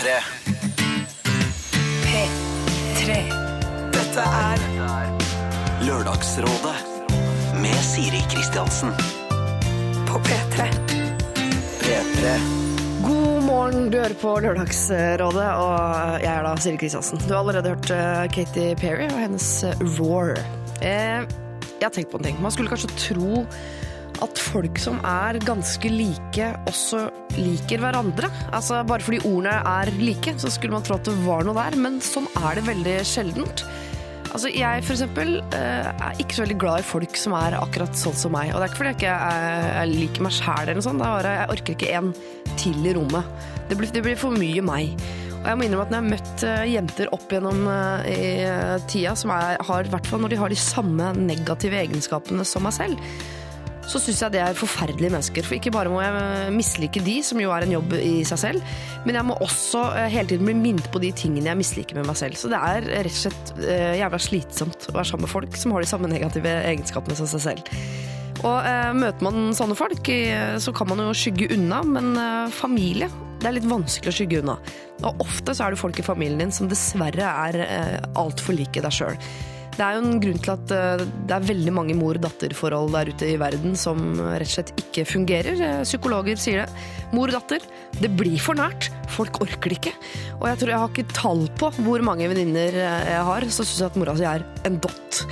P3. P3. Dette er Lørdagsrådet med Siri Kristiansen. På P3. P3. God morgen, du hører på Lørdagsrådet, og jeg er da Siri Kristiansen. Du har allerede hørt eh, Katy Perry og hennes Roar. Eh, jeg har tenkt på en ting. Man skulle kanskje tro at folk som er ganske like, også liker hverandre. Altså Bare fordi ordene er like, så skulle man tro at det var noe der, men sånn er det veldig sjeldent. Altså, Jeg for eksempel, eh, er ikke så veldig glad i folk som er akkurat sånn som meg. Og det er ikke fordi jeg ikke er, liker meg sjæl, eller noe sånt. Det er bare, jeg orker ikke en til i rommet. Det blir, det blir for mye meg. Og jeg må innrømme at når jeg har møtt eh, jenter opp gjennom eh, i tida, som er, har, i hvert fall når de har de samme negative egenskapene som meg selv, så syns jeg det er forferdelige mennesker. For ikke bare må jeg eh, mislike de, som jo er en jobb i seg selv, men jeg må også eh, hele tiden bli minnet på de tingene jeg misliker med meg selv. Så det er rett og slett eh, jævla slitsomt å være sammen med folk som har de samme negative egenskapene som seg selv. Og eh, møter man sånne folk, så kan man jo skygge unna, men eh, familie det er litt vanskelig å skygge unna. Og ofte så er det folk i familien din som dessverre er eh, altfor like deg sjøl. Det er jo en grunn til at eh, det er veldig mange mor-datter-forhold der ute i verden som rett og slett ikke fungerer. Eh, Psykologer sier det. Mor-datter, det blir for nært. Folk orker det ikke. Og jeg tror jeg har ikke tall på hvor mange venninner eh, jeg har, så syns at mora si er en dott.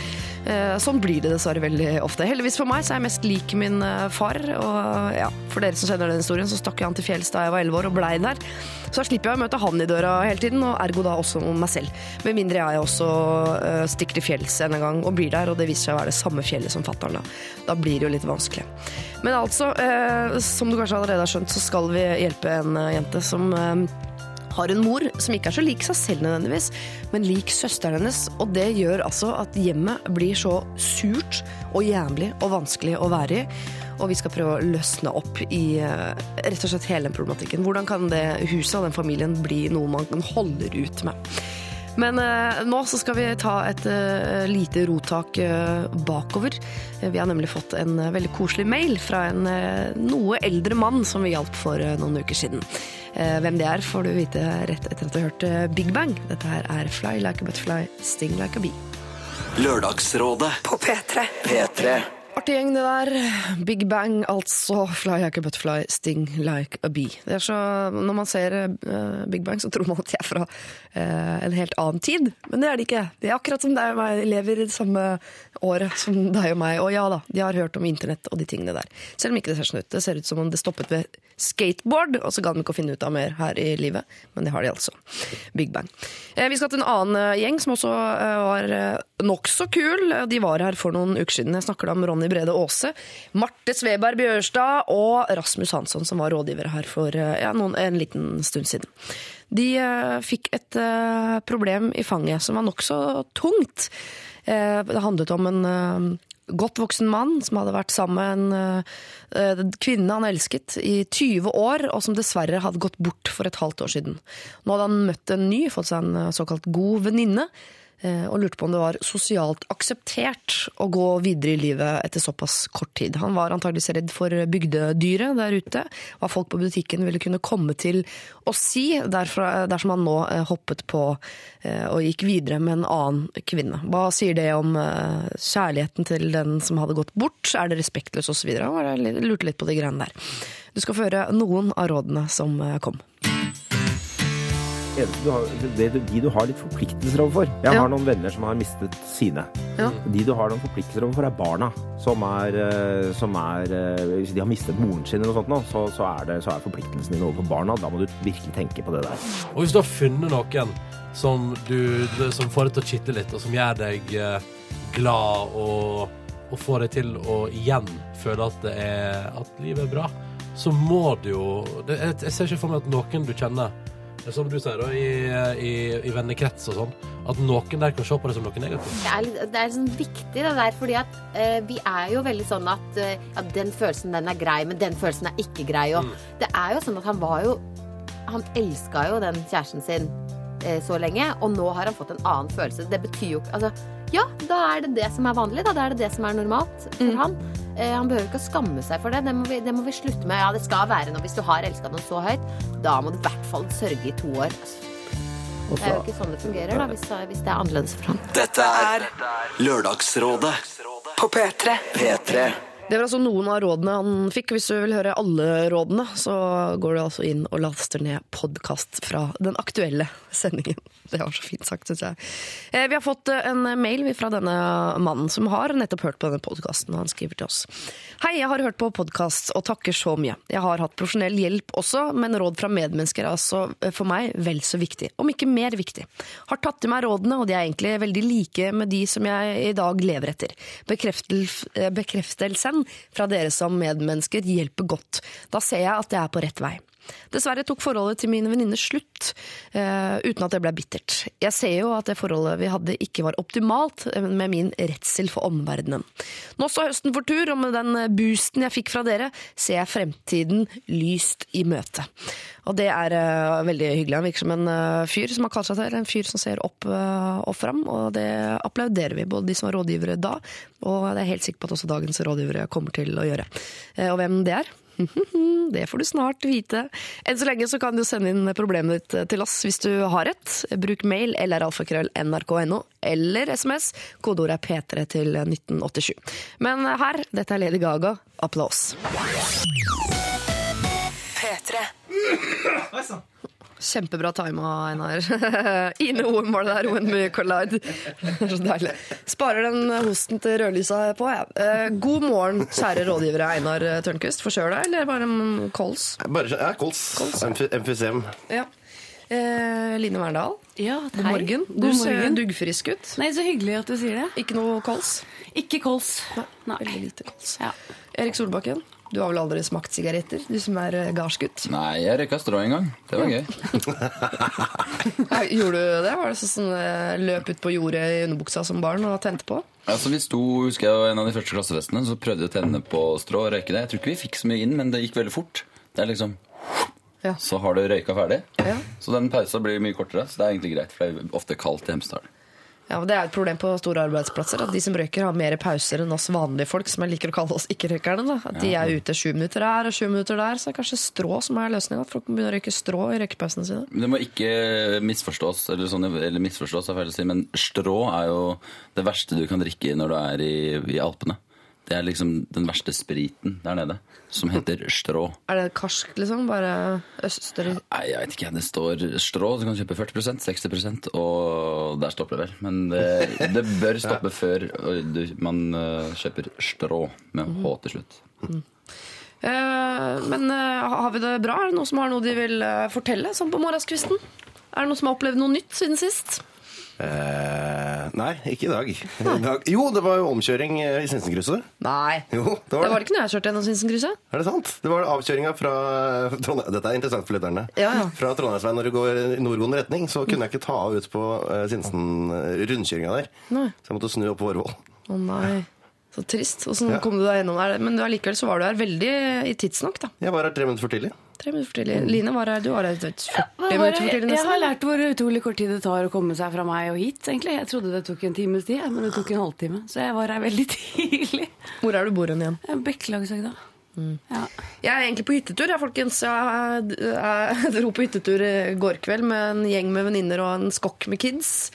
Eh, Sånn blir det dessverre veldig ofte. Heldigvis for meg så er jeg mest lik min eh, far. Og ja, for dere som kjenner den historien, så stakk jeg han til fjells da jeg var elleve år og blei der. Så da slipper jeg å møte han i døra hele tiden, og ergo da også meg selv. Med mindre jeg også eh, stikker til fjells en gang og blir der, og det viser seg å være det samme fjellet som fatter'n. Da. da blir det jo litt vanskelig. Men altså, som du kanskje allerede har skjønt, så skal vi hjelpe en jente som har en mor som ikke er så lik seg selv nødvendigvis, men lik søsteren hennes. Og det gjør altså at hjemmet blir så surt og jævlig og vanskelig å være i. Og vi skal prøve å løsne opp i eh, rett og slett hele den problematikken. Hvordan kan det huset og den familien bli noe man holder ut med? Men eh, nå så skal vi ta et eh, lite rotak eh, bakover. Eh, Vi har nemlig fått en eh, veldig koselig mail fra en eh, noe eldre mann som vi hjalp for eh, noen uker siden. Eh, hvem det er, får du vite rett etter at du har hørt eh, Big Bang. Dette her er Fly like a butterfly, sting like a bee. Lørdagsrådet. På P3. P3. Artig gjeng det der. Big Bang, altså. Fly like a butterfly, sting like a bee. Det er så, når man ser uh, Big Bang, så tror man at de er fra uh, en helt annen tid. Men det er de ikke. De er akkurat som deg og meg. De lever i det samme året som deg og meg. Og ja da, de har hørt om internett og de tingene der. Selv om ikke det ser sånn ut. Det ser ut som om det stoppet ved skateboard, og så ga de ikke å finne ut av mer her i livet. Men det har de altså. Big Bang. Eh, vi skal til en annen gjeng som også var nokså kul. De var her for noen uker siden. Jeg snakker da om Ronny Brede Aase, Marte Sveberg Bjørstad og Rasmus Hansson, som var rådgivere her for eh, ja, noen, en liten stund siden. De eh, fikk et eh, problem i fanget som var nokså tungt. Det handlet om en godt voksen mann som hadde vært sammen med en kvinne han elsket i 20 år, og som dessverre hadde gått bort for et halvt år siden. Nå hadde han møtt en ny, fått seg en såkalt god venninne, og lurte på om det var sosialt akseptert å gå videre i livet etter såpass kort tid. Han var antageligvis redd for bygdedyret der ute, hva folk på butikken ville kunne komme til å si, derfra, dersom han nå eh, hoppet på eh, og gikk videre med en annen kvinne. Hva sier det om eh, kjærligheten til den som hadde gått bort? Er det respektløst osv.? Han lurte litt på de greiene der. Du skal få høre noen av rådene som eh, kom. Eneste du har, det, de du har litt forpliktelser overfor. Jeg Ja. har noen venner som har mistet sine. Ja. De du har noen forpliktelser overfor, er barna. Som er, eh, som er eh, Hvis de har mistet moren sin, eller noe sånt, nå, så, så, er det, så er forpliktelsen din overfor barna. Da må du virkelig tenke på det der. Og hvis du har funnet noen som, du, som får deg til å kitle litt, og som gjør deg eh, glad og, og får deg til å igjen føle at, det er, at livet er bra, så må du jo det, jeg, jeg ser ikke for meg at noen du kjenner det er som du sier da, i, i, i vennekrets og sånn, at noen der kan se på det som noe negativt. Det er, det er sånn viktig det der, fordi at eh, vi er jo veldig sånn at eh, ja, den følelsen den er grei, men den følelsen er ikke grei. Og det er jo sånn at han var jo Han elska jo den kjæresten sin eh, så lenge, og nå har han fått en annen følelse. Det betyr jo ikke Altså, ja, da er det det som er vanlig. Da. Da er det det som er normalt for han. Eh, han behøver ikke å skamme seg for det. Det må, vi, det må vi slutte med. Ja, det skal være noe. Hvis du har elska noen så høyt, da må du i hvert fall sørge i to år. Det er jo ikke sånn det fungerer, da, hvis, hvis det er annerledes for han. Dette er Lørdagsrådet På P3. P3. Det var altså noen av rådene han fikk. Hvis du vil høre alle rådene, så går du altså inn og laster ned podkast fra den aktuelle sendingen. Det var så fint sagt, syns jeg. Eh, Vi har fått eh, en mail fra denne mannen som har nettopp hørt på denne podkasten. Han skriver til oss. Hei, jeg har hørt på podkast og takker så mye. Jeg har hatt profesjonell hjelp også, men råd fra medmennesker er altså eh, for meg vel så viktig, om ikke mer viktig. Har tatt i meg rådene, og de er egentlig veldig like med de som jeg i dag lever etter. Bekreftel, fra dere som medmennesker hjelper godt. Da ser jeg at jeg er på rett vei. Dessverre tok forholdet til mine venninner slutt, eh, uten at det ble bittert. Jeg ser jo at det forholdet vi hadde ikke var optimalt, eh, med min redsel for omverdenen. Nå står høsten for tur, og med den boosten jeg fikk fra dere, ser jeg fremtiden lyst i møte. Og det er uh, veldig hyggelig. Han virker som en uh, fyr som har kalt seg til, en fyr som ser opp uh, og fram, og det applauderer vi, både de som var rådgivere da, og det er helt sikker på at også dagens rådgivere kommer til å gjøre. Eh, Og hvem det er? Det får du snart vite. Enn så lenge så kan du sende inn problemet ditt til oss hvis du har et. Bruk mail eller alfakrøll nrk.no, eller SMS. Kodeordet er P3 til 1987. Men her, dette er Lady Gaga. Applaus. P3. Kjempebra tima, Einar. Ine OM var det der, When We Collide. Så deilig. Sparer den hosten til rødlysa på, jeg. Ja. God morgen, kjære rådgivere Einar Tørnquist. Forkjøla, eller bare kols? Bare, ja, kols. kols. Emfysem. Ja. Eh, Line Verndal, Ja, god morgen. Du God ser morgen. duggfrisk ut. Nei, så hyggelig at du sier det. Ikke noe kols? Ikke kols. Nei. Veldig lite kols. Ja. Erik Solbakken, du har vel aldri smakt sigaretter? Du som er eh, gardsgutt. Nei, jeg røyka strå en gang. Det var gøy. Gjorde du det? Var det sånn eh, løp ut på jordet i underbuksa som barn og tente på? Altså, vi sto, husker jeg, En av de første klassefestene så prøvde vi å tenne på strå og røyke det. Jeg tror ikke vi fikk så mye inn, men det gikk veldig fort. Det er liksom Ja. Så har du røyka ferdig. Ja. Så den pausa blir mye kortere. Så det er egentlig greit, for det er ofte kaldt i Hemsedal. Ja, Det er et problem på store arbeidsplasser at de som røyker, har mer pauser enn oss vanlige folk, som jeg liker å kalle oss ikke-røykerne. At De er ute sju minutter her og sju minutter der, så det er kanskje strå som er løsninga. Folk må begynne å røyke strå i røykepausene sine. Men Det må ikke misforstås, eller, sånn, eller misforstås si, men strå er jo det verste du kan drikke når du er i, i Alpene. Det er liksom den verste spriten der nede, som heter strå. Er det karsk, liksom? Bare øster... Nei, jeg vet ikke. Det står strå, så kan du kjøpe 40% 60% og der stopper det vel. Men det, det bør stoppe før man øh, kjøper strå med H til slutt. Eh, men eh, har vi det bra? Er det noen som har noe de vil eh, fortelle sånn på morgenskvisten? Er det noen som har opplevd noe nytt siden sist? Eh, nei, ikke i dag. I dag. Jo, det var jo omkjøring eh, i Sinsenkrysset. Nei. Jo, det Det var var det. ikke når jeg kjørte gjennom Sinsenkrysset. Er det sant? Det var avkjøringa fra Trondheim. Dette er interessant for lytterne. Ja, ja. Fra Trondheimsveien når du går i nordgående retning, så kunne jeg ikke ta av ut på uh, Sinsen eh, rundkjøringa der. Nei. Så jeg måtte snu opp på Årvoll. Å nei. Så trist. Åssen Ja. kom du deg gjennom der? Men allikevel så var du her veldig i tidsnok, da. Jeg var her tre minutter for tidlig. Tre minutter for tidlig. Line var her, du var her vet, 40 ja, minutter for tidlig Jeg har lært hvor utrolig kort tid det tar å komme seg fra meg og hit. egentlig. Jeg trodde det tok en times tid, men det tok en halvtime. Så jeg var her veldig tidlig. Hvor er du bor hen igjen? Bekkelagsøgda. Ja. Jeg er egentlig på hyttetur, jeg, folkens. Jeg dro på hyttetur i går kveld med en gjeng med venninner og en skokk med kids.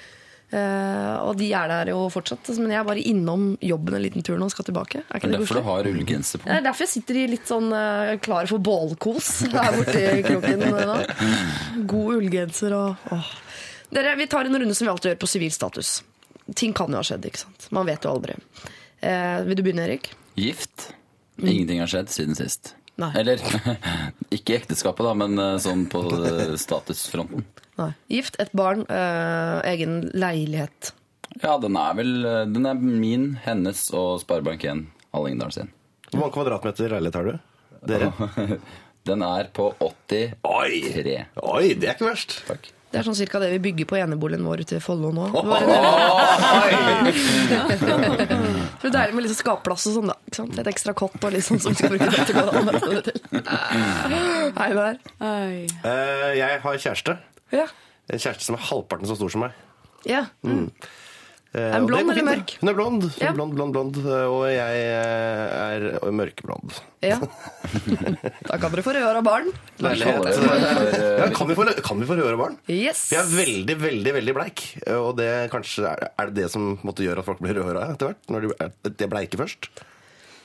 Eh, og de er der jo fortsatt. Men jeg er bare innom jobben en liten tur nå og skal tilbake. Er Det ikke er det derfor du har ullgenser på. Det er derfor jeg sitter i litt sånn eh, klar for bålkos her borte i kroken nå. God ullgenser og åh. Dere, Vi tar en runde som vi alltid gjør på sivil status. Ting kan jo ha skjedd, ikke sant? Man vet jo aldri. Eh, vil du begynne, Erik? Gift. Ingenting har skjedd siden sist. Nei. Eller ikke i ekteskapet, da, men øh, sånn på øh, statusfronten. Nei. Gift, et barn, øh, egen leilighet. Ja, den er vel Den er min, hennes og Sparebank1 Hallingdal sin. Hvor mange kvadratmeter leilighet har du? Dere? Den er på 83. Oi, det er ikke verst. Takk. Det er sånn cirka det vi bygger på eneboligen vår ute i Follo nå. Det var det er deilig med litt skapplass og sånn, da. Ikke sant? Et ekstra kott og litt sånn som vi skal bruke det til. Hei der. Oi. Eh, jeg har kjæreste. Ja. En kjæreste som er halvparten så stor som meg. ja. Eh, Er hun blond eller mørk? Hun er blond. Hun Ja. er blond, blond, blond. Og jeg eh, er mørkeblond. Ja. Da kan dere få rødhåra barn. Leilighet. Ja, kan, vi få, kan vi få rødhåra barn? Yes. Jeg er veldig, veldig veldig bleik. Og det kanskje er, er det det som måtte gjøre at folk blir rødhåra etter hvert? Når de er de er bleike først?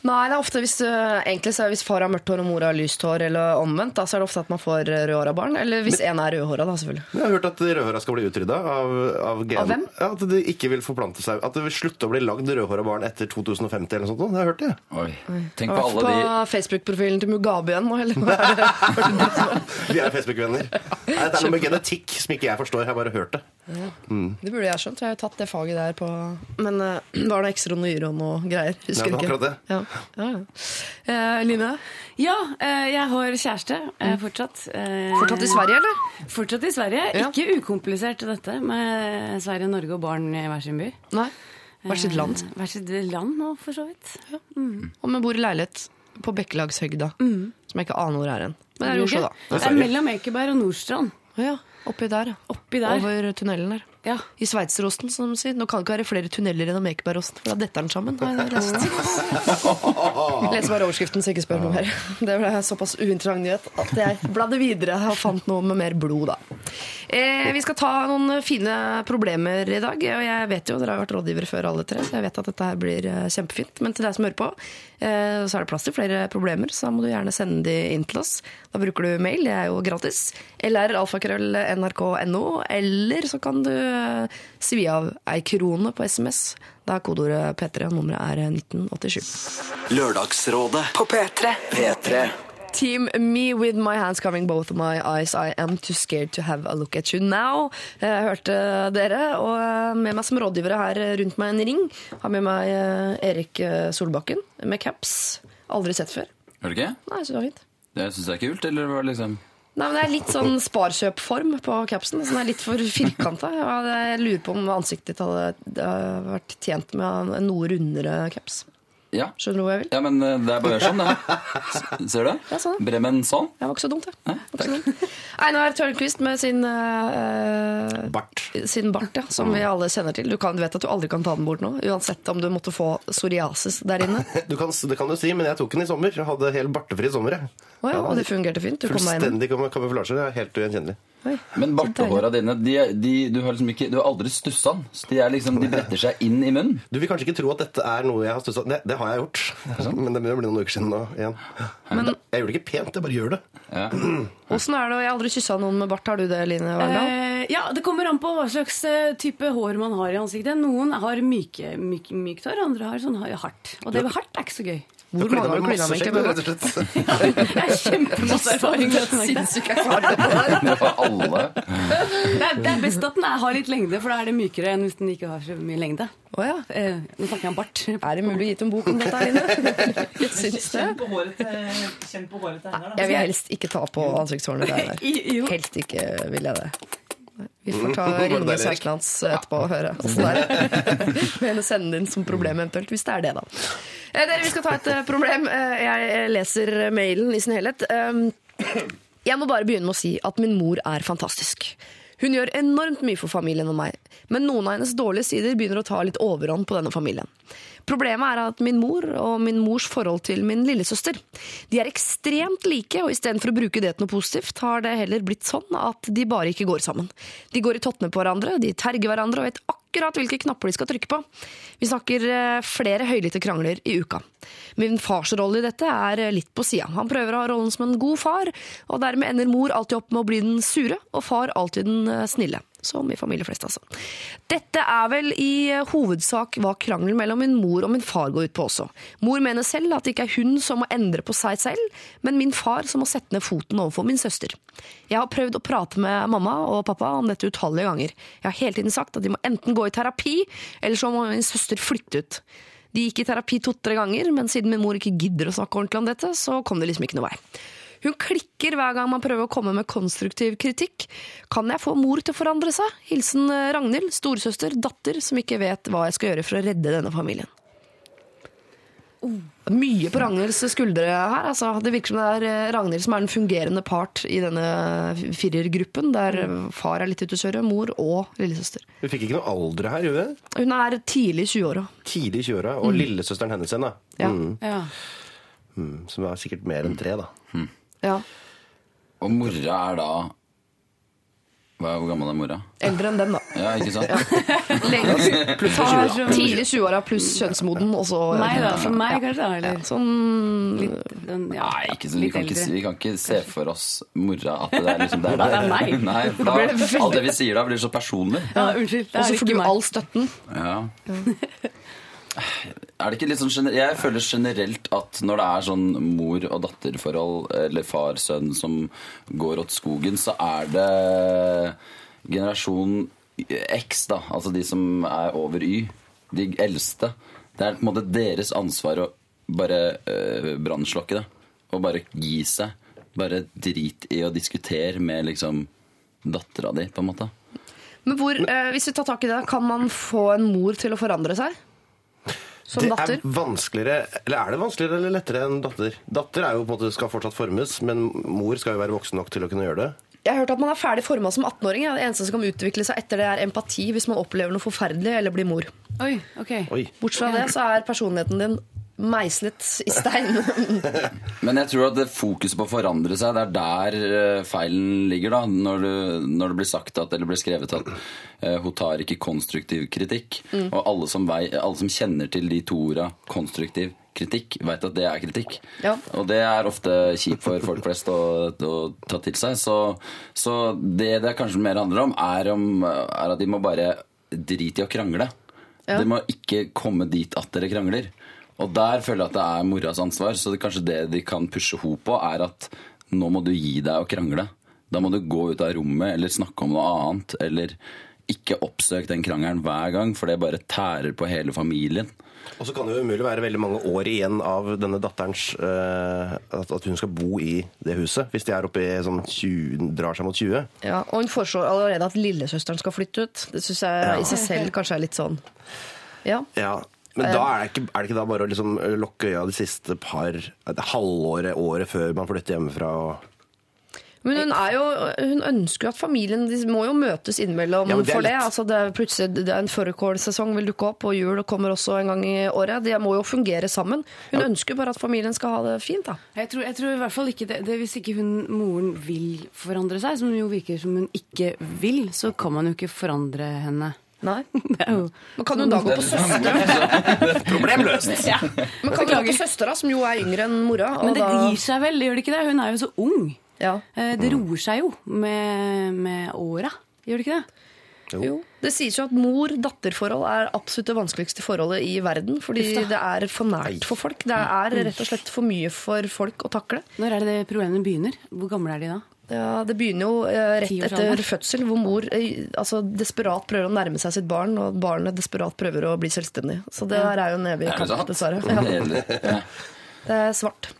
Nei, det er ofte hvis, egentlig så er hvis far har mørkt hår og mor har lyst hår, eller omvendt, da, så er det ofte at man får rødhåra barn. Eller hvis en er rødhåra, da, selvfølgelig. Jeg har hørt at rødhåra skal bli utrydda av, av gen. Av hvem? Ja, at det ikke vil forplante seg. At det vil slutte å bli lagd rødhåra barn etter 2050 eller noe sånt. Det har jeg hørt det. Oi. Tenk Har på vært alle på de Facebook-profilen til Mugabe igjen nå, eller hva er det? Vi er Facebook-venner. Det er noe med genetikk som ikke jeg forstår. Jeg har bare hørt det. Det burde jeg skjønt. Jeg har jo tatt det faget der på Men uh, var det X-ron og Y-ron og greier? Husker Ja, det var ikke. det. Ja. Ja, ja. Eh, Line, Ja, eh, jeg har kjæreste eh, fortsatt. Eh, fortsatt i Sverige, eller? Fortsatt i Sverige. Ja. Ikke ukomplisert dette med Sverige, Norge og barn i hver sin by. Nei. Hvert sitt land. Eh, Hvert sitt land nå, for så vidt. Ja. Og vi bor i leilighet på Bekkelagshøgda, som jeg ikke aner hvor er hen. Men det er i Oslo, da. Det er mellom Ekeberg og Nordstrand. Ja. Oppi der. Oppi der. Over tunnelen der. Ja. I sveitserosten, som de sier. Nå kan det ikke være flere tunneler enn Ekebergosten, for da detter den sammen. har jeg lest. Leser bare overskriften, så ikke spør noe mer. Det ble såpass uinteressant nyhet at jeg bladde videre og fant noe med mer blod, da. Eh, vi skal ta noen fine problemer i dag, og jeg vet jo, dere har vært rådgivere før alle tre, så jeg vet at dette her blir eh, kjempefint. Men til deg som hører på, eh, så er det plass til flere problemer, så da må du gjerne sende de inn til oss. Da bruker du mail, det er jo gratis. Eller alfakrøll.nrk.no, eller så kan du svi av ei krone på SMS. Da er kodeordet P3, og nummeret er 1987. Lørdagsrådet På P3. P3. Team Me With My Hands Covering Both of My Eyes I Am Too Scared To Have A Look At You Now. Jeg hørte dere, og med meg som rådgivere her rundt meg en ring har med meg eh, Erik eh, Solbakken med caps. Aldri sett før. Hører du ikke? Nei, så det var fint. Det syns jeg er kult, eller var det liksom Nei, men Det er litt sånn sparkjøpform på capsen. Så den er litt for firkanta. Jeg lurer på om ansiktet ditt hadde vært tjent med en noe rundere caps. Ja. Skjønner du hvor jeg vil? ja, men eh, det er bare sånn, det. Ser du? Ja, sånn. Bremen sånn. Det var ikke så dumt, det. Så. Einar Tørnquist med sin eh, Bart. sin bart, ja, som vi alle kjenner til. Du, kan, du vet at du aldri kan ta den bort nå, uansett om du måtte få psoriasis der inne. Du kan, det kan du si, men jeg tok den i sommer. Jeg hadde helt bartefri sommer. Jeg. Oh, ja, og det fungerte fint. Du. Fullstendig kamuflasje. Det er helt ugjenkjennelig. Oi. Men bartehåra dine, de, de, du, har liksom ikke, du har aldri stussa den. De, er liksom, de bretter seg inn i munnen. Du vil kanskje ikke tro at dette er noe jeg har stussa det, det har jeg gjort. Men det begynner å bli noen uker siden nå igjen. Men Jeg gjør det ikke pent, jeg bare gjør det. Ja. åssen er det? Jeg har aldri kyssa noen med bart. Har du det, Line Warndal? Eh, ja, Det kommer an på hva slags eh, type hår man har i ansiktet. Noen har myke, myk, mykt hår, andre har sånn hardt. Og det med hardt er ikke så gøy. Hvor mange har du klina med? egentlig med rett og slett. Det er kjempemasse erfaring med dette. Sinnssyk erfaring med det. Det er, best at den har litt lengde, for da er det mykere enn hvis den ikke har så mye lengde. Oh, ja. Eh, nå snakker jeg om bart. Er det mulig å gi ut en bok om dette, Line? Jeg syns det. Kjenn på håret til, henne. da. Jeg vil helst ikke ta på ansiktshårene der. Helst ikke vil jeg det. Vi får ta ringe deilig, etterpå og høre åssen det er. Med henne sende inn som problem eventuelt, hvis det er det, da. Eh, Dere, vi skal ta et eh, problem. Eh, Jeg leser mailen i sin helhet. Um, Jeg må bare begynne med å si at min mor er fantastisk. Hun gjør enormt mye for familien og meg, men noen av hennes dårlige sider begynner å ta litt overhånd på denne familien. Problemet er at min mor og min mors forhold til min lillesøster de er ekstremt like, og istedenfor å bruke det til noe positivt, har det heller blitt sånn at de bare ikke går sammen. De går i tottene på hverandre, de terger hverandre og vet akkurat hvilke knapper de skal trykke på. Vi snakker eh, flere høylytte krangler i uka. Min fars rolle i dette er eh, litt på sida. Han prøver å ha rollen som en god far, og dermed ender mor alltid opp med å bli den sure, og far alltid den eh, snille. Som i familie flest, altså. Dette er vel i eh, hovedsak hva krangelen mellom min mor og min far går ut på også. Mor mener selv at det ikke er hun som må endre på seg selv, men min far som må sette ned foten overfor min søster. Jeg har prøvd å prate med mamma og pappa om dette utallige ganger. Jeg har hele tiden sagt at de må enten gå i terapi, eller så må min søster flytte ut. De gikk i terapi to-tre ganger, men siden min mor ikke gidder å snakke ordentlig om dette, så kom det liksom ikke noe vei. Hun klikker hver gang man prøver å komme med konstruktiv kritikk. Kan jeg få mor til å forandre seg? Hilsen eh, Ragnhild, storesøster, datter, som ikke vet hva jeg skal gjøre for å redde denne familien. Mye på Ragnhilds skuldre her. Altså. Det virker som det er eh, Ragnhild som er den fungerende part i denne firergruppen, der far er litt ute å kjøre, mor og lillesøster. Hun fikk ikke noe alder her, gjorde hun? Hun er tidlig i 20-åra. Tidlig i 20-åra. Og lillesøsteren hennes igjen, da. Ja. Mm. Ja. Mm. Som er sikkert mer enn tre, da. Ja. Og mora er da hva, Hvor gammel er mora? Eldre enn den, da. Ja, ikke sant? Lenge. Tar som- Tidlig 20-åra pluss kjønnsmoden, og så Meg, da. For meg, kanskje. Eller Sånn litt den, ja, Nei, ikke, så, vi, kan ikke, vi kan ikke se for oss mora at det er liksom det der. Nei, det. Nei, for da, alt det vi sier da, blir så personlig. Ja, unnskyld. Og så får du all støtten. Ja. Er det ikke litt sånn Jeg føler generelt at når det er sånn mor- og datterforhold, eller far-sønn som går åt skogen, så er det generasjon X, da. Altså de som er over Y. De eldste. Det er på en måte deres ansvar å bare øh, brannslokke det. Og bare gi seg. Bare drit i å diskutere med liksom dattera di, på en måte. Men hvor, øh, hvis vi tar tak i det, kan man få en mor til å forandre seg? Som det datter? er vanskeligere, eller er det vanskeligere eller lettere enn datter? Datter er jo på en måte, skal fortsatt formes, men mor skal jo være voksen nok til å kunne gjøre det. Jeg har hørt at man er ferdig forma som 18-åring. Det eneste som kan utvikle seg etter det, er empati hvis man opplever noe forferdelig eller blir mor. Oi, ok. Oi. Bortsett fra det så er personligheten din meislet i stein. Men jeg tror at det fokuset på å forandre seg, det er der eh, feilen ligger. da, Når det, når det blir sagt at, eller blir skrevet at eh, hun tar ikke konstruktiv kritikk. Og alle som, vei, alle som kjenner til de to orda konstruktiv kritikk, vet at det er kritikk. Ja. Og det er ofte kjipt for folk flest å, å ta til seg. Så, så det det kanskje mer handler om, er, om, er at de må bare drite i å krangle. Ja. De må ikke komme dit at dere krangler. Og der føler jeg at det er moras ansvar. Så det, kanskje det de kan pushe henne på, er at nå må du gi deg å krangle. Da må du gå ut av rommet eller snakke om noe annet. Eller ikke oppsøk den krangelen hver gang, for det bare tærer på hele familien. Og så kan det jo umulig være veldig mange år igjen av denne datterens uh, at, at hun skal bo i det huset. Hvis de er oppe i sånn 20, drar seg mot 20. Ja, og hun foreslår allerede at lillesøsteren skal flytte ut. Det syns jeg Ja. i seg selv kanskje er litt sånn Ja. Ja, Men da er det, ikke, er det ikke da bare å liksom lukke øya de siste par det halvåret, året før man flytter hjemmefra? og... Men hun, er jo, hun ønsker jo at familien De må jo møtes innimellom Ja, det for det. Altså det er plutselig det er En fårikålsesong vil dukke opp, og jul kommer også en gang i året. De må jo fungere sammen. Hun ønsker bare at familien skal ha det fint. da. Jeg tror, jeg tror i hvert fall ikke det, det Hvis ikke hun, moren vil forandre seg, som jo virker som hun ikke vil, så kan man jo ikke forandre henne. Nei. Det Men kan hun da gå på søstera? Problem løst! ja. Men kan hun gå på søstera, som jo er yngre enn mora? og Men det da- gir seg vel, gjør det ikke det? Hun er jo så ung. Ja. Eh, Det roer seg jo med, med åra, gjør det ikke det? Jo. Det sies jo at mor-datter-forhold er absolutt det vanskeligste forholdet i verden. Fordi det er for nært for folk. Det er rett og slett for mye for folk å takle. Når er det det problemene begynner? Hvor gamle er de da? Ja, Det begynner jo eh, rett etter fødsel, hvor mor eh, altså, desperat prøver å nærme seg sitt barn, og barnet desperat prøver å bli selvstendig. Så det her er jo en evig det kamp, dessverre. Ja, det er svart.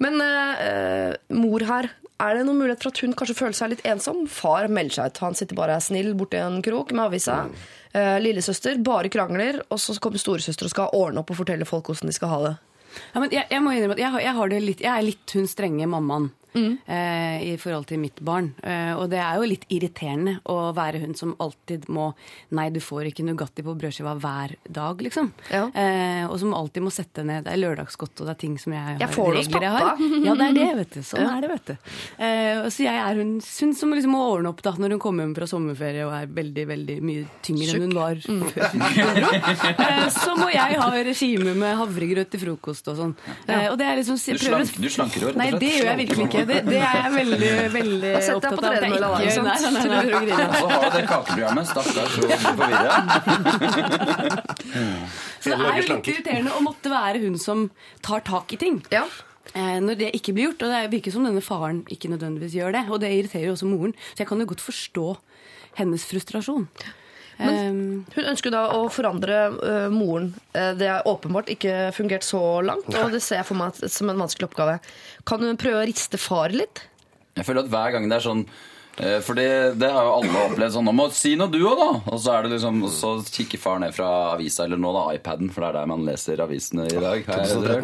Men eh, mor her, er det noen mulighet for at hun kanskje føler seg litt ensom? Far melder seg ut. Han sitter bare er snill borti en krok med avisa. Eh, lillesøster bare krangler, og så kommer storesøster og skal ordne opp og fortelle folk hvordan de skal ha det. Ja, men jeg, jeg må innrømme at jeg, jeg, har det litt, jeg er litt hun strenge mammaen eh, i forhold til mitt barn. Eh, og det er jo litt irriterende å være hun som alltid må Nei, du får ikke Nugatti på brødskiva hver dag, liksom. Ja. Eh, og som alltid må sette ned Det er lørdagsgodt, og det er ting som jeg har Jeg får det regler jeg pappa. har. Ja, det er det, vet du. Sånn Ja. er det, vet du. Eh, så jeg er hun, hun som liksom må ordne opp da når hun kommer hjem fra sommerferie og er veldig, veldig mye tyngre enn hun var Mm. før. Eh, så må jeg ha regime med havregrøt til frokost og sånn. Eh, og det er liksom Du, slank, du slanker Nei, rett og det gjør jeg virkelig ikke. Det, det er jeg veldig, veldig opptatt på av. Sett deg tredemølla, da. Og så har du det kakeprogrammet. Stakkars, så forvirra. Så det er jo litt irriterende å måtte være hun som tar tak i ting. Ja. Eh, når det ikke blir gjort. Og det virker som denne faren ikke nødvendigvis gjør det. Og det irriterer jo også moren. Så jeg kan jo godt forstå hennes frustrasjon. Um, Hun ønsker da å forandre øh, moren. Eh, Det har åpenbart ikke fungert så langt, og det ser jeg for meg som en vanskelig oppgave. Kan hun prøve å riste far litt? Jeg føler at hver gang det er sånn for Fordi det har jo alle opplevd sånn Nå må si noe du òg, da! Og så er det liksom Så kikker far ned fra avisa, eller nå da iPaden, for det er der man leser avisene i dag.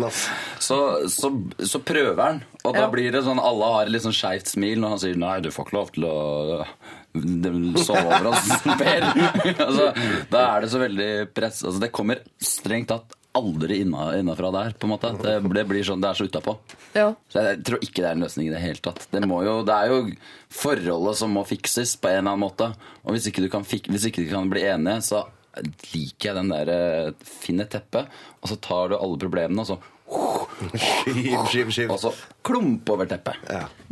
ass. Så, så, så prøver han, og da blir det sånn alle har et litt sånn skeivt smil når han sier nei, du får ikke lov til å sove over oss Per. altså, da er det så veldig press altså, Det kommer strengt tatt aldri inna, innafra der, på en måte. Det, det blir sånn, det er så utapå. Ja. Så jeg tror ikke det er en løsning i det hele tatt. Det, må jo, det er jo forholdet som må fikses på en eller annen måte. Og hvis ikke du kan, fik, hvis ikke du kan bli enige, så liker jeg den der eh, Finn et teppe, og så tar du alle problemene, og så Skiv, skiv, skiv. Og så klump over teppet.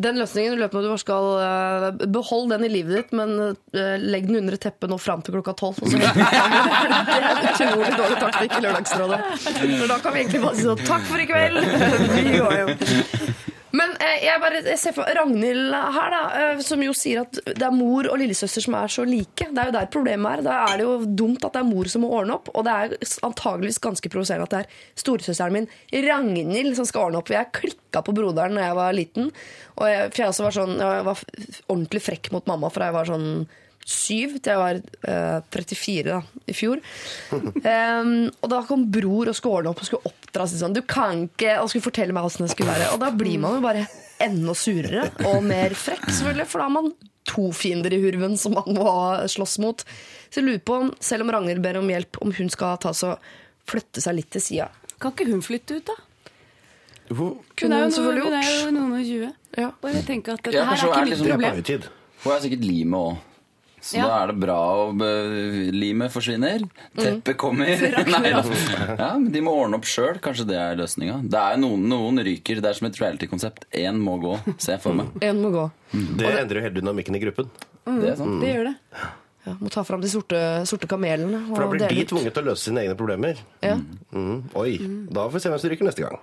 Den løsningen i løpet av du bare skal uh, beholde den i livet ditt, men uh, legg den under teppet nå fram til klokka tolv. Det er utrolig dårlig taktikk i Lørdagsrådet. For da kan vi egentlig bare si sånn takk for i kveld! Men eh, jeg bare jeg ser for Ragnhild her, da, eh, som jo sier at det er mor og lillesøster som er så like. Det er jo der problemet er. Da er det jo dumt at det er mor som må ordne opp. Og det er antageligvis ganske provoserende at det er storesøsteren min, Ragnhild, som skal ordne opp. Jeg klikka på broderen da jeg var liten. Og jeg, for jeg også var sånn Jeg var ordentlig frekk mot mamma, for jeg var sånn syv til jeg var uh, 34 da, i fjor. Um, og da kom bror og skulle ordne opp og skulle oppdra seg sånn. Du kan ikke Og skulle fortelle meg åssen det skulle være. Og da blir man jo bare enda surere og mer frekk, selvfølgelig. For da har man to fiender i hurven som man må slåss mot. Så jeg lurer på, om, selv om Ragnhild ber om hjelp, om hun skal ta så flytte seg litt til sida. Kan ikke hun flytte ut, da? Kunne hun er jo, selvfølgelig noe- hun er jo noen og tjue. Ja. Bare tenk at dette her er ikke liksom- mitt problem. Hun er sikkert limet òg. Så Ja. da er det bra om eh, Limet forsvinner, teppet kommer Nei, ja, men De må ordne opp sjøl. Kanskje det er løsninga. Det er noen, noen ryker. Det er som et reality-konsept. Én må gå, ser jeg for meg. En må gå. Det endrer jo hele dynamikken i gruppen. Det er sant. Det gjør det. Ja, må ta fram de sorte, sorte kamelene. For da blir dele de ut. tvunget til å løse sine egne problemer. Ja. Mm. Oi, da får vi se hvem som ryker neste gang.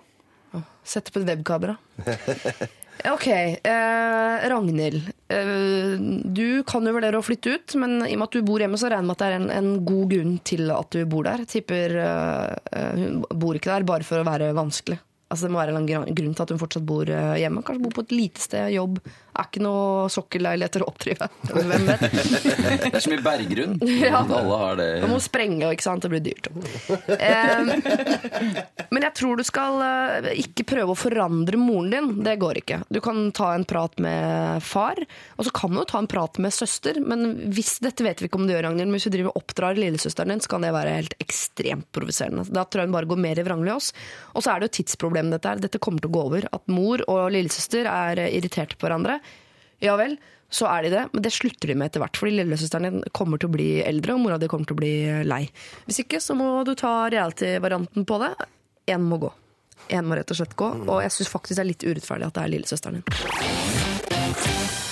Sette på et webkamera. Ok, eh, Ragnhild. Eh, du kan jo vurdere å flytte ut, men i og med at du bor hjemme, så regner jeg med at det er en, en god grunn til at du bor der. Tipper eh, hun bor ikke der bare for å være vanskelig. Altså Det må være en grunn til at hun fortsatt bor eh, hjemme. Kanskje bor på et lite sted, jobb. Er ikke noe sokkelleiligheter å oppdrive. Hvem vet? Det er så mye berggrunn. Ja. Alle har det. Man må sprenge, ikke sant? Det blir dyrt. Eh, men jeg tror du skal eh, ikke prøve å forandre moren din. Det går ikke. Du kan ta en prat med far, og så kan du ta en prat med søster. Men hvis, dette vet vi ikke om du gjør, Ragnhild, men hvis du driver og oppdrar lillesøsteren din, så kan det være helt ekstremt provoserende. Da tror jeg hun bare går mer i vranglås. Og så er det jo tidsproblemet dette her. Dette kommer til å gå over. At mor og lillesøster er irriterte på hverandre. Ja vel, så er de det, men det slutter de med etter hvert. Fordi lillesøsteren din kommer til å bli eldre, og mora di kommer til å bli lei. Hvis ikke så må du ta reality-varianten på det. Én må gå. Én må rett og slett gå. Og jeg syns faktisk det er litt urettferdig at det er lillesøsteren din.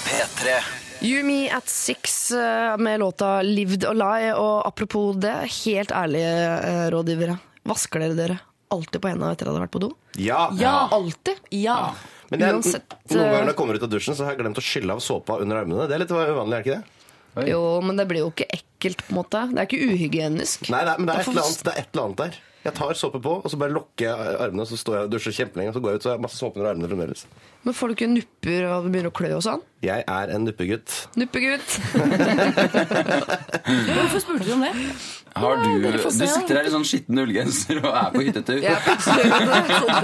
P3. You Me At Six eh, med låta Lived or Lie. Og apropos det, helt ærlige eh, rådgivere. Vasker dere dere alltid på hendene etter at dere har vært på do? Ja! Alltid? Ja. Men jeg, Uansett, noen ganger når jeg kommer ut av dusjen, så har jeg glemt å skylle av såpa under armene. Det er litt uvanlig, er ikke det? Jo, men det blir jo ikke ekkelt, på en måte. Det er ikke uhygienisk. Nei, nei, men det er, et eller annet, det er et eller annet der. Jeg tar såpe på, og så bare lukker jeg armene, og så står jeg og dusjer kjempelenge, og så går jeg ut, så har jeg masse såpe under armene fremdeles. Men får du ikke nupper og det begynner å klø og sånn? Jeg er en nuppegutt. Nuppegutt! Hvorfor spurte du om det? Har du, du sitter her i sånn skitten ullgenser og er på hyttetur. Jeg er plutselig så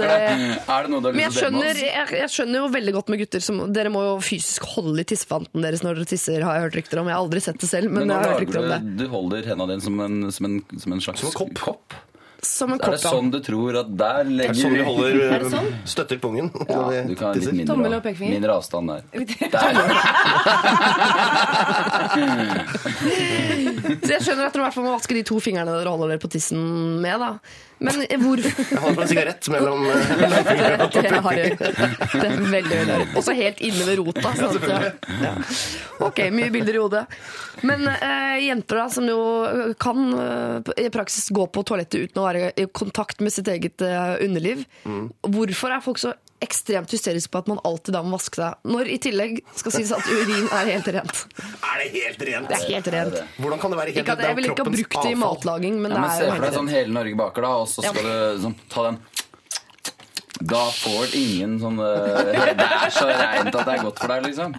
det... Er det noe du har lyst til å dele med oss? jeg, jeg skjønner jo veldig godt med gutter som Dere må jo fysisk holde i tissefanten deres når dere tisser, har jeg hørt rykter om. Jeg har aldri sett det selv, men, Men jeg har hørt rykter om det. du, holder hendene dine som som som en slags Som en kopp. Som en Er det sånn du tror at der Det legger er sånn vi holder Er det sånn? støtter pungen. Ja, du kan ha litt mindre, Tommel og pekefinger? mindre avstand der. der. Så jeg skjønner at dere i hvert fall må vaske de to fingrene dere holder dere på tissen med. da Men hvor Jeg holder på en sigarett mellom eh, Det har jeg. Det er veldig, veldig. Også helt inne ved rota. Sånn at, ja. Ok, mye bilder i hodet. Men eh, jenter da, som jo kan eh, i praksis gå på toalettet uten å være i kontakt med sitt eget eh, underliv. Hvorfor er folk så ekstremt hysterisk på at man alltid da må vaske seg, når i tillegg skal sies at urin er helt rent? Er det helt rent? Det er helt rent. Hvordan kan det være helt Ikke at jeg vil ikke ha brukt det i matlaging, men Ja, men det er jo for deg sånn hele Norge baker, da, og så skal du sånn, ta den Da får ingen sånn eh, Det er så reint at det er godt for deg, liksom.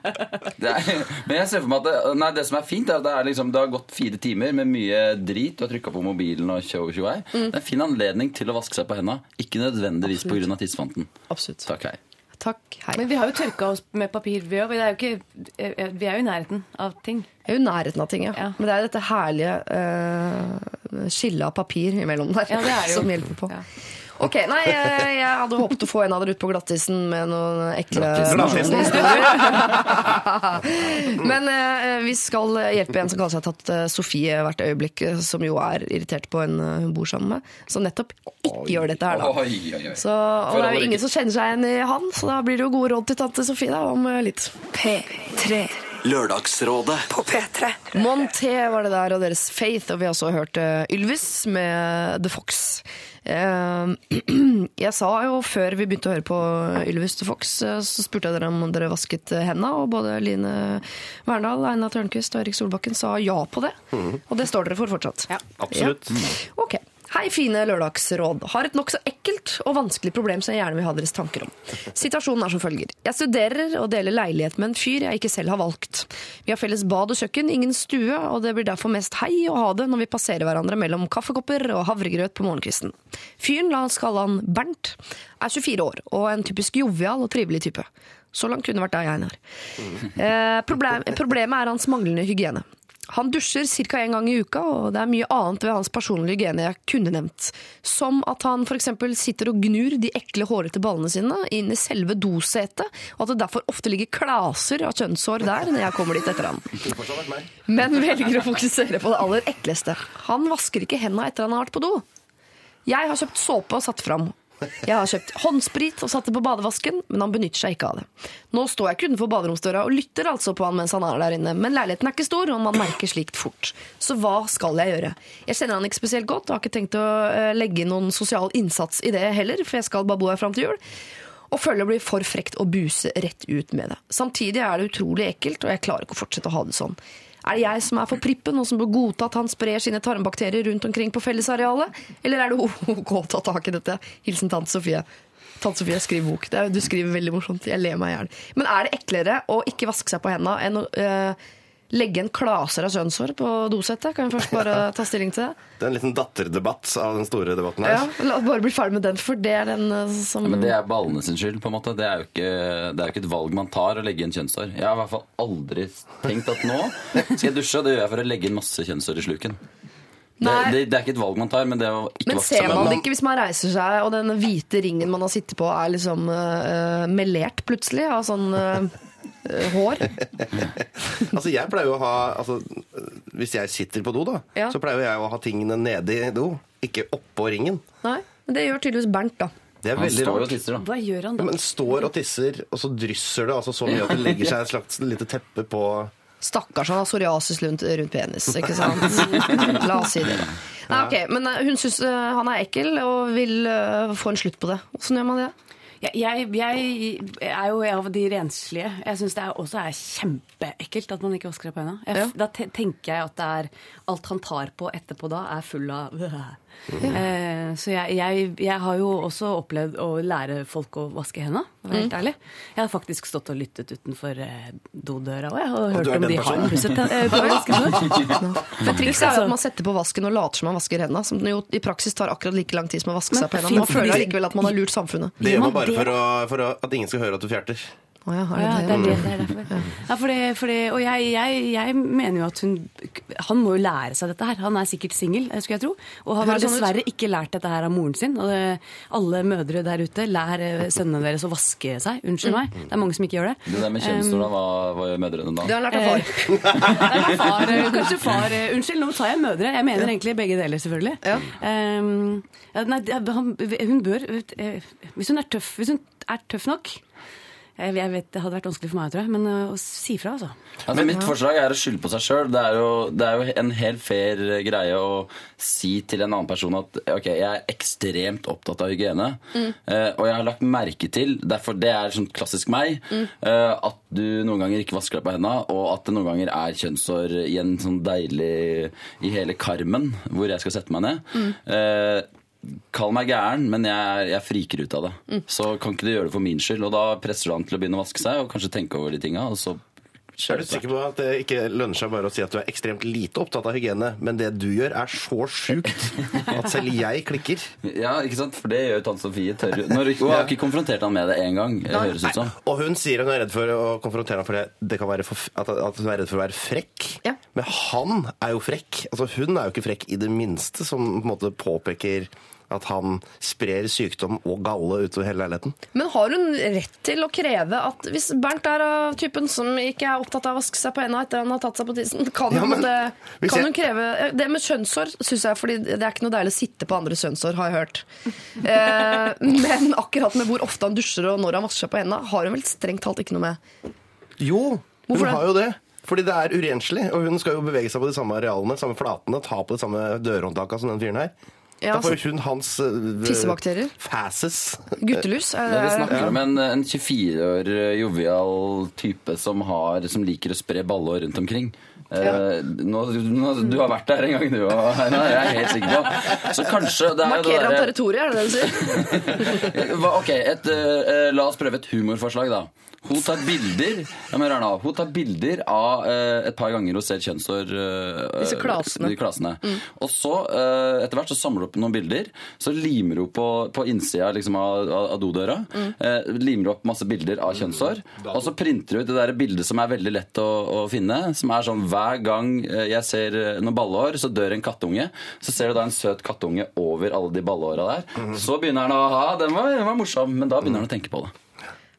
Det er, men jeg ser for meg at det, nei, det som er fint, er at det, er liksom, det har gått fire timer med mye drit. Du har trykka på mobilen og tjo tjo hei. Det er en fin anledning til å vaske seg på henda. Ikke nødvendigvis pga. tidsfanten. Absolutt. Takk, hei. Takk. Hei. Men vi har jo tørka oss med papir, vi òg. Vi er jo vi er jo i nærheten av ting. Vi er jo i nærheten av ting, ja. Ja. Men det er dette herlige uh, skillet av papir imellom der Ja, det er jo. som hjelper på. Ja. Ok, nei, jeg, jeg hadde håpet å få en av dere ut på glattisen med noen ekle historier. Men eh, vi skal hjelpe en som kaller seg tatt eh, Sofie hvert øyeblikk, eh, som jo er irritert på en eh, hun bor sammen med. Så nettopp ikke gjør dette her, da. Oi, oi, oi. Så, og det er jo ingen som kjenner seg igjen i han, så da blir det jo gode råd til tante Sofie da, om eh, litt. P3. Lørdagsrådet På P3. Monté var det der, og deres Faith, og vi har også hørt eh, Ylvis med The Fox. Eh, jeg sa jo før vi begynte å høre på Ylvis The Fox, eh, så spurte jeg dere om dere vasket henda, og både Line Verndal, Einar Tørnquist og Erik Solbakken sa ja på det. Og det står dere for fortsatt. Ja. Absolutt. Ja. Ok. Hei, fine lørdagsråd. Har et nokså ekkelt og vanskelig problem som jeg gjerne vil ha deres tanker om. Situasjonen er som følger. Jeg studerer og deler leilighet med en fyr jeg ikke selv har valgt. Vi har felles bad og kjøkken, ingen stue, og det blir derfor mest hei å ha det når vi passerer hverandre mellom kaffekopper og havregrøt på morgenkvisten. Fyren, la oss kalle han Bernt, er 24 år og en typisk jovial og trivelig type. Så langt kunne det vært deg, Einar. Eh, problem, problemet er hans manglende hygiene. Han dusjer ca. én gang i uka, og det er mye annet ved hans personlige hygiene jeg kunne nevnt. Som at han f.eks. sitter og gnur de ekle, hårete ballene sine inn i selve dosetet, og at det derfor ofte ligger klaser av kjønnshår der når jeg kommer dit etter han. Men velger å fokusere på det aller ekleste. Han vasker ikke hendene etter han har vært på do. Jeg har kjøpt såpe og satt fram. Jeg har kjøpt håndsprit og satt det på badevasken, men han benytter seg ikke av det. Nå står jeg ikke utenfor baderomsdøra og lytter altså på han mens han er der inne, men leiligheten er ikke stor, og man merker slikt fort. Så hva skal jeg gjøre? Jeg kjenner han ikke spesielt godt og har ikke tenkt å eh, legge noen sosial innsats i det heller, for jeg skal bare bo her fram til jul. Og føler det blir for frekt å buse rett ut med det. Samtidig er det utrolig ekkelt, og jeg klarer ikke å fortsette å ha det sånn. Er det jeg som er for prippen og som bør godta at han sprer sine tarmbakterier rundt omkring på fellesarealet? Eller er det OK å ta tak i dette? Hilsen tante Sofie. Tante Sofie, skriv bok. Du skriver veldig morsomt. Jeg ler meg i hjel. Men er det eklere å ikke vaske seg på hendene enn å eh, legge en klaser av kjønnshår på dosettet? Kan vi først bare ta stilling til det? Det er en liten datterdebatt av den store debatten her. Ja, La oss bare bli ferdig med den, for det er den som ja, Men det er ballene sin skyld. på en måte Det er jo ikke, det er jo ikke et valg man tar å legge inn kjønnshår. Jeg har i hvert fall aldri tenkt at nå skal jeg dusje, og det gjør jeg for å legge inn masse kjønnshår i sluken. Det, Nei. det, det er ikke et valg man tar, men det ikke Men ser man det ikke hvis man reiser seg, og den hvite ringen man har sittet på, er liksom uh, melert plutselig av sånn eh, eh, hår? Altså, jeg pleier jo å ha altså, Hvis jeg sitter på do, da, Ja. så pleier jeg å ha tingene nede i do, ikke oppå ringen. Nei, men det gjør tydeligvis Bernt, da. Det er Han veldig rart. tisser. Hva gjør han Ja, da? men står og tisser, og så drysser det altså så mye at det legger seg et slags lite teppe på Stakkars, han har psoriasis rundt, rundt penis, ikke sant? La oss si det. Nei, ok, Men eh, hun syns eh, han er ekkel og vil eh, få en slutt på det. Åssen gjør man det? Jeg, jeg, jeg er jo av de renslige. Jeg syns det er, også er kjempeekkelt at man ikke vasker seg på hendene. Ja. Da tenker jeg at det er alt han tar på etterpå da, er full av eh, Så jeg, jeg, jeg har jo også opplevd å lære folk å vaske hendene, for å være helt ærlig. Jeg har faktisk stått og lyttet utenfor eh, dodøra og har hørt om de har pusset eh. For Trikset er at man setter på vasken og later som man vasker hendene. Som jo i praksis tar akkurat like lang tid som å vaske Men seg på hendene. Man føler likevel allikevel at man har lurt samfunnet. Det gjør man man bare for, å, for å, at ingen skal høre at du fjerter. Å ja, er Ja, det det er det? er derfor. Ja, fordi, fordi, og jeg, jeg, jeg mener jo at hun Han må jo lære seg dette her. Han er sikkert singel, eh, skulle jeg tro. Og han har sånn dessverre ikke lært dette her av moren sin. Og det, alle mødre der ute, lær eh, sønnene deres å vaske seg. Unnskyld meg. Det er mange som ikke gjør det. Det der med kjønnshår, da, hva, hva gjør mødrene da? Det har lært av far. Det er far, eh, kanskje far eh, Unnskyld, nå tar jeg mødre. Jeg mener egentlig begge deler, selvfølgelig. Ja. Um, ja, nei, han, hun bør eh, Hvis hun er tøff, hvis hun er tøff nok jeg jeg vet, Det hadde vært vanskelig for meg, tror jeg, men eh, å si fra, altså. Altså, mitt forslag er å skylde på seg sjøl. Det, er jo- det er jo en helt fair greie å si til en annen person at ok, jeg er ekstremt opptatt av hygiene. Mm. og jeg har lagt merke til, derfor det er sånn klassisk meg, mm. at du noen ganger ikke vasker deg på hendene, og at det noen ganger er kjønnshår i en sånn deilig I hele karmen hvor jeg skal sette meg ned. Eh, Kall meg gæren, men jeg, jeg friker ut av det. Mm. Så kan ikke du gjøre det for min skyld. Og da presser du han til å begynne å vaske seg og kanskje tenke over de tinga. Og så Er du sikker på at det ikke lønner seg bare å si at du er ekstremt lite opptatt av hygiene, men det du gjør er så sjukt at selv jeg klikker? Ja, ikke sant? For det gjør jo tante Sofie. Tør. Når, hun har ikke konfrontert han med det én gang, det høres ut som. Og hun sier hun er redd for å konfrontere ham fordi det kan være for, at, at hun er redd for å være frekk. Ja. Men han er jo frekk. Altså Hun er jo ikke frekk i det minste, som på en måte påpeker at han sprer sykdom og galle utover hele leiligheten. Men har hun rett til å kreve at hvis Bernt er av typen som ikke er opptatt av å vaske seg på hendene etter han har tatt seg på tissen, kan, Ja, men det, kan jeg- hun kreve Det med kjønnshår syns jeg fordi det er ikke noe deilig å sitte på andres kjønnshår, har jeg hørt. Eh, men akkurat med hvor ofte han dusjer og når han vasker seg på hendene, har hun vel strengt talt ikke noe med. Jo, hun det? har jo det. Fordi det er urenslig, og hun skal jo bevege seg på de samme arealene, samme flatene, ta på de samme dørhåndtakene som den fyren her. Ja, da får altså, jo hun hans uh, Tissebakterier? Fases. Guttelus? Er, Men vi snakker snakker om en, en 24 år jovial type som, har, som liker å spre ballår rundt omkring. Eh, nå, nå, du har vært der en gang, du òg. Jeg er helt sikker på. Så kanskje det er markerer han territoriet, er det det du sier? Ok, et, uh, La oss prøve et humorforslag, da. Hun tar bilder ja, men hør hun tar bilder av eh, et par ganger hun ser kjønnshår eh, Disse klasene. de klasene. Og så, eh, etter hvert, så samler hun opp noen bilder. Så limer hun på, på innsida liksom, av, av dodøra. Eh, limer opp masse bilder av kjønnshår. Og så printer hun ut det der bildet som er veldig lett å, å finne. Som er sånn hver gang eh, jeg ser eh, noen ballehår, så dør en kattunge. Så ser du da en søt kattunge over alle de ballehåra der. Så begynner han å ha Den var, den var morsom, men da begynner han å tenke på det.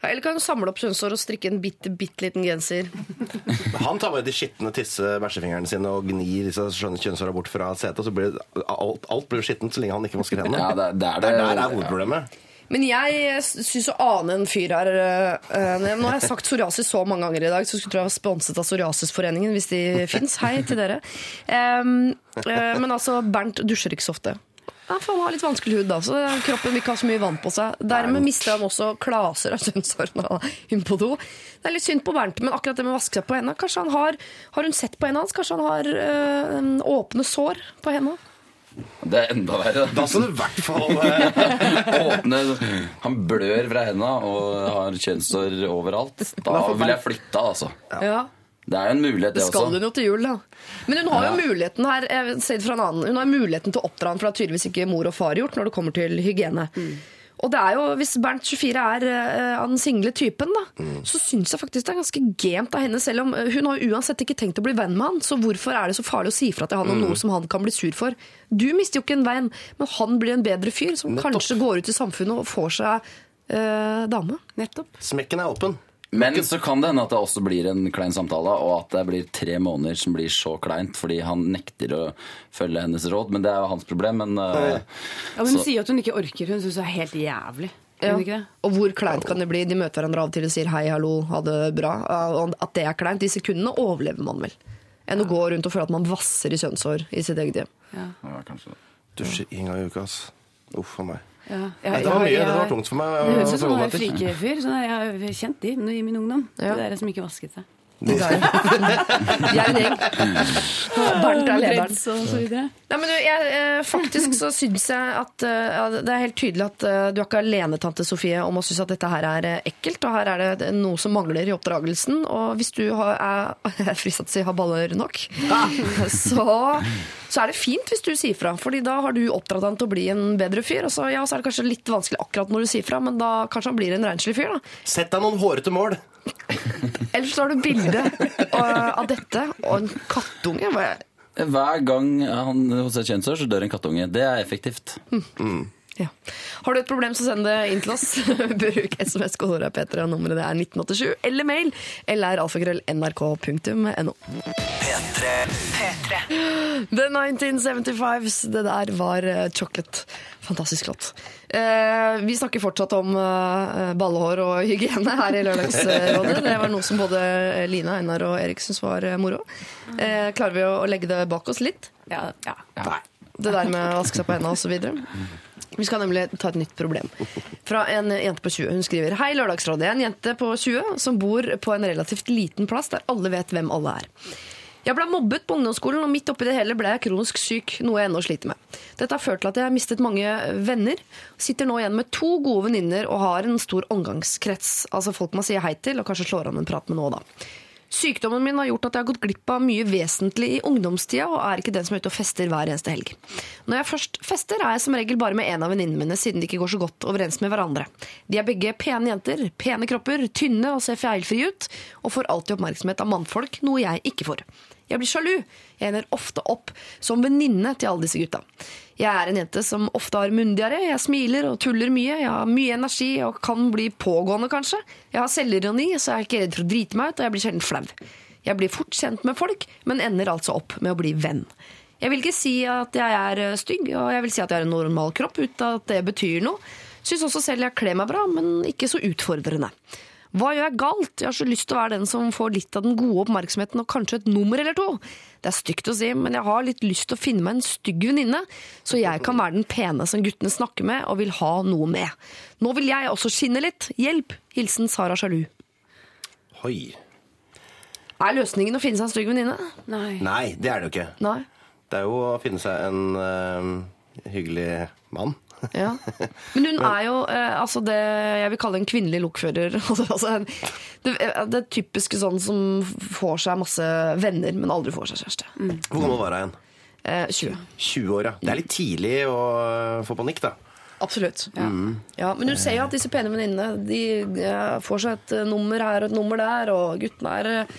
Eller kan hun samle opp kjønnshår og strikke en bitte, bitte liten genser? Han tar bare de skitne tisse-bæsjefingrene sine og gnir disse skjønne kjønnshåra bort fra setet, og så blir det, alt, alt blir skittent så lenge han ikke vasker hendene. Ja, det, det er Det det. er der er hovedproblemet. Men jeg syns å ane en fyr her øh, Nå har jeg sagt psoriasis så mange ganger i dag, så skulle tro jeg var sponset av Psoriasisforeningen, hvis de fins. Hei til dere. Øh, men altså, Bernt dusjer ikke så ofte. Ja, for Han har litt vanskelig hud, da, så kroppen vil ikke ha så mye vann på seg. Dermed mister han også klaser av kjønnshår når han er inne på do. Det er litt synd på Bernt, men akkurat det med å vaske seg på hendene Kanskje han har Har hun sett på hendene hans? Kanskje han har øh, åpne sår på hendene? Det er enda verre. Da skal du i hvert fall eh, Åpne Han blør fra henda og har kjønnshår overalt. Da vil jeg flytte, altså. Ja. Det er jo en mulighet, Det det skal også. hun jo til jul, da. Men hun har jo muligheten her jeg det fra en annen, hun har muligheten til å oppdra han, for det har tydeligvis ikke mor og far gjort når det kommer til hygiene. Og det er jo, Hvis Bernt 24 er av uh, den single typen, da, så syns jeg faktisk det er ganske gent av henne. Selv om eh, hun har jo uansett ikke tenkt å bli venn med han, så hvorfor er det så farlig å si fra til han om noe som han kan bli sur for? Du mister jo ikke en venn, men han blir en bedre fyr som Nettopp. kanskje går ut i samfunnet og får seg uh, dame. Nettopp. Smekken er åpen. Men så kan det hende at det også blir en klein samtale, og at det blir tre måneder som blir så kleint fordi han nekter å følge hennes råd. Men det er jo hans problem. Men eh, Ja, men Hun Så- sier at hun ikke orker. Hun syns det er helt jævlig. Ja. Og hvor kleint kan det bli? De møter hverandre av og til og sier hei, hallo, ha det bra. Og At det er kleint. De sekundene overlever man vel. Enn å gå rundt og føle at man vasser i kjønnshår i sitt eget hjem. ja, kanskje Dusje én gang i uka, ass. Uff a meg. Ja. Ja, det var mye. Det var tungt for meg Det høres ut som er meg til. frikefyr. Sånn jeg har kjent de i min ungdom. Ja. er der som ikke vasket seg. Er gjeng. Bernt er lederen. Og så. Nei, men du, jeg, eh, faktisk så syns jeg at eh, ja, det er helt tydelig at eh, du er ikke alene, tante Sofie, om å synes at dette her er ekkelt. Og her er det noe som mangler i oppdragelsen. Og hvis du har, er, jeg er fristet til å si har baller nok, så, så er det fint hvis du sier fra. Fordi da har du oppdratt han til å bli en bedre fyr. Og så, ja, så er det kanskje litt vanskelig akkurat når du sier fra, men da kanskje han blir en renslig fyr. da. Sett deg noen hårete mål. Ellers så har du bilde av dette og en kattunge. Er- Hver gang han hos et kjønnsår, så dør en kattunge. Det er effektivt. Ja. Har du et problem, så send det inn til oss. Bruk SMS P3, og nummeret det er 1987, eller mail eller alfakrøll nrk.no. P3. The 1975s, det der var eh, Chocolate. Fantastisk låt. Eh, vi snakker fortsatt om eh, ballehår og hygiene her i Lørdagsrådet. Det var noe som både Lina, Einar og Erik syntes var eh, moro. Eh, klarer vi å, å legge det bak oss litt? Ja, ja. Det der med å vaske seg på hendene osv. Vi skal nemlig ta et nytt problem. Fra en jente på 20. Hun skriver Hei, Lørdagsrådet. En jente på 20 som bor på en relativt liten plass der alle vet hvem alle er. Jeg ble mobbet på ungdomsskolen, og midt oppi det hele ble jeg kronisk syk, noe jeg ennå sliter med. Dette har ført til at jeg har mistet mange venner. Sitter nå igjen med to gode venninner og har en stor omgangskrets. Altså folk man sier hei til, og kanskje slår an en prat med nå da. Sykdommen min har gjort at jeg har gått glipp av mye vesentlig i ungdomstida, og er ikke den som er ute og fester hver eneste helg. Når jeg først fester, er jeg som regel bare med en av venninnene mine, siden de ikke går så godt overens med hverandre. De er begge pene jenter, pene kropper, tynne og ser feilfrie ut, og får alltid oppmerksomhet av mannfolk, noe jeg ikke får. Jeg blir sjalu. Jeg ender ofte opp som venninne til alle disse gutta. Jeg er en jente som ofte har munndiaré, jeg smiler og tuller mye, jeg har mye energi og kan bli pågående, kanskje. Jeg har selvironi, så jeg er ikke redd for å drite meg ut, og jeg blir sjelden flau. Jeg blir fort kjent med folk, men ender altså opp med å bli venn. Jeg vil ikke si at jeg er eh, stygg, og jeg vil si at jeg har en normal kropp, uten at det betyr noe. Syns også selv jeg kler meg bra, men ikke så utfordrende. Hva gjør jeg galt? Jeg har så lyst til å være den som får litt av den gode oppmerksomheten og kanskje et nummer eller to. Det er stygt å si, men jeg har litt lyst til å finne meg en stygg venninne, så jeg kan være den pene som guttene snakker med og vil ha noe med. Nå vil jeg også skinne litt. Hjelp! Hilsen Sara Sjalu. Oi. Er løsningen å finne seg en stygg venninne? Nei. Nei, det er det jo ikke. Nei. Det er jo å finne seg en eh, hyggelig mann. Ja. Men hun er jo eh, altså det jeg vil kalle en kvinnelig lokfører. altså, det, det typiske sånn som får seg masse venner, men aldri får seg kjæreste. Hvor gammel var hun igjen? Eh, 20. 20 år, ja. Det er litt tidlig å eh, få panikk, da. Absolutt. Ja. Mm. men hun ser jo at disse pene venninnene de, de får seg et eh, nummer her og et nummer der, og guttene er eh,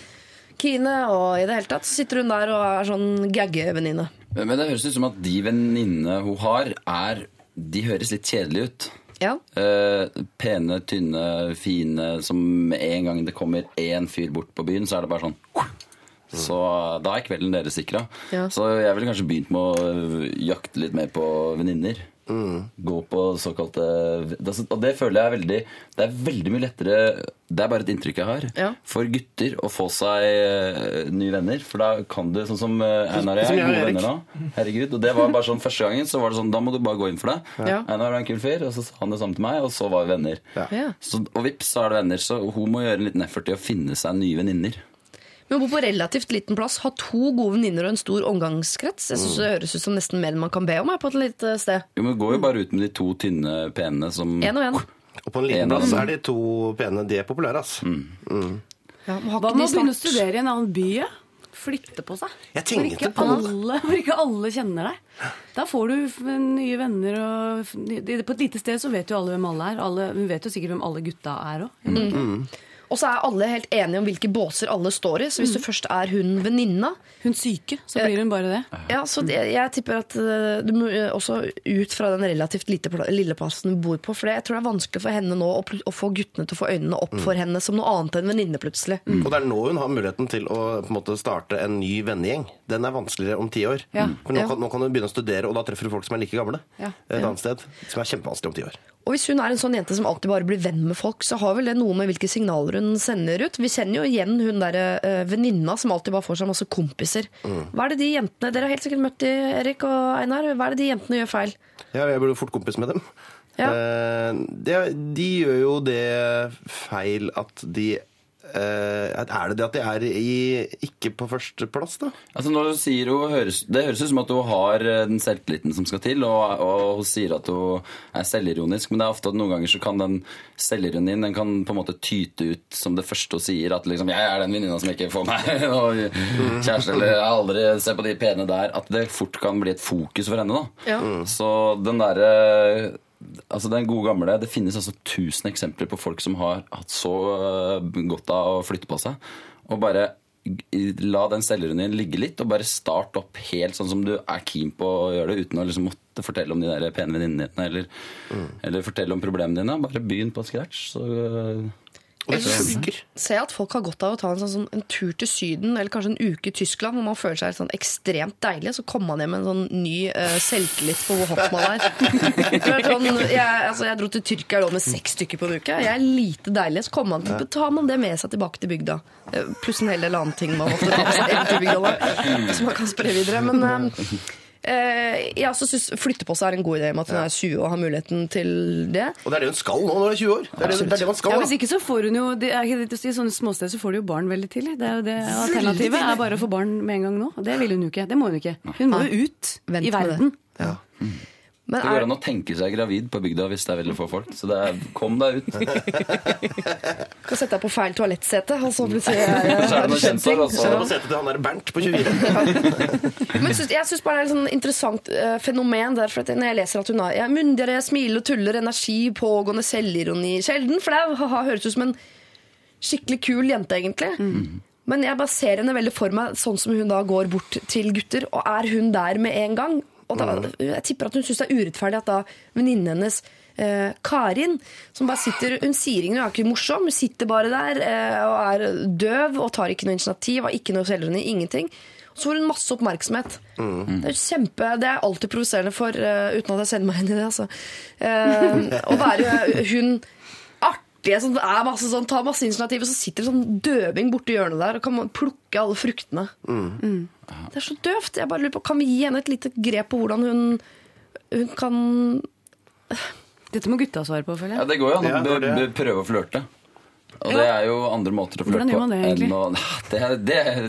kine, og i det hele tatt så sitter hun der og er sånn gagge-venninne. Men det høres ut som at de venninnene hun har, er De høres litt kjedelige ut. Ja. Uh, pene, tynne, fine Som med en gang det kommer én fyr bort på byen, så er det bare sånn Så da er kvelden deres sikra. Ja. Så jeg ville kanskje begynt med å jakte litt mer på venninner. Gå på såkalte det- Og det føler jeg er veldig Det er veldig mye lettere Det er bare et inntrykk jeg har. Ja. For gutter å få seg øh, nye venner. For da kan du, sånn som øh, Einar og jeg, jeg gode Erik. venner nå. Herregud, og det var bare sånn Første gangen så var det sånn Da må du bare gå inn for det. Ja. Einar var en kul fyr, og så sa han det samme til meg, og så var vi venner. Ja. Så, og vips, så er det venner. Så hun må gjøre en liten effort i å finne seg nye venninner. Men hun bor på relativt liten plass, har to gode venninner og en stor omgangskrets. Jeg synes Det høres ut som nesten mer enn man kan be om her på et lite sted. Jo, men Går jo bare ut med de to tynne, pene som En og en. Og på en liten En plass er de to pene. De er populære, ass. Mm. Mm. Ja, Hva med å begynne å studere i en annen by? ja? Flytte på seg. Jeg Hvor tenkte ikke, på det. alle, hvor ikke alle kjenner deg. Da får du nye venner. Og, på et lite sted så vet jo alle hvem alle er. Alle, vi vet jo sikkert hvem alle gutta er òg. Og så er alle helt enige om hvilke båser alle står i. Så hvis du først er hun venninna Hun syke, så blir hun bare det. ja, så det, Jeg tipper at eh, du må eh, også ut fra den relativt lite, lille plassen du bor på. For jeg tror det er vanskelig for henne nå å, å få guttene til å få øynene opp for henne som noe annet enn venninne plutselig. Og det er nå hun har muligheten til å på en måte, starte en ny vennegjeng. Den er vanskeligere om ti år. Ja. For nå Ja. kan, nå kan hun begynne å studere, og da treffer du folk som er like gamle. Ja. Et annet sted. Som er kjempevanskelig om ti år. Og hvis hun er en sånn jente som alltid bare blir venn med folk, så har vel det noe med hvilke signaler hun sender ut. Vi kjenner jo igjen hun derre uh, venninna som alltid bare får seg masse kompiser. Hva er det de jentene Dere har helt sikkert møtt de, Erik og Einar. Hva er det de jentene gjør feil? Ja, jeg blir jo fort kompis med dem. Ja. Eh, det, de gjør jo det feil at de Er det det at de er i, ikke på førsteplass, da? Altså når du sier hun høres, Det høres ut som at hun har eh, den selvtilliten som skal til, og, og hun sier at hun er selvironisk, men det er ofte at noen ganger så kan den selvironien den kan på en måte tyte ut som det første hun sier. At liksom 'jeg er den venninna som ikke får meg og kjæreste', eller 'jeg har aldri se på de pene der'. At det fort kan bli et fokus for henne. da. Ja. Så den derre Altså Den gode gamle Det finnes altså tusen eksempler på folk som har hatt så øh, godt av å flytte på seg. Og bare la den selvironien ligge litt, og bare start opp helt sånn som du er keen på å gjøre det, uten å liksom måtte fortelle om de der pene venninnene dine, eller, eller fortelle om problemene dine. Bare begynn på scratch. Så øh, Og det funker. jeg at folk har godt av å ta en, sånn, sånn, en tur til Syden eller kanskje en uke i Tyskland hvor man føler seg sånn ekstremt deilig. Så kommer man hjem med en sånn ny uh, selvtillit på hvor hot man er. Sånn, jeg, altså, jeg dro til Tyrkia lå med seks stykker på en uke. Jeg er lite deilig. Så kommer man, tar man det med seg tilbake til bygda. Eh, Pluss en hel del annen ting man måtte ta med seg til bygda. Som man kan spre videre. Men Eh, jeg også syns flytte på seg er en god idé med at hun er 20 og har muligheten til det. Og det er det hun skal nå når hun er 20 år. Det er det, det, er det man skal. Ja, hvis ikke så får hun jo det er ikke det, I sånne småsteder så får du jo barn veldig tidlig. Det er jo det Alternativet er bare å få barn med en gang nå. Det vil hun jo ikke. Det må hun ikke. Hun må jo ut Vent i med verden. Ja. Men Det går er, an å tenke seg gravid på bygda hvis det er veldig få folk. Så det er, kom deg ut. kan sette deg på feil toalettsete, og så plutselig er er det noe kjensel, og Så er det på setet til han der Bernt på 24. Men jeg syns bare det er et sånn interessant eh, fenomen. Derfor at når jeg leser at hun har ja, er myndigere, smiler og tuller, energi, pågående selvironi Sjelden flau, ha-ha, høres ut som en skikkelig kul jente, egentlig. Men jeg bare ser henne veldig for meg sånn som hun da går bort til gutter, og er hun der med en gang? Og da, Jeg tipper at hun syns det er urettferdig at da venninnen hennes eh, Karin, som bare sitter Hun sier ingenting, hun er ikke morsom, hun sitter bare der eh, og er døv og tar ikke noe initiativ, har ikke noe selvrende, ingenting. Så får hun masse oppmerksomhet. Det er jo kjempe, det er alltid provoserende for, uh, uten at jeg selger meg inn i det, altså. Eh, å være hun artige som er masse sånn, tar masse initiativ, og så sitter det sånn døving borti hjørnet der og kan plukke alle fruktene. Mm. Det er så døvt. Jeg bare lurer på, Kan vi gi henne et lite grep på hvordan hun, hun kan Dette må gutta svare på, føler jeg. Ja, det går jo an å prøve å flørte. Og det er jo andre måter å flørte Hvordan gjør på man det, egentlig? enn å det, er- det, er-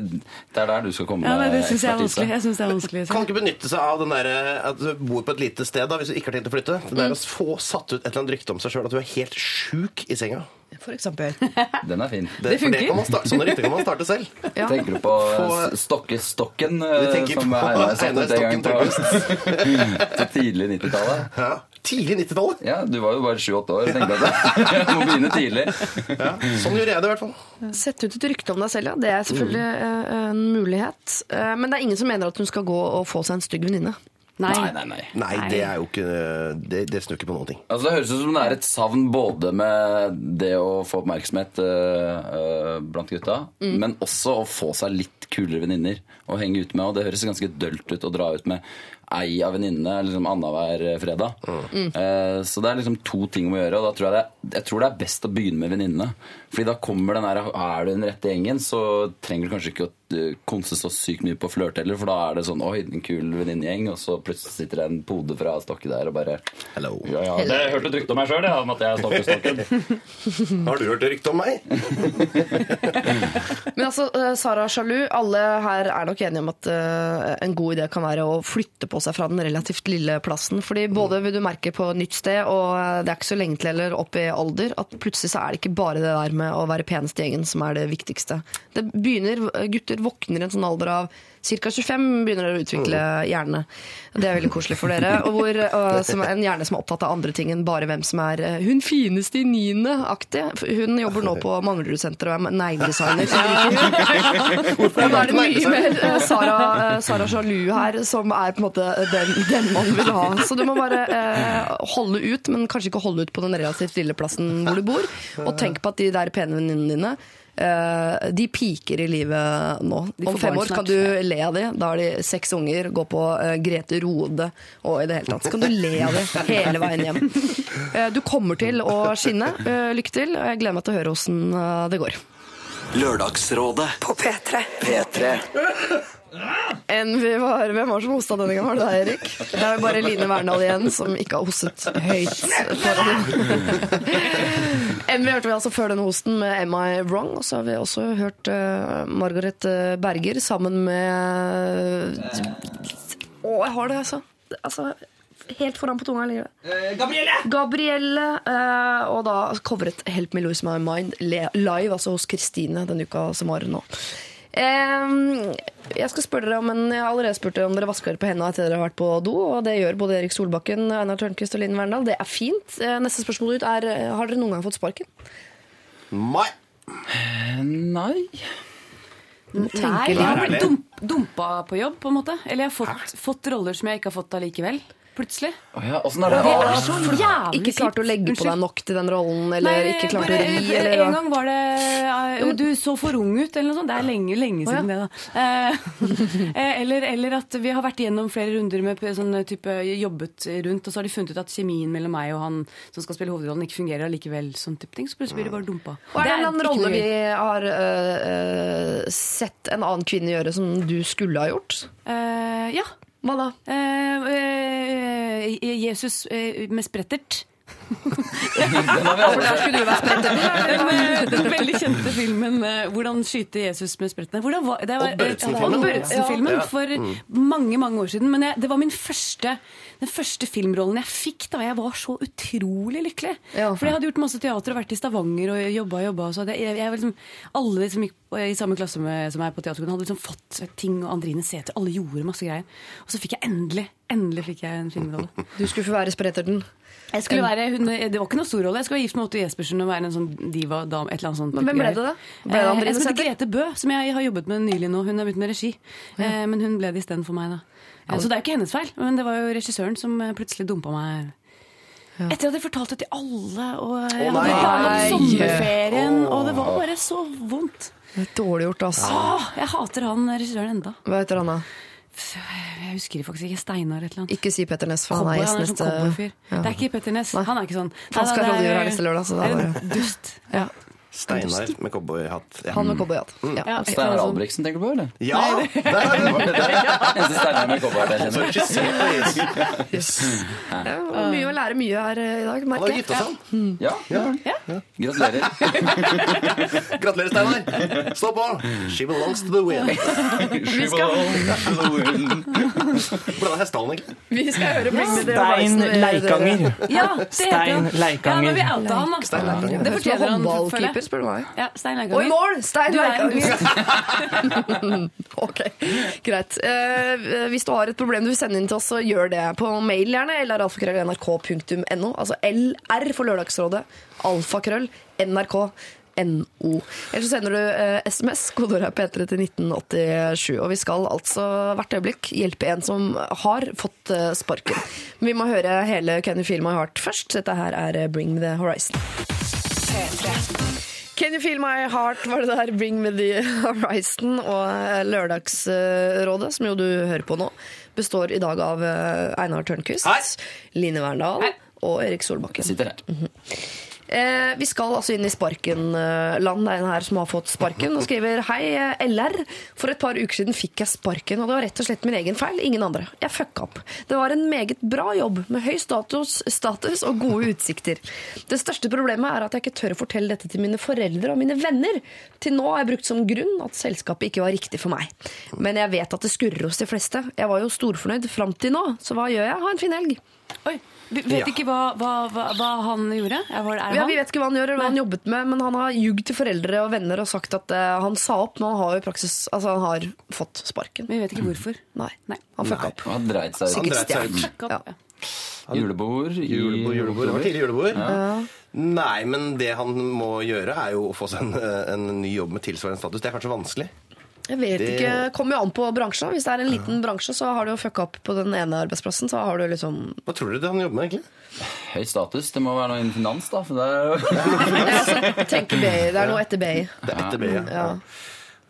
det er der du skal komme Ja, nei, det med ekspertise. jeg er synes det er vanskelig Kan ikke benytte seg av den der, at du bor på et lite sted da, hvis du ikke har tenkt å flytte. Det er å få satt ut et eller annet rykte om seg sjøl at du er helt sjuk i senga. For eksempel. Den er fin. Det, funker. det kan man starte, sånne rykter kan man starte selv. Ja. Tenker du på Få- s- Stokkestokken, Vi eh, tenker som på Einar satte ut en gang Stokken på til tidlig 90-tallet? Ja. Tidlig 90-tallet. Ja, du var jo bare 7-8 år. Tenkte at jeg må begynne tidlig. Ja. Sånn gjør jeg det i hvert fall. Sette ut et rykte om deg selv, ja. Det er selvfølgelig mm. en mulighet. Eh, men det er ingen som mener at hun skal gå og få seg en stygg venninne. Nei. Nei, nei, nei. Nei, det er jo ikke Det, det snur ikke på noen ting. Altså, det høres ut som det er et savn både med det å få oppmerksomhet øh, blant gutta, men også å få seg litt kulere venninner å henge ut med. Og det høres ganske dølt ut å dra ut med ei av venninnene liksom annenhver fredag. Eh, så det er liksom to ting å gjøre, og da tror jeg, det, jeg tror det er best å begynne med venninnene. Fordi da kommer den der Er du den rette gjengen, så trenger du kanskje ikke å øh, konse så sykt mye på flørte heller, for da er det sånn Oi, en kul venninnegjeng, og så plutselig sitter det en pode fra Stokke der og bare Hello. ja, ja, det jeg hørte et rykte om meg sjøl, om at jeg er Stokkestokken. Har du hørt rykte om meg? Men altså, eh, Sara Sjalu, alle her er nok enige om at eh, en god idé kan være å flytte på seg fra den relativt lille plassen. Fordi både vil du merke på nytt sted, og det er ikke så lenge til eller opp i alder, at plutselig så er det ikke bare det der med å være penest i gjengen som er det viktigste. Det begynner, Gutter våkner i en sånn alder av ca. 25 begynner dere å utvikle hjerne. Det er veldig koselig for dere. Og hvor, som er en hjerne som er opptatt av andre ting enn bare hvem som er eh, hun fineste i niende-aktig. Hun jobber nå på Manglerudsenteret og er negledesigner. Da er det mye mer eh, Sara, eh, Sara Jalu her, som er på en måte den, den man vil ha. Så du må bare holde ut, men kanskje ikke holde ut på den relativt lille plassen hvor du bor. Og tenk på at de der pene venninnene dine de piker i livet nå. Om fem år kan du le av de. Da har de seks unger, går på eh, Grete Rode og i det hele tatt. Så kan du le av dem hele veien hjem. Eh, du kommer til å skinne. Eh, lykke til. og Jeg gleder meg til å høre åssen eh, det går. Lørdagsrådet På P3. P3. Enn vi var, Hvem var det som hosta denne gangen? Var det deg, Erik? Det er bare Line Verndal igjen som ikke har hostet høyt. Enn vi hørte vi altså før denne hosten med Am I Wrong? Og så har vi også hørt uh, Margaret eh, Berger sammen med Å, jeg har det, altså. altså helt foran på tunga Eller? Eh, Gabrielle! Gabrielle, eh, og da covret Help Me Lose My Mind live, altså hos Kristine denne uka som var nå. Eh, jeg skal spørre dere om en, jeg har allerede spurt dere om dere vasker dere på hendene etter dere har vært på do, og det gjør både Erik Solbakken, Einar Tørnquist og Linn Verndal. Det er fint. Eh, neste spørsmål ut er eh, har dere noen gang fått sparken? Nei. Nei. Nei, jeg har blitt dump, dumpa på jobb, på en måte. Eller jeg har fått, fått roller som jeg ikke har fått allikevel. Plutselig. Oh ja, Åssen er det? Det er så jævlig Ikke klart å legge på deg nok til den rollen, eller Nei, ikke klart bare- å ri, En gang var det eh, Jo, du så for ung ut, eller noe sånt. Det er lenge, lenge Å, ja. siden det, da. Eh, eh, eller, eller at vi har vært gjennom flere runder med sånn type jobbet rundt, og så har de funnet ut at kjemien mellom meg og han som skal spille hovedrollen, ikke fungerer allikevel. Sånn type ting. Så plutselig blir det bare dumpa. Og er det en eller annen rolle vi har øh, sett en annen kvinne gjøre som du skulle ha gjort? Eh, ja. Hva da? Eh, eh, Jesus eh, med sprettert. Den skulle du alle spretten. Den, eh, den veldig kjente filmen eh, 'Hvordan skyte Jesus med sprettene'. Hvordan var, det var, og Børretzen-filmen. Ja. for mange mange år siden. Men jeg, det var min første, den første filmrollen jeg fikk da jeg var så utrolig lykkelig. Ja. For jeg hadde gjort masse teater og vært i Stavanger og jobba og jobba. Så hadde jeg, jeg, liksom, alle som gikk i samme klasse med, som meg på teaterskolen, hadde liksom fått ting. Og Andrine Sæther. Alle gjorde masse greier. Og så fikk jeg endelig endelig fikk jeg en filmrolle. Du skulle få være spretterten. Jeg skulle være, hun, det var ikke noe stor rolle. Jeg skulle være gift med Otto Jespersen og være en sånn diva-dame. et eller annet sånt. Men hvem ble det da? Ble det andre jeg skulle til Grete Bø, som jeg har jobbet med nylig nå. Hun har begynt med regi. Ja. Men hun ble det istedenfor meg, da. Ja, Så det er jo ikke hennes feil, men det var jo regissøren som eh, plutselig dumpa meg. Etter at jeg fortalte det til alle, og jeg hadde planlagt sommerferien, og det var bare så vondt. Det er Dårlig gjort, altså. Åh, jeg hater han regissøren enda. Hva heter han da? Jeg husker faktisk ikke. Steinar et eller annet. Ikke si Petter Næss, for han er gjest sånn neste. Ja. Det er ikke Petter Næss. Han er ikke sånn. Han skal rådgiver her neste lørdag, så da er bare- Dust. Ja. Steinar med cowboyhatt. Ja. Han med cowboyhatt. Ja. Ja, Steinar annet. Albrigtsen tenker du på, eller? Ja, der er det! Eneste Steinar med cowboyhatt jeg Altså. Yes. Ja, mye å lære mye her eh, i dag, Han har gitt oss, gifta seg. Ja, ja. Gratulerer. Gratulerer, Steinar. Stå på! She belongs to the wind. Hvordan er hestehalen, egentlig? Vi skal høre Bring Me The Stein Leikanger. Ja, det heter Stein han. Leikanger. Ja, men vi outa han, da. Det fortjener han, føler Håndballkeeper, jeg. spør du meg. Ja, Stein Og i mål! Stein er Leikanger. ok, greit. Eh, hvis du har et problem du vil sende inn til oss, så gjør det på mail gjerne. Eller alfakrøll.nrk.no. Altså LR for Lørdagsrådet. Alfakrøll NRK. NO. Eller så sender du eh, SMS, kodeordet er P3 til 1987. Og vi skal altså hvert øyeblikk hjelpe en som har fått eh, sparken. Men vi må høre hele Kenny Feel My Heart først. Dette her er Bring Me The Horizon. Can you feel my heart, var det der Bring Me The Horizon og eh, Lørdagsrådet, som jo du hører på nå, består i dag av eh, Einar Tørnquist, Line Verndal og Erik Solbakken. Sitter her. Eh, vi skal altså inn i Sparken-land. Det er en her som har fått sparken og skriver Hei, eh, LR. For et par uker siden fikk jeg sparken, og det var rett og slett min egen feil. Ingen andre. Jeg fucka opp. Det var en meget bra jobb med høy status, status og gode utsikter. Det største problemet er at jeg ikke tør å fortelle dette til mine foreldre og mine venner. Til nå har jeg brukt som grunn at selskapet ikke var riktig for meg. Men jeg vet at det skurrer hos de fleste. Jeg var jo storfornøyd fram til nå, så hva gjør jeg? Ha en fin helg. Oi, vi vet Ja. ikke hva, hva, hva, hva han gjorde? Er, var, Ja. Vi vet ikke hva han gjør, eller hva han jobbet med, men han har ljugd til foreldre og venner og sagt at uh, han sa opp, men han har jo i praksis altså, han har fått sparken. Vi vet ikke hvorfor. Nei, Nei. han fucka opp. Han dreit seg ut. Sikkert stjålet. Ja. ja. Julebord Julebord, julebord. Det var tidlig julebord. Nei, men det han må gjøre, er jo å få seg en, en ny jobb med tilsvarende status. Det er kanskje vanskelig. Jeg vet Det- ikke, kommer jo an på bransjen. Hvis det er en liten bransje, så har du jo fucka opp på den ene arbeidsplassen. Så har du liksom Hva tror dere det han jobber med, egentlig? Høy status. Det må være noe innen finans, da. For det er jo Jeg tenker BI. Det er noe etter BI. Det er etter BI, ja. Ja.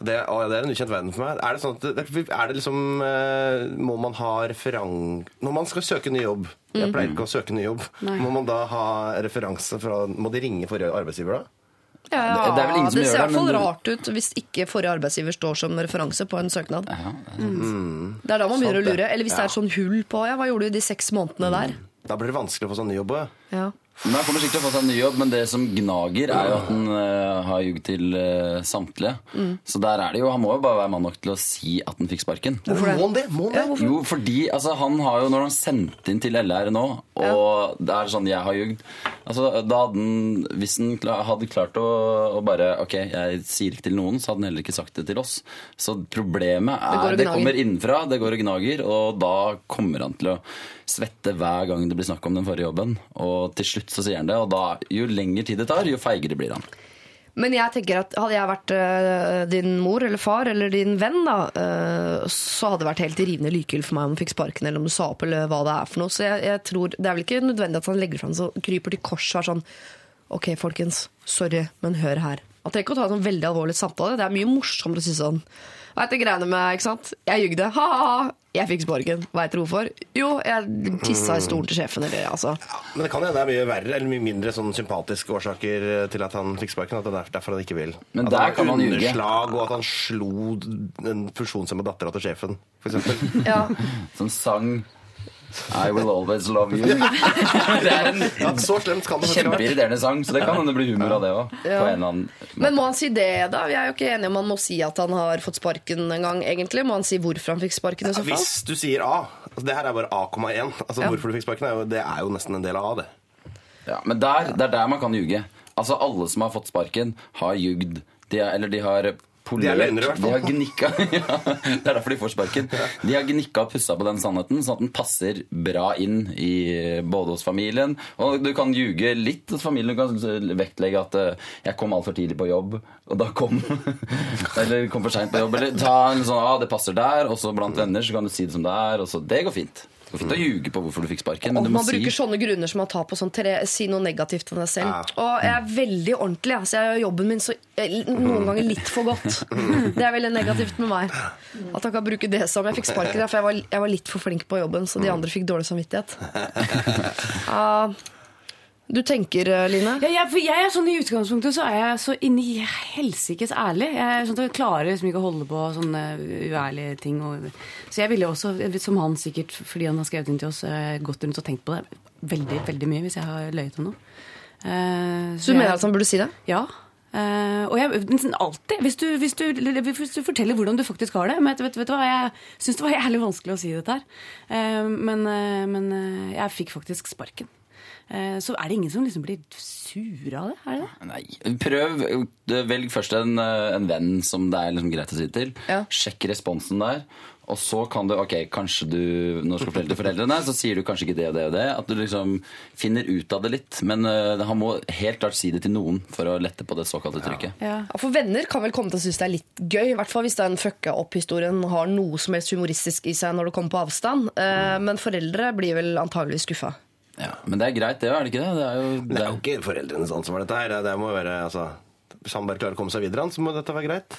Det, å, det er en ukjent verden for meg. Er det sånn at det, er det liksom eh, Må man ha referanse Når man skal søke ny jobb Jeg pleier ikke å søke ny jobb. Må man da ha referanse fra Må de ringe forrige arbeidsgiver da? Ja, Det- det er vel ingen som det gjør ser i det, hvert fall men rart ut hvis ikke forrige arbeidsgiver står som referanse på en søknad. ja, Det er da man begynner å lure. Eller hvis det er sånn hull på ja, hva gjorde du i de seks månedene der? Da blir det vanskelig å få sånn ny jobb òg. Ja. Men Han kommer sikkert til å få seg en ny jobb, men det som gnager, er jo at han eh, har ljugd til eh, samtlige. Så der er det jo, han må jo bare være mann nok til å si at han fikk sparken. Hvorfor det? Må han det? Må han det? Jo, fordi altså, han har jo, når han sendte inn til LR nå, og det er sånn 'jeg har ljugd' altså, da hadde han, Hvis han kla- hadde klart å, å bare 'ok, jeg sier ikke til noen', så hadde han heller ikke sagt det til oss. Så problemet Det går er og det, gnager. kommer innenfra, det går og gnager, og da kommer han til å svette hver gang det blir snakk om den forrige jobben. Og til slutt så sier han det, og da, jo lengre tid det tar, jo feigere blir han. Men jeg tenker at hadde jeg vært øh, din mor eller far eller din venn, da, øh, så hadde det vært helt rivende likegyldig for meg om du fikk sparken eller om du sa opp eller hva det er for noe. Så jeg, jeg tror, Det er vel ikke nødvendig at han legger fram så kryper til korset og er sånn Ok, folkens, sorry, men hør her. Man trenger ikke å ta en sånn veldig alvorlig samtale. Det er mye morsommere å si sånn Veit du greiene med, ikke sant? Jeg jugde. Ha-ha! Jeg fikk sparken. Veit du hvorfor? Jo, jeg tissa i stolen til sjefen. Eller, altså. Men det kan hende det er mye verre eller mye mindre sånn sympatiske årsaker til at han fikk sparken. At det er derfor han ikke vil. Men at der han har kan man ljuge. underslag, og at han slo den funksjonshemmede dattera til sjefen, for eksempel. Ja. Som sang I will always love you. Det er en det kjempeirriterende sang, så det kan hende bli humor av det òg. Ja. Men må han si det, da? Vi er jo ikke enige om han må si at han har fått sparken en gang, egentlig. Må han si hvorfor han fikk sparken i så fall? Hvis du sier A altså Det her er bare A,1. Altså, Ja. Hvorfor du fikk sparken, er jo, det er jo nesten en del av A, det. Ja, men der, det er der man kan ljuge. Altså Alle som har fått sparken, har jugd. De er, eller de har polert. De er løgnere, i hvert fall. De har gnikka ja, Det er derfor de får sparken. De har gnikka og pussa på den sannheten, sånn at den passer bra inn i både hos familien. Og du kan ljuge litt hos familien. Du kan vektlegge at eh, 'jeg kom altfor tidlig på jobb', og da kom Eller kom for seint på jobb. Eller ta en sånn 'ah, det passer der', og så blant venner så kan du si det som det er. Og så, det går fint. Det går fint å ljuge på hvorfor du fikk sparken, men du må man si bruker sånne grunner som å ta på sånn tre, si noe negativt om deg selv. Og jeg er veldig ordentlig. Altså jeg gjør jobben min så, eh, noen ganger litt for godt. Det er veldig negativt med meg. At jeg kan bruke det som Jeg fikk sparken for jeg var, jeg var litt for flink på jobben, så de andre fikk dårlig samvittighet. Ja. Du tenker, eh, Line? Ja, jeg, for jeg er sånn I utgangspunktet så er jeg så inni helsikes ærlig. Jeg er sånn jeg klarer liksom ikke å holde på sånne uærlige ting. Og, så jeg ville også, som han sikkert, fordi han har skrevet inn til oss, eh, gått rundt og tenkt på det veldig veldig mye hvis jeg har løyet om noe. Uh, Så du mener at han burde si det? Ja. Uh, og jeg, alltid, hvis du, hvis, du, hvis du forteller hvordan du faktisk har det Men vet, vet du hva, jeg syns det var jævlig vanskelig å si dette her. Uh, men eh, men eh, jeg fikk faktisk sparken. Eh, så er det ingen som liksom blir sure av det? Er det det? Nei. Prøv. Velg først en, eh, en venn som det er liksom greit å si til. Ja. Sjekk responsen der. Og så kan du Ok, kanskje du Når du skal fortelle til foreldrene, så sier du kanskje ikke det og det og det. At du liksom finner ut av det litt. Men uh, han må helt klart si det til noen for å lette på det såkalte trykket. Ja, For venner kan vel komme til å synes det er litt gøy. I hvert fall hvis den fucka opp-historien har noe som helst humoristisk i seg når det kommer på avstand. Eh, Men foreldre blir vel antageligvis skuffa. Ja, Men det er greit, det, er det ikke det? Det er jo, det er jo ikke foreldrenes ansvar, dette her. Det må jo være, altså, Hvis han bare klarer å komme seg videre, så må dette være greit.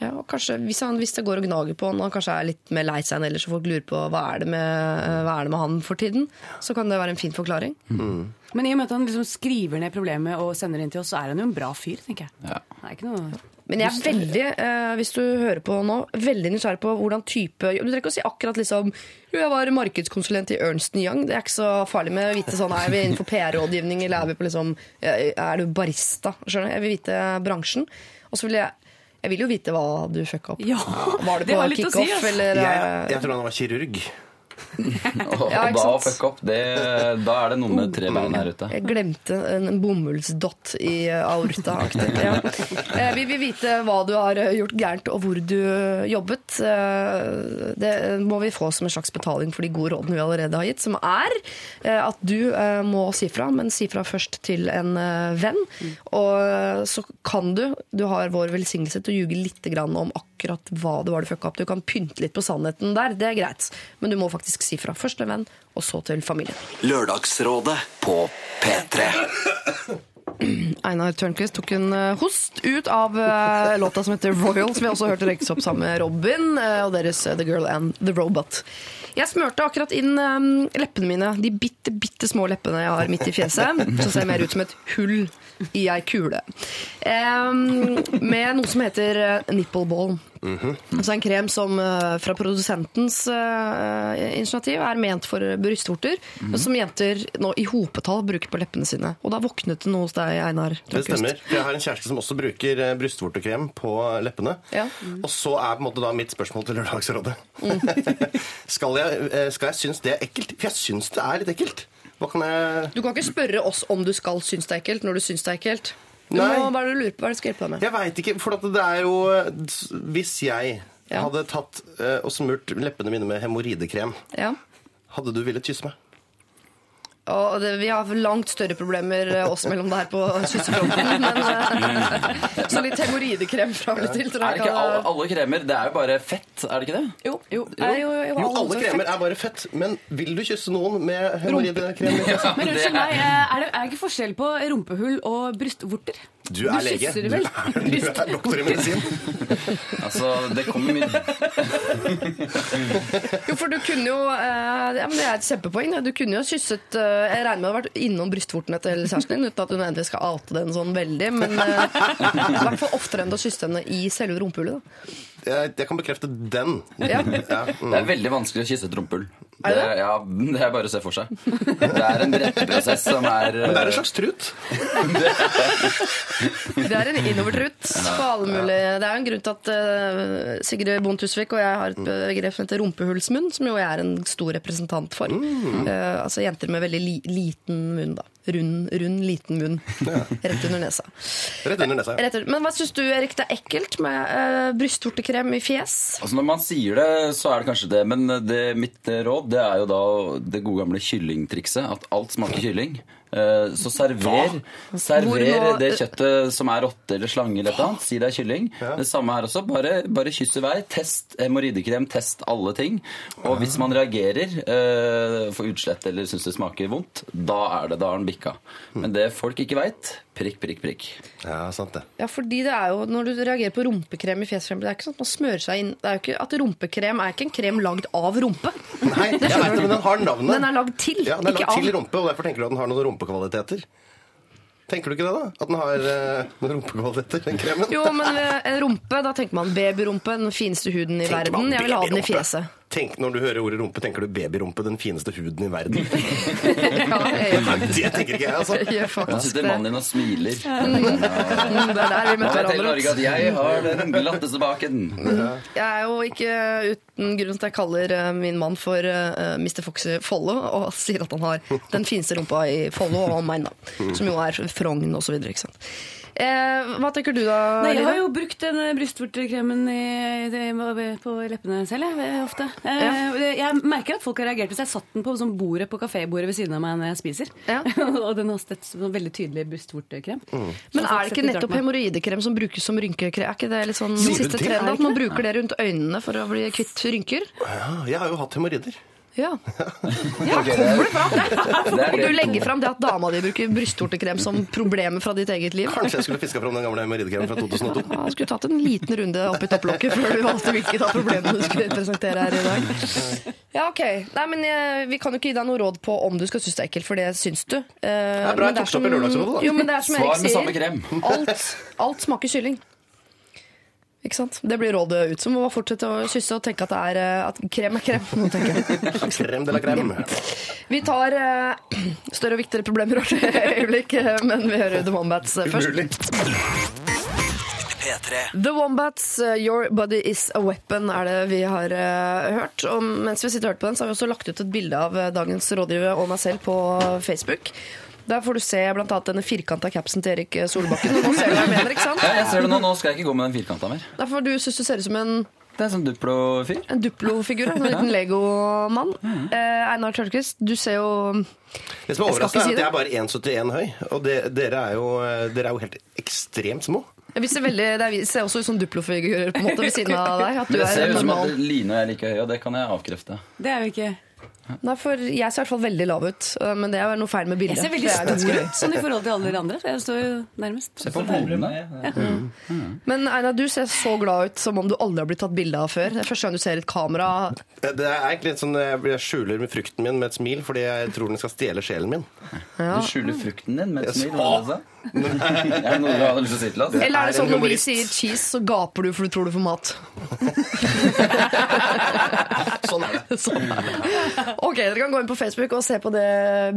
Ja, og kanskje, hvis, han, hvis det går og gnager på han, og han kanskje er litt mer lei seg enn ellers, og folk lurer på hva er, det med, hva er det med han for tiden, så kan det være en fin forklaring. Men i og med at han liksom skriver ned problemet og sender det inn til oss, så er han jo en bra fyr, tenker jeg. Ja. Det er ikke noe Men jeg er veldig, eh, hvis du hører på nå, veldig nysgjerrig på hvordan type Du trenger ikke å si akkurat liksom jeg var markedskonsulent i Ernst Young. Det er ikke så farlig med å vite sånn Er vi innenfor PR-rådgivning, eller er vi på liksom Er du barista? Skjønner du? Jeg vil vite bransjen. Og så vil jeg jeg vil jo vite hva du fucka opp. Ja, Var det det på å si, yes. eller Jeg, eh, jeg tror han var kirurg. Og, Ja, da å fucke opp, det, da er det noe med tre bein her ute. Jeg glemte en bomullsdott i aorta-aktig. Ja. Eh, Vi vil vite hva du har eh, gjort gærent, og hvor du eh, jobbet. Eh, Det må vi få som en slags betaling for de gode rådene vi allerede har gitt, som er eh, at du eh, må si fra, men si fra først til en eh, venn. Og eh, så kan du, du har vår velsignelse til å ljuge litt om akkurat hva det var du fucka opp. Du kan pynte litt på sannheten der, det er greit, men du må faktisk si fra. Først til venn, og så til familien. Lørdagsrådet på P3. Einar Tørnquist tok en eh, host ut av eh, låta som heter Royal, som vi også hørte rekkes opp sammen med Robin eh, og deres The Girl and The Robot. Jeg smørte akkurat inn leppene mine, de bitte, bitte små leppene jeg har midt i fjeset, som ser mer ut som et hull i ei kule. Med noe som heter nipple ball. Altså en krem som eh, fra produsentens uh, initiativ er ment for brystvorter, men som jenter nå i hopetall bruker på leppene sine. Og da våknet det noe hos deg, Einar. Det stemmer. Jeg har en kjæreste som også bruker eh, brystvortekrem på leppene. Ja. Og så er på en måte da mitt spørsmål til Lørdagsrådet. skal, jeg, skal jeg synes det er ekkelt? For jeg syns det er litt ekkelt. Kan jeg Du kan ikke spørre oss om du skal synes det er ekkelt når du synes det er ekkelt. Nei. må, hva er det du lurer på? Hva er det du skal hjelpe deg med? Jeg veit ikke, for at det er jo Hvis jeg Ja. hadde tatt eh, og smurt leppene mine med hemoroidekrem, Ja. hadde du villet kysse meg? Og det, vi har langt større problemer eh, oss mellom der på kyssefronten. Eh, så litt hemoroidekrem fra og til. tror Er det ikke alle, alle kremer? Det er jo bare fett, er det ikke det? Jo, jo, jo, jo, Jo, alle kremer fett. er bare fett, men vil du kysse noen med hemoroidekrem? Ja. Men unnskyld er- meg, eh, er det, er det ikke forskjell på rumpehull og brystvorter? Du er Du lege. Du er, du er doktor i medisin. Altså, det kommer mye Jo, for du kunne jo eh, ja, men Det er et kjempepoeng. Du kunne jo kysset eh, Jeg regner med du har vært innom brystvortene til kjæresten din, uten at du nødvendigvis skal oute den sånn veldig, men eh, i hvert fall oftere enn å kysse henne i selve rumpehullet. Jeg, jeg kan bekrefte den. Ja. Ja, mm. Det er veldig vanskelig å kysse et rumpehull. Det, det? ja, det er bare å se for seg. Det er en retteprosess som er Men det er en slags trut. Det er en innovertrut på alle mulige Det er jo en grunn til at eh, Sigrid Bonde Tusvik og jeg har et begrep som heter rumpehullsmunn, som jo jeg er en stor representant for. Eh, altså jenter med veldig li liten munn, da. Rund, rund liten munn. Rett under nesa. Rett under nesa. ja. Rett under. Men hva syns du, Erik, det er ekkelt med uh, brystvortekrem i fjes? Altså Når man sier det, så er det kanskje det. Men det, mitt eh, råd det er jo da det gode gamle kyllingtrikset. At alt smaker kylling. Eh, Så server, server det kjøttet som er rotte eller slange eller noe. Si det er kylling. Det samme her også. Bare, bare kyss i vei. Test hemoroidekrem. Test alle ting. Og hvis man reagerer, eh, får utslett eller syns det smaker vondt, da er det da er den bikka. Men det folk ikke veit, prikk, prikk, prikk. Ja, sant det. Ja, fordi det er jo, Når du reagerer på rumpekrem i fjeskrem, det er ikke sånn at man smører seg inn Det er jo ikke at Rumpekrem er ikke en krem lagd av rumpe. Nei, jeg vet det, men den har navnet. Den er lagd til, Ja, den er ikke lagd til av. rumpe, og derfor tenker du at den har noen rumpekvaliteter. Tenker du ikke det, da? At den har eh, noen rumpekvaliteter, den kremen? Jo, men eh, en rumpe, da tenker man babyrumpe, den fineste huden i Tenker man verden. Jeg vil ha den i babyrumpe? fjeset. Tenk, Når du hører ordet rumpe, tenker du babyrumpe, den fineste huden i verden. Ja, jeg Nei, det tenker ikke jeg, altså. Jeg Nå sitter mannen din og smiler. Ja. Det er der vi Norge hverandre. jeg har den glatteste baken. Jeg er jo ikke uten grunn til at jeg kaller eh, min mann for eh, Mr. Foxy Follo, og sier at han har den fineste rumpa i Follo og meg, da. Som jo er Frogn og Eh, hva tenker du da, Nei, jeg har jo brukt den brystvortekremen på leppene selv, jeg, eh, ofte. Eh, Jeg merker at folk har reagert hvis jeg satt den på sånn bordet på kafébordet ved siden av meg når jeg spiser. Ja. og den har støtt som veldig tydelig brystvortekrem. Men er det ikke nettopp hemoroidekrem som brukes som rynkekrem? Er ikke det litt sånn siste trend at man bruker det rundt øynene for å bli kvitt rynker? Ja, jeg har jo hatt hemoroider. Ja. ja, kommer det fram? Det du legger fram det at dama di bruker brystvortekrem som problemet fra ditt eget liv? Kanskje jeg skulle fiska fram den gamle meridekremen fra 2002. Ja, du skulle tatt en liten runde opp i topplokket før du valgte hvilket av problemene du skulle presentere her i dag. Ja, ok. Nei, men jeg, Vi kan jo ikke gi deg noe råd på om du skal synes det er ekkelt, for det syns du. Eh, er bra jeg tok det opp i Lørdagsrådet, da. Jo, men det er som Svar Erik med sier, samme krem. Alt, alt smaker kylling. Ikke sant? Det blir rådet ut. Så må man fortsette å kysse og tenke at, det er, eh, at krem er krem. Nå tenker jeg. Krem de la krem. Vi tar uh, større og viktigere problemer hvert øyeblikk, eh, men vi hører The Wombats først. Umulig. P3. The Wombats, Your Body Is A Weapon, er det vi har uh, hørt. Og mens vi sitter og hørt på den, så har vi også lagt ut et bilde av dagens rådgiver og meg selv på Facebook. Der får du se blant annet denne firkanta capsen til Erik Solbakken. Nå ser du hva jeg mener, ikke sant? Ja, jeg ser det nå. Nå skal jeg ikke gå med den firkanta mer. Derfor du syns du ser ut som en, Det er sånn Duplo-fyr. en Duplo-figur. En liten Lego-mann. Eh, Einar Tørnquist, du ser jo Det som er overraskende, si er at jeg er bare 1,71 høy. Og det, dere, er jo, dere er jo helt ekstremt små. Vi ser, veldig, det er, vi ser også ut som Duplo-figurer på en måte ved siden av deg. At du Det er ser ut som at Line og jeg er like høye, og det kan jeg avkrefte. Det er jo ikke Nei, for jeg ser i hvert fall veldig lav ut, øh, men det er noe feil med Jeg ser veldig stor ut, sånn i forhold til alle dere andre. Jeg står jo nærmest. Se på hodene. Men Einar, du ser så glad ut som om du aldri har blitt tatt bilde av før. Det er første gang du ser et kamera. Det er egentlig litt sånn Jeg jeg skjuler med frukten min med et smil fordi jeg tror den skal stjele sjelen min. Ja. Du skjuler frukten din med et smil. hva Er det noe du hadde lyst til å si til oss? Eller er det sånn når vi sier cheese, så gaper du for du tror du får mat? Sånn er det. Sånn. Ok, Dere kan gå inn på Facebook og se på det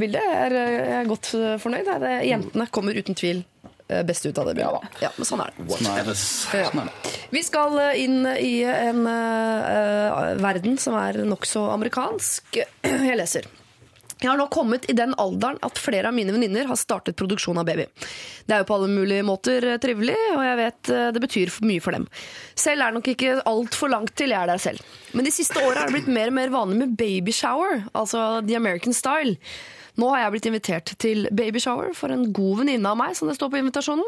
bildet. Jeg er, jeg er godt fornøyd. Det er- Jentene kommer uten tvil øh, best ut av det bildet. Ja, men sånn er det. Sånn er det. Ja. Vi skal eh, inn i en eh, eh, verden som er nokså amerikansk. Jeg leser. Jeg har nå kommet i den alderen at flere av mine venninner har startet produksjon av baby. Det er jo på alle mulige måter eh, trivelig, og jeg vet eh, det betyr mye for dem. Selv er det nok ikke altfor langt til jeg er der selv. Men de siste åra er det blitt mer og mer vanlig med babyshower, altså the American style. Nå har jeg blitt invitert til babyshower for en god venninne av meg, som det står på invitasjonen.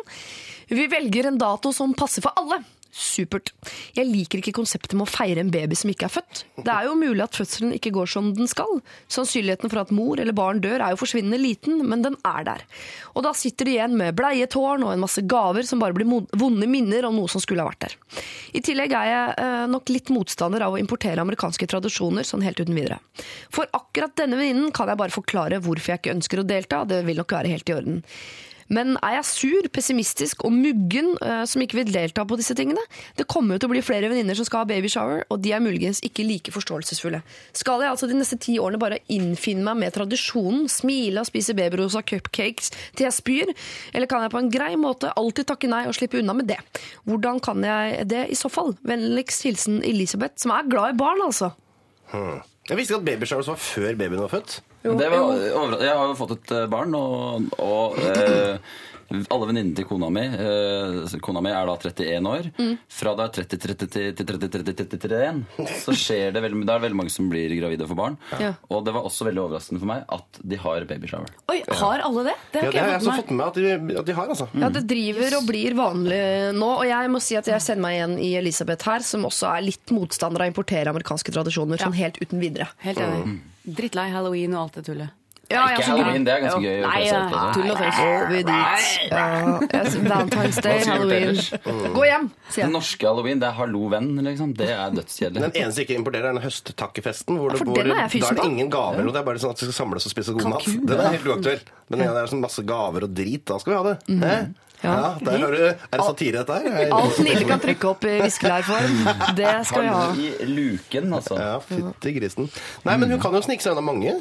Vi velger en dato som passer for alle. Supert. Jeg liker ikke konseptet med å feire en baby som ikke er født. Det er jo mulig at fødselen ikke går som den skal. Sannsynligheten for at mor eller barn dør er jo forsvinnende liten, men den er der. Og da sitter de igjen med bleietårn og en masse gaver som bare blir vonde minner om noe som skulle ha vært der. I tillegg er jeg eh, nok litt motstander av å importere amerikanske tradisjoner sånn helt uten videre. For akkurat denne venninnen kan jeg bare forklare hvorfor jeg ikke ønsker å delta, det vil nok være helt i orden. Men er jeg sur, pessimistisk og muggen eh, som ikke vil delta på disse tingene? Det kommer jo til å bli flere venninner som skal ha babyshower, og de er muligens ikke like forståelsesfulle. Skal jeg altså de neste ti årene bare innfinne meg med tradisjonen, smile og spise babyrosa cupcakes til jeg spyr? Eller kan jeg på en grei måte alltid takke nei og slippe unna med det? Hvordan kan jeg det i så fall? Vennligst hilsen Elisabeth, som er glad i barn, altså. Hmm. Jeg visste ikke at babyshower var før babyen var født. Det var, jeg har jo fått et eh, barn, og, og eh, alle venninnene til kona mi eh, Kona mi er da 31 år. Fra da er 30 30 til 30 30 31 så skjer det veldig, det er veldig mange som blir gravide og får barn. Ja. Og det var også veldig overraskende for meg at de har babyshower. Oi, har alle det? Det Ja, har det har jeg jeg fått med meg. at de, at de har, altså. Ja, det driver og blir vanlig nå, og jeg må si at jeg sender meg igjen i Elisabeth her, som også er litt motstander av å importere amerikanske tradisjoner, sånn helt uten videre. Helt enig. Drittlei halloween og alt det tullet. Ja, Ikke jeg- halloween, det er ganske gøy. Nei, ja, tull og dit? Ja, Valentine's Day, halloween. ellers? Gå hjem, sier Den norske halloween, det er hallo venn, liksom. Det er dødskjedelig. Den eneste jeg ikke importerer, er den høsttakkefesten. Hvor Ja, det, den er da er det ingen gaver. Og det er bare sånn at vi skal samles og spise god mat. Den er helt uaktuell. Men det er sånn masse gaver og drit. Da skal vi ha det. Hæ? Ja. Der har du, Er det satire, dette her? Alt Nille kan trykke opp i viskelærform, det skal vi ha. I luken, altså. Ja, fytti grisen. Nei, men hun kan jo snike seg unna mange.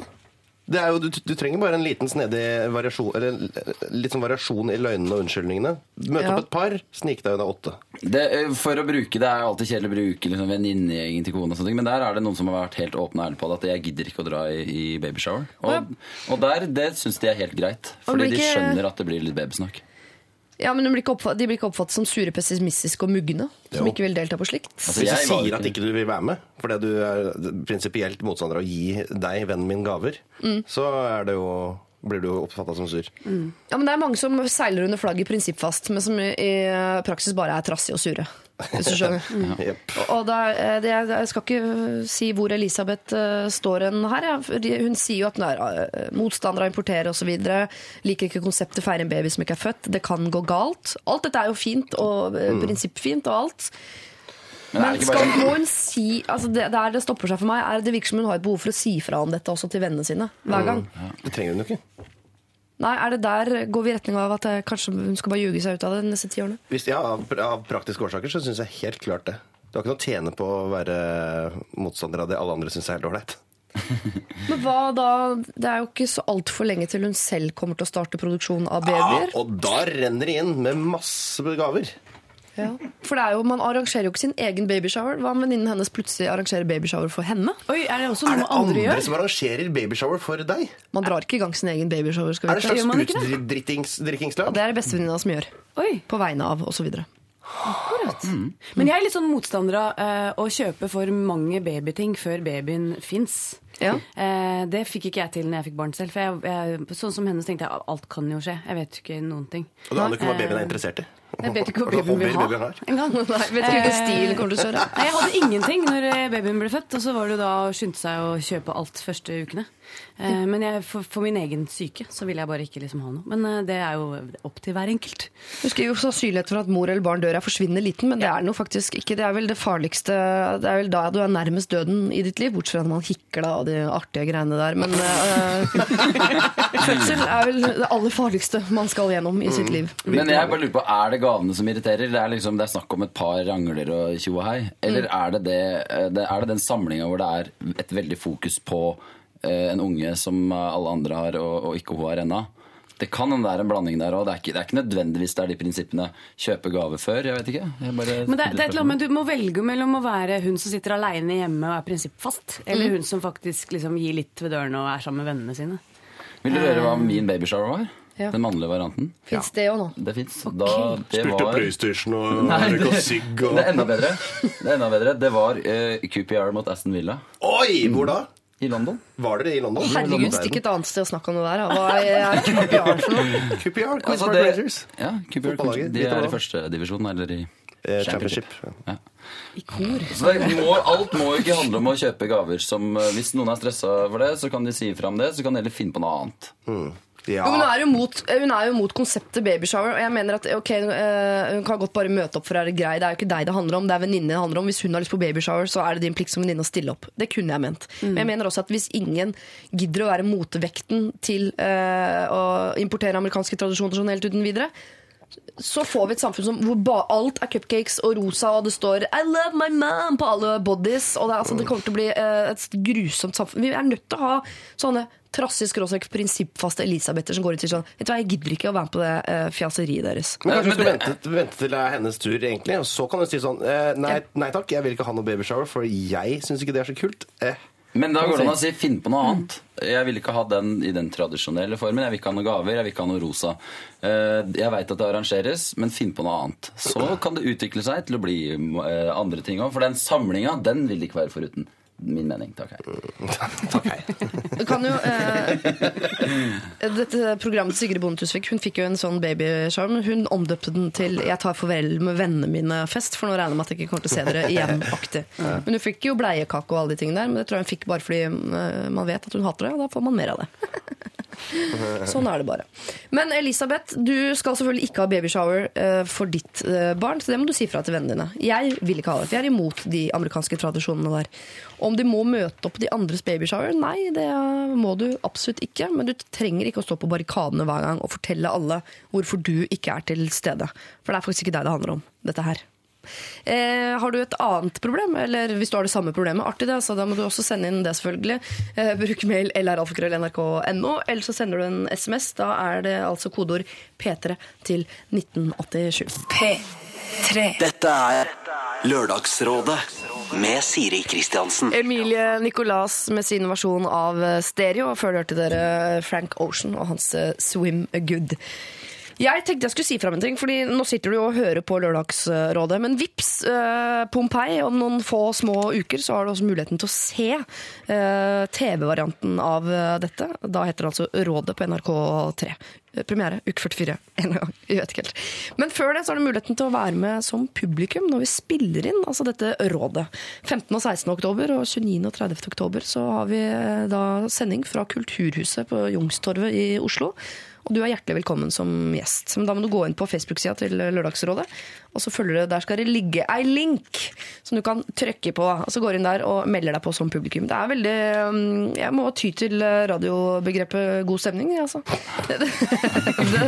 Det er jo, du, du trenger bare en liten snedig variasjon Eller litt sånn variasjon i løgnene og unnskyldningene. Møte Ja. opp et par, snike deg unna åtte. Det, eh, for å bruke det er jo alltid kjedelig å bruke liksom, venninnegjengen til kone, og sånne men der er det noen som har vært helt åpne og ærlige på det. At jeg gidder ikke å dra i, i babyshower. Og, og der, det syns de er helt greit. Fordi ikke... de skjønner at det blir litt babysnakk. Ja, men de blir, ikke oppfattet, de blir ikke oppfattet som sure, pessimistiske og mugne, som Jo. ikke vil delta på slikt. Altså, Hvis jeg du sier at ikke du vil være med fordi du er prinsipielt motstander av å gi deg, vennen min, gaver, så er det jo, blir du oppfatta som sur. Ja, men Det er mange som seiler under flagget prinsippfast, men som i, i praksis bare er trassige og sure. Hvis du skjønner. Jepp. Og det er, det jeg skal ikke si hvor Elisabeth eh, står hen her. Ja. Hun sier jo at hun er eh, motstander av å importere osv. Liker ikke konseptet feire en baby som ikke er født. Det kan gå galt. Alt dette er jo fint og mm. prinsippfint og alt. Men Men skal bare må hun si altså det, Der det stopper seg for meg, er det virker som hun har et behov for å si fra om dette også til vennene sine. Hver gang. Det trenger hun jo ikke. Nei, er det der Går vi i retning av at kanskje hun skal bare ljuge seg ut av det de neste ti årene? Hvis, ja, av, av praktiske årsaker så syns jeg helt klart det. Du har ikke noe å tjene på å være motstander av det alle andre syns er helt ålreit. Men hva da? Det er jo ikke så altfor lenge til hun selv kommer til å starte produksjon av Ja, og da renner det inn med masse gaver. Ja. For det er jo, man arrangerer jo ikke sin egen babyshower. Hva om venninnen hennes plutselig arrangerer babyshower for henne? Oi, er det også noe Er det andre andre gjør? som arrangerer babyshower for deg? Man drar ikke i gang sin egen babyshower. skal Er det et slags utdrikkingslag? Det er det bestevenninna som gjør. Oi, På vegne av, osv. Men jeg er litt sånn motstander av uh, å kjøpe for mange babyting før babyen fins. Ja. Uh, det fikk ikke jeg til når jeg fikk barn selv. For jeg, jeg, sånn som hennes tenkte jeg alt kan jo skje. Jeg vet ikke noen ting. Og det handler ikke hva babyen er interessert i. Jeg vet ikke Hva babyen vil ha engang. Nei, vet ikke stil kommer til å kjøre. Nei, Jeg hadde ingenting når eh, babyen ble født, og så var det jo da å skynde seg å kjøpe alt første ukene. Eh, Men jeg, for, for min egen syke så vil jeg bare ikke liksom ha noe. Men eh, det er jo opp til hver enkelt. Du skriver jo sannsynligheten for at mor eller barn dør er forsvinnende liten, men det er noe faktisk ikke. Det er vel det farligste Det er vel da du er nærmest døden i ditt liv, bortsett fra når man hikker da, og de artige greiene der. Men eh, fødsel er vel det aller farligste man skal gjennom i sitt liv. Men jeg bare lurer på, er det gavene som irriterer? Det er, liksom, det er snakk om et par rangler og tjo og hei? Eller er, det det, eh, er det den samlinga hvor det er et veldig fokus på en unge som alle andre har, og, og ikke hun har ennå? Det kan hende det er en blanding der òg. Det, er ikke- det er ikke nødvendigvis det er de prinsippene kjøpe gave før. Jeg vet ikke. Jeg bare Men det, det er annet Du må velge mellom å være hun som sitter aleine hjemme og er prinsippfast, eller hun som faktisk liksom gir litt ved dørene og er sammen med vennene sine. Vil du høre hva min babyshower var? Ja. Den mannlige varianten? Fins det òg nå? Det fins. Okay. Spilte var PlayStation og Nei, det, sigg det er enda bedre. Det er enda bedre. Det var uh, QPR mot Aston Villa Oi! Hvor da? I London. Var dere i London? Herregud, stikk et annet sted og snakk om det der. Hva er QPR for noe? QPR, Queens Altså, det- Rangers. Ja, QPR, det de er i førstedivisjon, første divisjon, eller i eh, championship. Ja. I kor. Så det må, alt må ikke handle om å kjøpe gaver som eh, Hvis noen er stressa for det, så kan de si fra om det, så kan de heller finne på noe annet. Ja. Hun er jo mot, hun er jo mot konseptet babyshower. Og jeg mener at ok, eh, Hun kan godt bare møte opp for å være grei. Det er jo ikke deg det handler om, det er venninnen det handler om. Hvis hun har lyst på babyshower, så er det din plikt som venninne å stille opp. Det kunne jeg ment. Men jeg mener også at hvis ingen gidder å være motvekten til uh, å importere amerikanske tradisjoner sånn helt uten videre, så får vi et samfunn som, hvor ba, alt er cupcakes og rosa, og det står 'I love my man' på alle bodies. Og det, altså, det kommer til å bli eh, et grusomt samfunn. Vi er nødt til å ha sånne trassige skråstrek prinsippfaste Elisabeter som går ut og sier sånn Vet du hva, jeg gidder ikke å være med på det uh, fjaseriet deres. Men kanskje du skal vente, vente til det er hennes tur, egentlig. Og så kan du si sånn eh, nei, nei takk, jeg vil ikke ha noe babyshower, for jeg syns ikke det er så kult. Eh. Men da går det an å si 'finn på noe annet'. Jeg vil ikke ha den i den tradisjonelle formen. Jeg vil ikke ha noen gaver, jeg vil ikke ha noe rosa. Eh, Jeg veit at det arrangeres, men finn på noe annet. Så kan det utvikle seg til å bli eh, andre ting òg. For den samlinga, den vil det ikke være foruten. Min mening. Takk, hei. Det kan jo eh, Dette programmet Sigrid Bonde Tusvik Hun fikk jo en sånn babyshower, men hun omdøpte den til 'Jeg tar farvel med vennene mine'-fest, for nå regner jeg med at jeg ikke kommer til å se dere igjen-aktig. Men hun fikk jo bleiekake og alle de tingene der, men det tror jeg hun fikk bare fordi eh, man vet at hun hater det, og da får man mer av det. Sånn er det bare. Men Elisabeth, du skal selvfølgelig ikke ha babyshower eh, for ditt eh, barn, så det må du si fra til vennene dine. Jeg vil ikke ha det, for jeg er imot de amerikanske tradisjonene der. Om de må møte opp de andres babyshower? Nei, det må du absolutt ikke. Men du trenger ikke å stå på barrikadene hver gang og fortelle alle hvorfor du ikke er til stede. For det er faktisk ikke deg det handler om, dette her. Eh, har du et annet problem, eller hvis du har det samme problemet, artig det, så da må du også sende inn det selvfølgelig. Eh, bruk mail lralfakrøll.nrk.no, eller så sender du en SMS. Da er det altså kodeord P3 til 1987. P3. Dette er Lørdagsrådet med Siri Kristiansen. Emilie Nicolas med sin versjon av stereo. Og før hørte dere Frank Ocean og hans Swim Good. Jeg tenkte jeg skulle si fra om en ting, fordi nå sitter du jo og hører på Lørdagsrådet. Men vips, eh, Pompeii, om noen få små uker så har du også muligheten til å se eh, TV-varianten av eh, dette. Da heter det altså Rådet på NRK3. Eh, Premiere uke 44 en gang. Jeg vet ikke helt. Men før det så har du muligheten til å være med som publikum når vi spiller inn altså dette rådet. 15. og 16. oktober og 29. og 30. oktober så har vi eh, da sending fra Kulturhuset på Youngstorget i Oslo. Og du er hjertelig velkommen som gjest. Men da må du gå inn på Facebook-sida til Lørdagsrådet. Og så følger du, Der skal det ligge ei link som du kan trykke på. Og så går du inn der og melder deg på som publikum. Det er veldig um, Jeg må ty til radiobegrepet god stemning, jeg, altså. Det, det, det,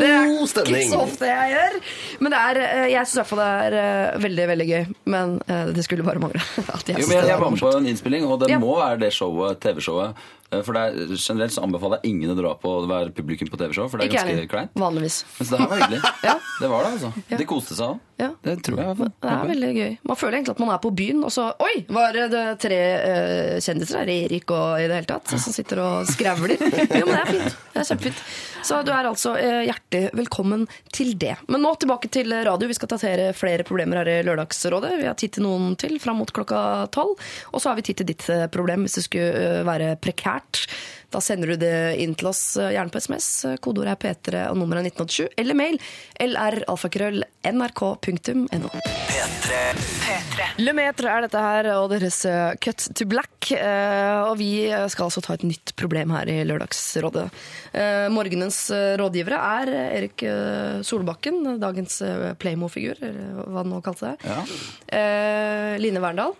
det er ikke så ofte jeg gjør. Men det er, eh, jeg syns i hvert fall det er eh, veldig veldig gøy. Men eh, det skulle bare mangle. At jeg Jo, men jeg, jeg var med på en innspilling, og det Ja. må være det showet, TV-showet. Eh, For det er, Generelt så anbefaler jeg ingen å dra på å være publikum på TV-show, for det er Ikke ganske kleint. Vanligvis. så det her var hyggelig. Ja. Det var det, altså. Ja. De koste seg òg. Ja. Det tror jeg. Det er veldig gøy. Man føler egentlig at man er på byen, og så Oi! Var det tre uh, kjendiser her? Erik og i det hele tatt? Som sitter og skravler. Jo, men det er fint. Det er kjempefint. Så du er altså uh, hjertelig velkommen til det. Men nå tilbake til radio. Vi skal tatere flere problemer her i Lørdagsrådet. Vi har tid til noen til fram mot klokka tolv. Og så har vi tid til ditt eh, problem hvis det skulle uh, være prekært. Da sender du det inn til oss, eh, gjerne på SMS. Kodeordet er P3 og nummeret er 1987. Eller mail lralfakrøll.nrk.no. nrk.no. P3. Er dette her, og deres eh, Cut to Black. Eh, Og vi skal altså ta et nytt problem her i Lørdagsrådet. Eh, Morgenens rådgivere er Erik Solbakken, dagens Playmo-figur, hva han nå kalte det. Ja. Eh, Line Verndal,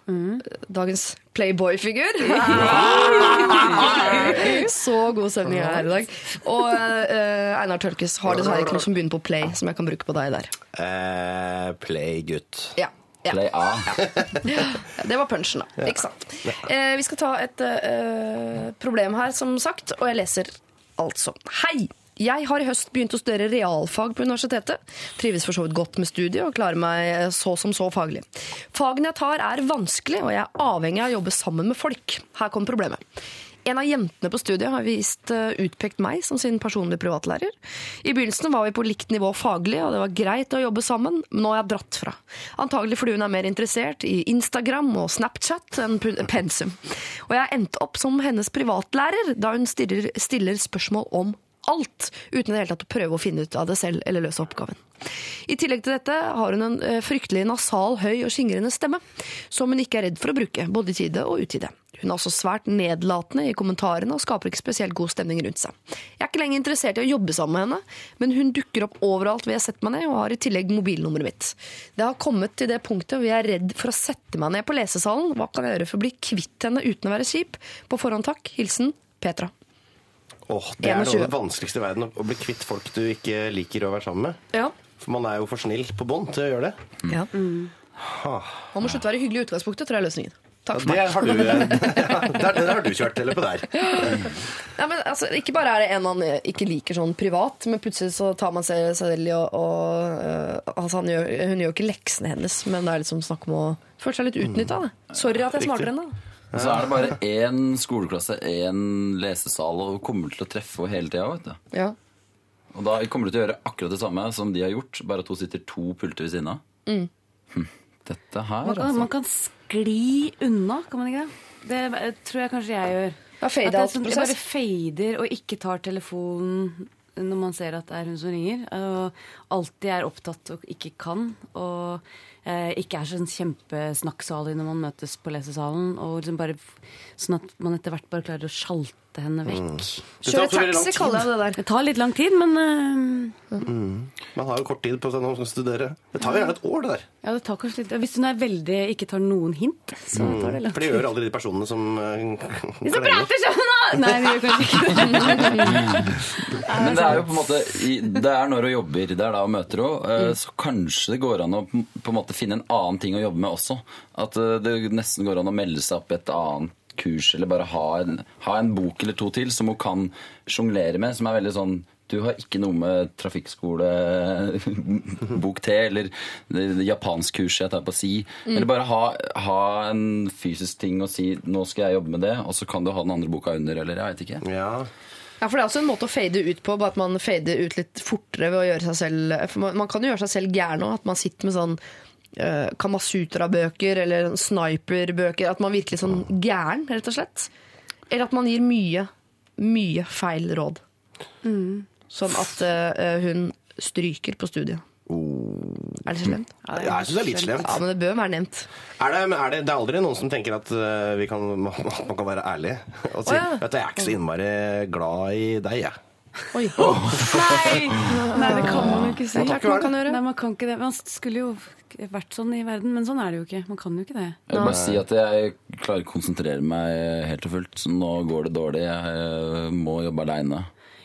dagens Playboy-figur. Så god stemning er her i dag. Og uh, Einar Tørkes har dessverre ikke noe som begynner på Play, som jeg kan bruke på deg der. Uh, play gutt. Ja. ja. Play A. Ja, Det var punchen, da. Ikke sant? Eh, vi skal ta et eh, problem her, som sagt, og jeg leser altså. Hei! Jeg har i høst begynt å studere realfag på universitetet. Trives for så vidt godt med studiet og klarer meg så som så faglig. Fagene jeg tar er vanskelig, og jeg er avhengig av å jobbe sammen med folk. Her kommer problemet. En av jentene på studiet har vist eh, utpekt meg som sin personlige privatlærer. I begynnelsen var vi på likt nivå faglig, og det var greit å jobbe sammen, men nå har jeg dratt fra. Antagelig fordi hun er mer interessert i Instagram og Snapchat enn pensum. Og jeg endte opp som hennes privatlærer da hun stiller, stiller spørsmål om alt, uten det hele tatt å prøve å finne ut av det selv eller løse oppgaven. I tillegg til dette har hun en eh, fryktelig nasal, høy og skingrende stemme, som hun ikke er redd for å bruke, både i tide og utide. Hun er også svært nedlatende i kommentarene og skaper ikke spesielt god stemning rundt seg. Jeg er ikke lenger interessert i å jobbe sammen med henne, men hun dukker opp overalt hvor jeg setter meg ned, og har i tillegg mobilnummeret mitt. Det har kommet til det punktet hvor jeg er redd for å sette meg ned på lesesalen. Hva kan jeg gjøre for å bli kvitt henne uten å være kjip? På forhånd takk. Hilsen Petra. Åh, det er noe av det vanskeligste i verden, å- bli kvitt folk du ikke liker å være sammen med. Ja. For man er jo for snill på bånd til å gjøre det. ja. Mm. Man må slutte å være hyggelig i utgangspunktet, tror jeg er løsningen. Takk for Det meg. har du, der, der har du kjørt eller på der. Ja, men, altså, ikke bare er det en man ikke liker sånn privat, men plutselig så tar man seg selv i å øh, altså, Hun gjør jo ikke leksene hennes, men det er liksom snakk om å føle seg litt utnytta. Sorry at jeg er smartere enn deg. Og så er det bare én skoleklasse, én lesesal, og hun kommer til å treffe henne hele tida. vet du. Ja. Og da kommer du til å gjøre akkurat det samme som de har gjort, bare at hun sitter to pulter ved siden av. Mm. Hm. Dette her, Man kan, altså. man kan skli unna, kan man ikke det? Det tror jeg kanskje jeg gjør. Ja, fade At jeg, sånn, jeg bare fader og ikke tar telefonen når man ser at det er hun som ringer. Og alltid er opptatt og ikke kan. Og ikke er sånn kjempesnakksalig når man møtes på lesesalen. Og liksom bare, sånn at man etter hvert bare klarer å sjalte henne vekk. Mm. Kjøre taxi kaller jeg det der. Det tar litt lang tid, men eh, Man har jo kort tid på seg når man skal studere. Det tar jo gjerne et år, det der. ja, det tar kanskje litt Hvis hun er veldig ikke tar noen hint, så tar det lang For det gjør aldri de personene som uh, De som prater sånn! Nei, de gjør kanskje ikke det. Men det er jo på en måte Det er når hun jobber, det er da hun møter henne. eh, Så kanskje det går an å på en måte finne en annen ting å jobbe med også. At eh, det nesten går an å melde seg opp i et annet kurs, eller bare ha en, ha en bok eller to til som hun kan sjonglere med, som er veldig sånn du har ikke noe med trafikkskolebok T eller det, det japanskkurset jeg tar på si. Mm. Eller bare ha, ha en fysisk ting og si 'nå skal jeg jobbe med det', og så kan du ha den andre boka under, eller jeg vet ikke. Ja. Ja, for det er også en måte å fade ut på, bare at man fader ut litt fortere ved å gjøre seg selv For man, man kan jo gjøre seg selv gæren òg, at man sitter med sånn uh, Kamasutra-bøker eller sniper-bøker. At man virker sånn gæren, rett og slett. Eller at man gir mye, mye feil råd. Som at eh, hun stryker på studiet. Er det så slemt? Ja, jeg syns det er litt slemt. Ja, men det bør være nevnt. Er det, men er det, det er aldri noen som tenker at, eh, vi kan, at man kan være ærlig og si Å, ja. vet du, jeg er ikke så innmari glad i deg, jeg. Oi. Nei, nei, det kan man jo ikke si. Man, er klart man kan gjøre. Nei, man kan ikke det. Man skulle jo vært sånn i verden, men sånn er det jo ikke. Man kan jo ikke det. Jeg vil bare si at jeg klarer ikke å konsentrere meg helt og fullt. Så nå går det dårlig. Jeg eh, må jobbe aleine.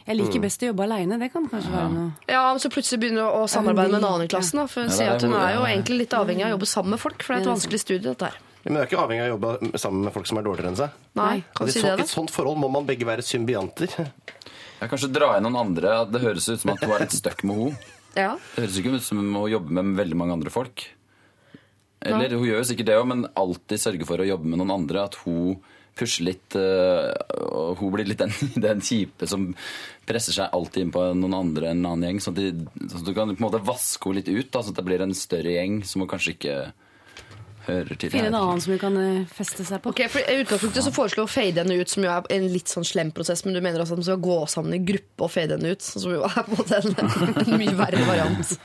Jeg liker best å jobbe aleine. Det kan kanskje være noe. Ja, men så plutselig begynner hun å samarbeide med en annen i klassen. Da, for hun Ja, sier er at hun er jo egentlig litt avhengig av å jobbe sammen med folk, for det er et vanskelig studie. dette her. Men du er ikke avhengig av å jobbe sammen med folk som er dårligere enn seg. Nei, kan du si det, da? I et sånt forhold må man begge være symbianter. Jeg kan kanskje dra inn noen andre. Det høres ut som at hun er litt stuck med henne. Ja. Det høres ikke ut som hun må jobbe med veldig mange andre folk. Eller hun gjør jo sikkert det òg, men alltid sørge for å jobbe med noen andre. At hun pusher litt øh, Og hun blir litt den, den kjipe som presser seg alltid inn på noen andre enn en annen gjeng. Sånn at du kan på en måte vaske henne litt ut, da, sånn at det blir en større gjeng som hun kanskje ikke hører til. Finne en annen som hun kan eh, feste seg på. Ok, for I utgangspunktet så foreslår å fade henne ut, som jo er en litt sånn slem prosess, men du mener også at man skal gå sammen i gruppe og fade henne ut, som jo er på en måte en, en mye verre variant.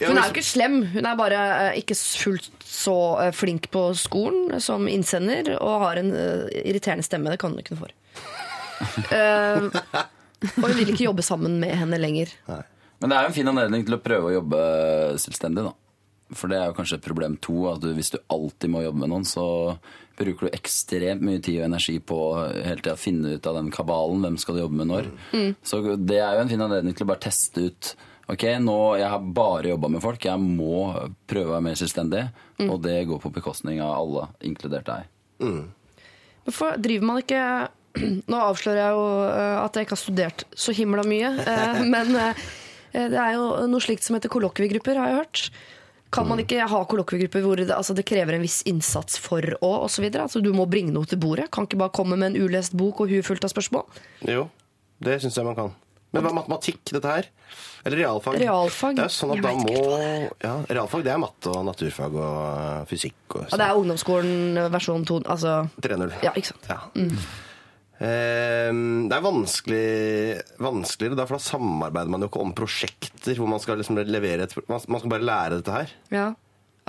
Hun er jo ikke slem, hun er bare eh, ikke fullt så eh, flink på skolen som innsender, og har en irriterende stemme. Det kan hun ikke noe for. uh, og hun vil ikke jobbe sammen med henne lenger. Men det er jo en fin anledning til å prøve å jobbe selvstendig, da. For det er jo kanskje problem to, at du, hvis du alltid må jobbe med noen, så bruker du ekstremt mye tid og energi på hele tida å finne ut av den kabalen. Hvem skal du jobbe med når? Så det er jo en fin anledning til å bare teste ut Ok, nå, jeg har bare jobba med folk. Jeg må prøve å være mer selvstendig. Og det går på bekostning av alle, inkludert deg. Hvorfor driver man ikke Nå avslører jeg jo eh, at jeg ikke har studert så himla mye, eh, men eh, det er jo noe slikt som heter kollokviegrupper, har jeg hørt. Kan man ikke ha kollokviegrupper hvor det, altså det krever en viss innsats for å osv.? Altså du må bringe noe til bordet. Kan ikke bare komme med en ulest bok og huet fullt av spørsmål. Jo, det syns jeg man kan. Men hva er matematikk, dette her? Eller realfag? Realfag? Det er sånn at da må ja, Realfag det er matte og naturfag og fysikk og Og det er ungdomsskolen versjon 2. Altså, 3-0. ja, ikke sant. Ja. Eh, Det er vanskelig, vanskeligere, da, for da samarbeider man jo ikke om prosjekter hvor man skal liksom levere et Man man skal bare lære dette her. Ja.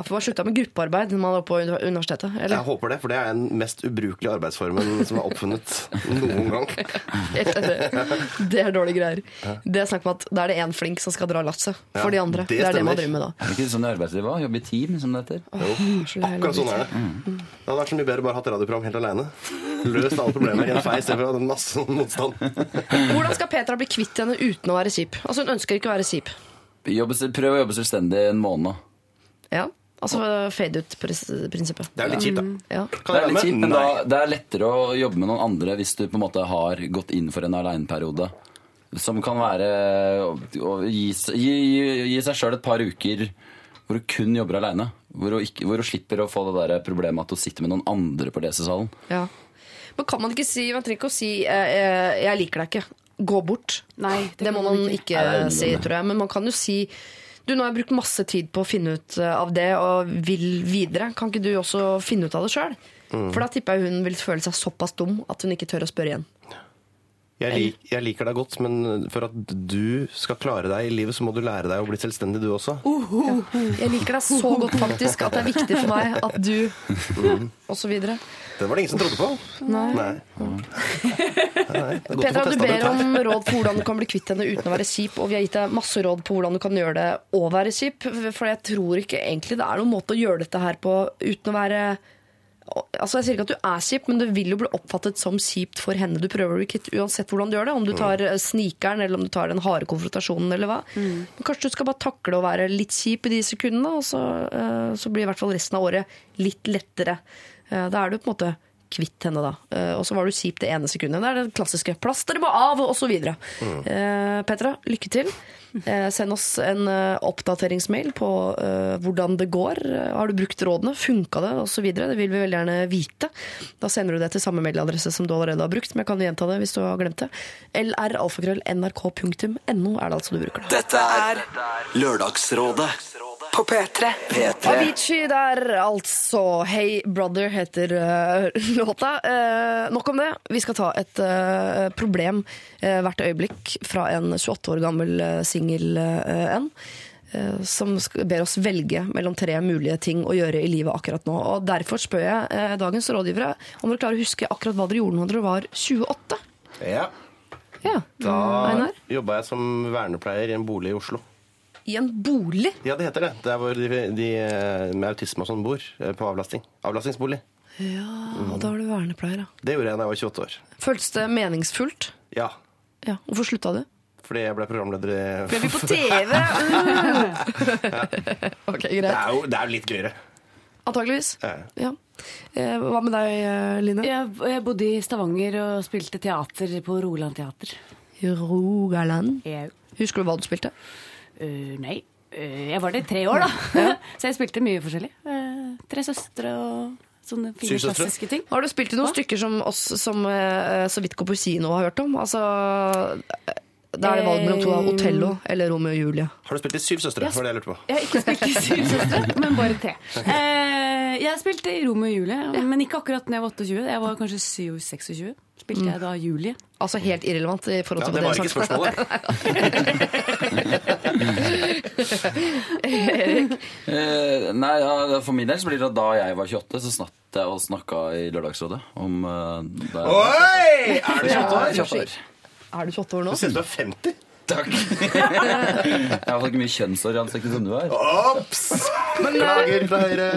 Ja, for Man slutta med gruppearbeid når man var på universitetet? Eller? Jeg håper det, for det er den mest ubrukelige arbeidsformen som er oppfunnet noen gang. Det er dårlige greier. Det er snakk om at Da er det én flink som skal dra lasset for Ja, de andre. det Det, er det man driver med da. Er det ikke sånn i arbeidslivet òg? Jobbe i team, som det heter. Jo, akkurat sånn er det. Det hadde vært så mye bedre bare hatt radioprogram helt alene. Løst alle problemer i en fei istedenfor å ha masse motstand. Hvordan skal Petra bli kvitt henne uten å være kjip? Altså Hun ønsker ikke å være kjip. Prøv å jobbe selvstendig en måned. Ja, Altså fade ut-prinsippet. Det er litt kjipt, da. Ja. Det er, litt kjipt, men da, det er lettere å jobbe med noen andre hvis du på en måte har gått inn for en aleneperiode. Som kan være å, gi, gi, gi, seg sjøl et par uker hvor du kun jobber aleine. Hvor, du hvor du slipper å få det der problemet at du sitter med noen andre på lesesalen. Ja. Men kan man ikke si Man trenger ikke å si eh, eh, 'jeg liker deg ikke'. Gå bort. Nei, Det må man ikke det er si, tror jeg. Men man kan jo si du, nå har jeg brukt masse tid på å finne ut eh, av det og vil videre. Kan ikke du også finne ut av det sjøl? Mm. For da tipper jeg hun vil føle seg såpass dum at hun ikke tør å spørre igjen. Jeg, lik, jeg liker deg godt, men for at du skal klare deg i livet, så må du lære deg å bli selvstendig, du også. Jeg liker deg så godt faktisk at det er viktig for meg at du Og så videre. Det var det ingen som trodde på. Nei. Nei. Nei, er Petra, du ber om råd på hvordan du kan bli kvitt henne uten å være kjip. Og vi har gitt deg masse råd på hvordan du kan gjøre det og være kjip. For jeg tror ikke egentlig det er noen måte å gjøre dette her på uten å være Altså Jeg sier ikke at du er kjip, men det vil jo bli oppfattet som kjipt for henne du prøver å bli kvitt, uansett hvordan du gjør det. Om du tar eh, snikeren, eller om du tar den harde konfrontasjonen, eller hva. Men kanskje du skal bare takle å være litt kjip i de sekundene, og så, eh, så blir i hvert fall resten av året litt lettere. Eh, Da er du på en måte kvitt henne, da. Eh, Og så var du kjip det ene sekundet. Det er det klassiske. Plasteret må av, og så videre. Mm. Petra, lykke til. Eh, send oss en eh, oppdateringsmail på eh, hvordan det går. Har du brukt rådene? Funka det? Og videre. Det vil vi veldig gjerne vite. Da sender du det til samme mailadresse som du allerede har brukt, men jeg kan gjenta det hvis du har glemt det. lralfakrøll.nrk.no er det altså du bruker. da. Dette er Lørdagsrådet På P3. P3. Avicii der, altså. Hey Brother heter uh, låta. Uh, nok om det. Vi skal ta et uh, problem hvert øyeblikk fra en 28 år gammel uh, singel eh, en. som ber oss velge mellom tre mulige ting å gjøre i livet akkurat nå. Og Derfor spør jeg dagens rådgivere om dere klarer å huske akkurat hva dere gjorde når dere var 28. Ja. Ja, Da jobba jeg som vernepleier i en bolig i Oslo. I en bolig? Ja, det heter det. Det er hvor de, de eh, med autisme og sånn bor. eh, På avlasting. Avlastingsbolig. Ja, og da var du vernepleier, da. Det gjorde jeg da jeg var 28 år. Føltes det meningsfullt? Ja. Ja. Hvorfor slutta du? Fordi jeg ble programleder i Ble vi på TV? ja. ok, Det er jo det er litt gøyere. Antakeligvis. Ja. Ja. Eh, hva med deg, Line? Jeg, jeg bodde i Stavanger og spilte teater på Rogaland Teater. Rogaland. Jeg, Husker du hva du spilte? Øh, nei, Uh, jeg var der i tre år, da. Så jeg spilte mye forskjellig. Uh, tre søstre og sånne fine klassiske ting. Har du spilt i noen stykker som oss som så vidt går på kino har hørt om? Altså, da er det valg mellom to av Otello eller Romeo og Julie. Har du spilt i Syv søstre? var det jeg lurte på. Jeg har ikke spilt i Syv søstre, men bare tre. Eh, jeg spilte i Romeo og Julie, men ikke akkurat når jeg var 28. Jeg var kanskje 27-26. Spilte jeg da Julie. Altså helt irrelevant i forhold til Ja, det var ikke spørsmålet. Eh, nei, ja, For min del så blir det at da jeg var 28, så snakket jeg og snakka i Lørdagsrådet om uh, Oi! Er du 28 år? Er du 28 år nå? Du synes du er 50. Takk. jeg har fått ikke mye kjønnshår i ansiktet som du har. Ops! Beklager fra Høyre.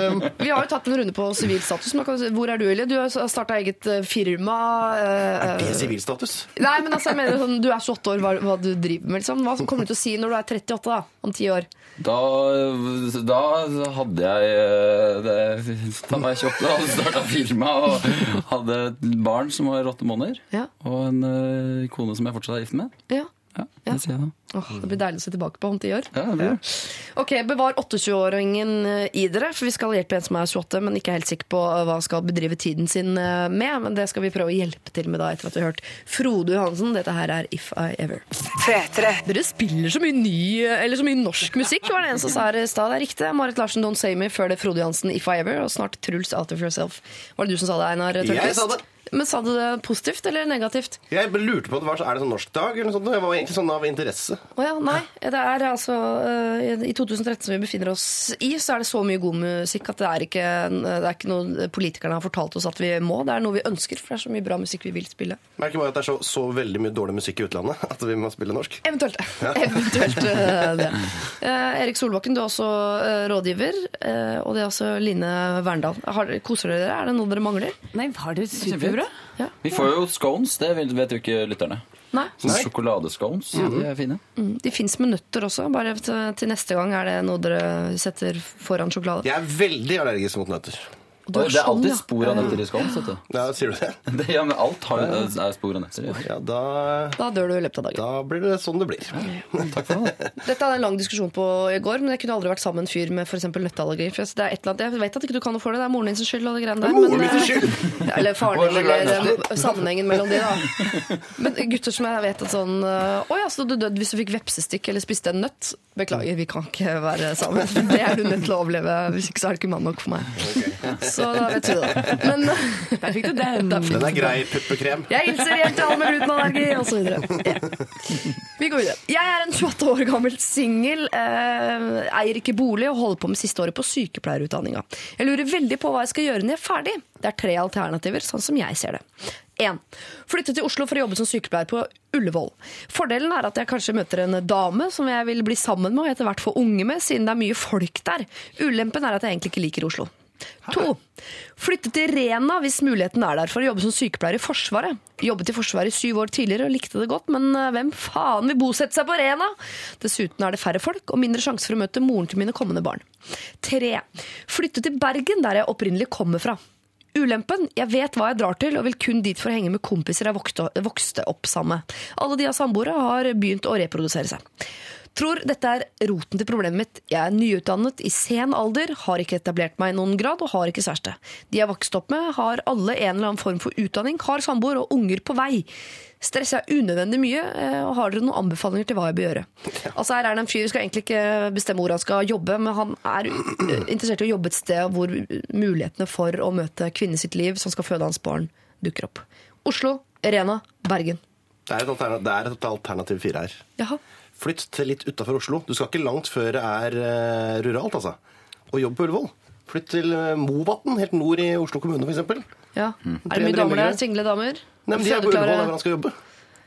Vi har jo tatt en runde på sivil status. Hvor er du, Elie? Du har starta eget eh, firma. eh, Er det sivilstatus? Nei, men altså, jeg mener sånn, Du er 28 år, hva, hva du driver med? Liksom. Hva kommer du til å si når du er 38 da, om ti år? Da, da hadde jeg eh, det, Da var jeg 28 og hadde starta firma og hadde et barn som var åtte måneder. Ja. Og en eh, kone som jeg fortsatt er gift med. Ja. Ja. Det jeg da. Åh, det blir deilig å se tilbake på om ti år. Ja, det blir. Ok, Bevar 28-åringen i dere, for vi skal hjelpe en som er 28, men ikke er helt sikker på hva han skal bedrive tiden sin eh, med. Men det skal vi prøve å hjelpe til med da, etter at vi har hørt Frode Johansen. Dette her er If I Ever. 3 -3. Dere spiller så mye ny, eller så mye norsk musikk, var det en som sa her i stad. Det er riktig. Marit Larsen, Don't Say Me, før det Frode Johansen, If I Ever, og snart Truls Out of Yourself. Var det du som sa det, Einar Jeg sa det. Men sa du det positivt eller negativt? Jeg lurte på om det var så, Er det sånn norsk dag eller noe sånt? Jeg var egentlig sånn av interesse. Å ja, nei. Det er altså øh, I 2013 som vi befinner oss i, så er det så mye god musikk at det er ikke, det er ikke noe politikerne har fortalt oss at vi må. Det er noe vi ønsker, for det er så mye bra musikk vi vil spille. Merker bare at det er så, så veldig mye dårlig musikk i utlandet at vi må spille norsk. Eventuelt. Eventuelt øh, det. Eh, Erik Solbakken, du er også rådgiver. eh, og det er også Line Verndal. Har, koser dere dere? Er det noe dere mangler? Nei, har det superbra? Ja. Vi får jo scones, det vet jo ikke lytterne. Nei. Sånne sjokoladescones. De er fine. Mm, De fins med nøtter også. Bare til, til neste gang er det noe dere setter foran sjokolade. Jeg er veldig allergisk mot nøtter. Du er Det er alltid spor av nøtter i skålen. Ja, Sier du det? Det, ja, men alt har, er spor av nøtter. Ja. Ja, da, Da dør du i løpet av dagen. da blir det sånn det blir. Takk for det. Dette hadde en lang diskusjon på i går, men jeg kunne aldri vært sammen med en fyr med f.eks. nøtteallergi. For det er et eller annet, jeg vet at ikke du kan noe for det, det er moren din sin skyld. og det greiene der. Moren min sin eh, skyld! Eller faren din, eller eh, sammenhengen mellom de, da. Men gutter som jeg vet at sånn eh, Å ja, så du døde hvis du fikk vepsestikk eller spiste en nøtt? Beklager, vi kan ikke være sammen. Det er du nødt til å overleve, hvis ikke så er det ikke mann nok for meg. Så da vet du det. Men Der fikk du den. Den er grei puppekrem. jeg hilser hjem til alle med glutenallergi, osv. Ja. Vi går videre. Jeg er en 28 år gammel singel, eh, eier ikke bolig og holder på med siste året på sykepleierutdanninga. Jeg lurer veldig på hva jeg skal gjøre når jeg er ferdig. Det er tre alternativer, sånn som jeg ser det. 1. Flytte til Oslo for å jobbe som sykepleier på Ullevål. Fordelen er at jeg kanskje møter en dame som jeg vil bli sammen med og etter hvert få unge med, siden det er mye folk der. Ulempen er at jeg egentlig ikke liker Oslo. To. Flytte til Rena hvis muligheten er der for å jobbe som sykepleier i Forsvaret. Jobbet i Forsvaret i syv år tidligere og likte det godt, men eh, hvem faen vil bosette seg på Rena? Dessuten er det færre folk og mindre sjanse for å møte moren til mine kommende barn. Tre. Flytte til Bergen, der jeg opprinnelig kommer fra. Ulempen? Jeg vet hva jeg drar til, og vil kun dit for å henge med kompiser jeg vokste, opp sammen med. Alle de av samboere har begynt å reprodusere seg. Tror dette er roten til problemet mitt. Jeg er nyutdannet i sen alder, har ikke etablert meg i noen grad og har ikke kjæreste. De jeg vokste opp med, har alle en eller annen form for utdanning, har samboer og unger på vei. Stresser jeg unødvendig mye, eh, og har dere noen anbefalinger til hva jeg bør gjøre? Altså her er det en fyr, skal egentlig ikke bestemme hvor han skal jobbe, men han er interessert i å jobbe et sted hvor mulighetene for å møte kvinnen sitt liv, som skal føde hans barn, dukker opp. Oslo, Rena, Bergen. Det er et alternativ, det er et alternativ fire her. Jaha. Flytt til litt utafor Oslo. Du skal ikke langt før det er eh, ruralt, altså. Og jobb på Ullevål. Flytt til uh, Movatn, helt nord i Oslo kommune, f.eks. Ja. Er det mye damer der? Single damer? Nei, men de er på Ullevål, det er hvor han skal jobbe.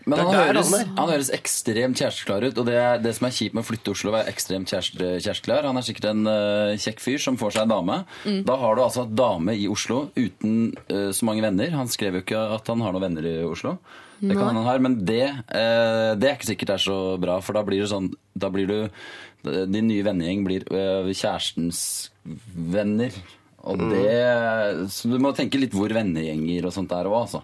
Men Det er han der høres, han er. han høres ekstremt kjæresteklar ut. Og det, er, det som er kjipt med å flytte til Oslo, er ekstremt kjæreste- kjæresteklar. Han er sikkert en eh, kjekk fyr som får seg en dame. Da har du altså en dame i Oslo uten eh, så mange venner. Han skrev jo ikke at han har noen venner i Oslo. Det kan han ha, men det, eh, det er ikke sikkert er så bra, for da blir det sånn Da blir du Din nye vennegjeng blir eh, kjærestens venner. Og det Så du må tenke litt hvor vennegjenger og sånt er òg, altså.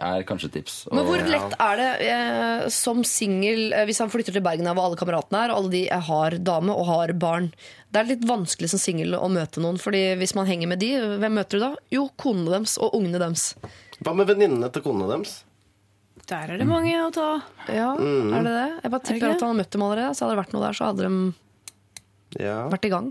Det er kanskje et tips. Men hvor lett er det eh, som singel, eh, hvis han flytter til Bergen av hvor alle kameratene er, og alle de eh, har dame og har barn? Det er litt vanskelig som singel å møte noen, fordi hvis man henger med de, hvem møter du da? Jo, konene deres og ungene deres. Hva med venninnene til konene deres? Der er det mange å ta. Ja, er det det? Jeg bare Er tipper at han har møtt dem allerede, så hadde det vært noe der, så hadde de Ja. vært i gang.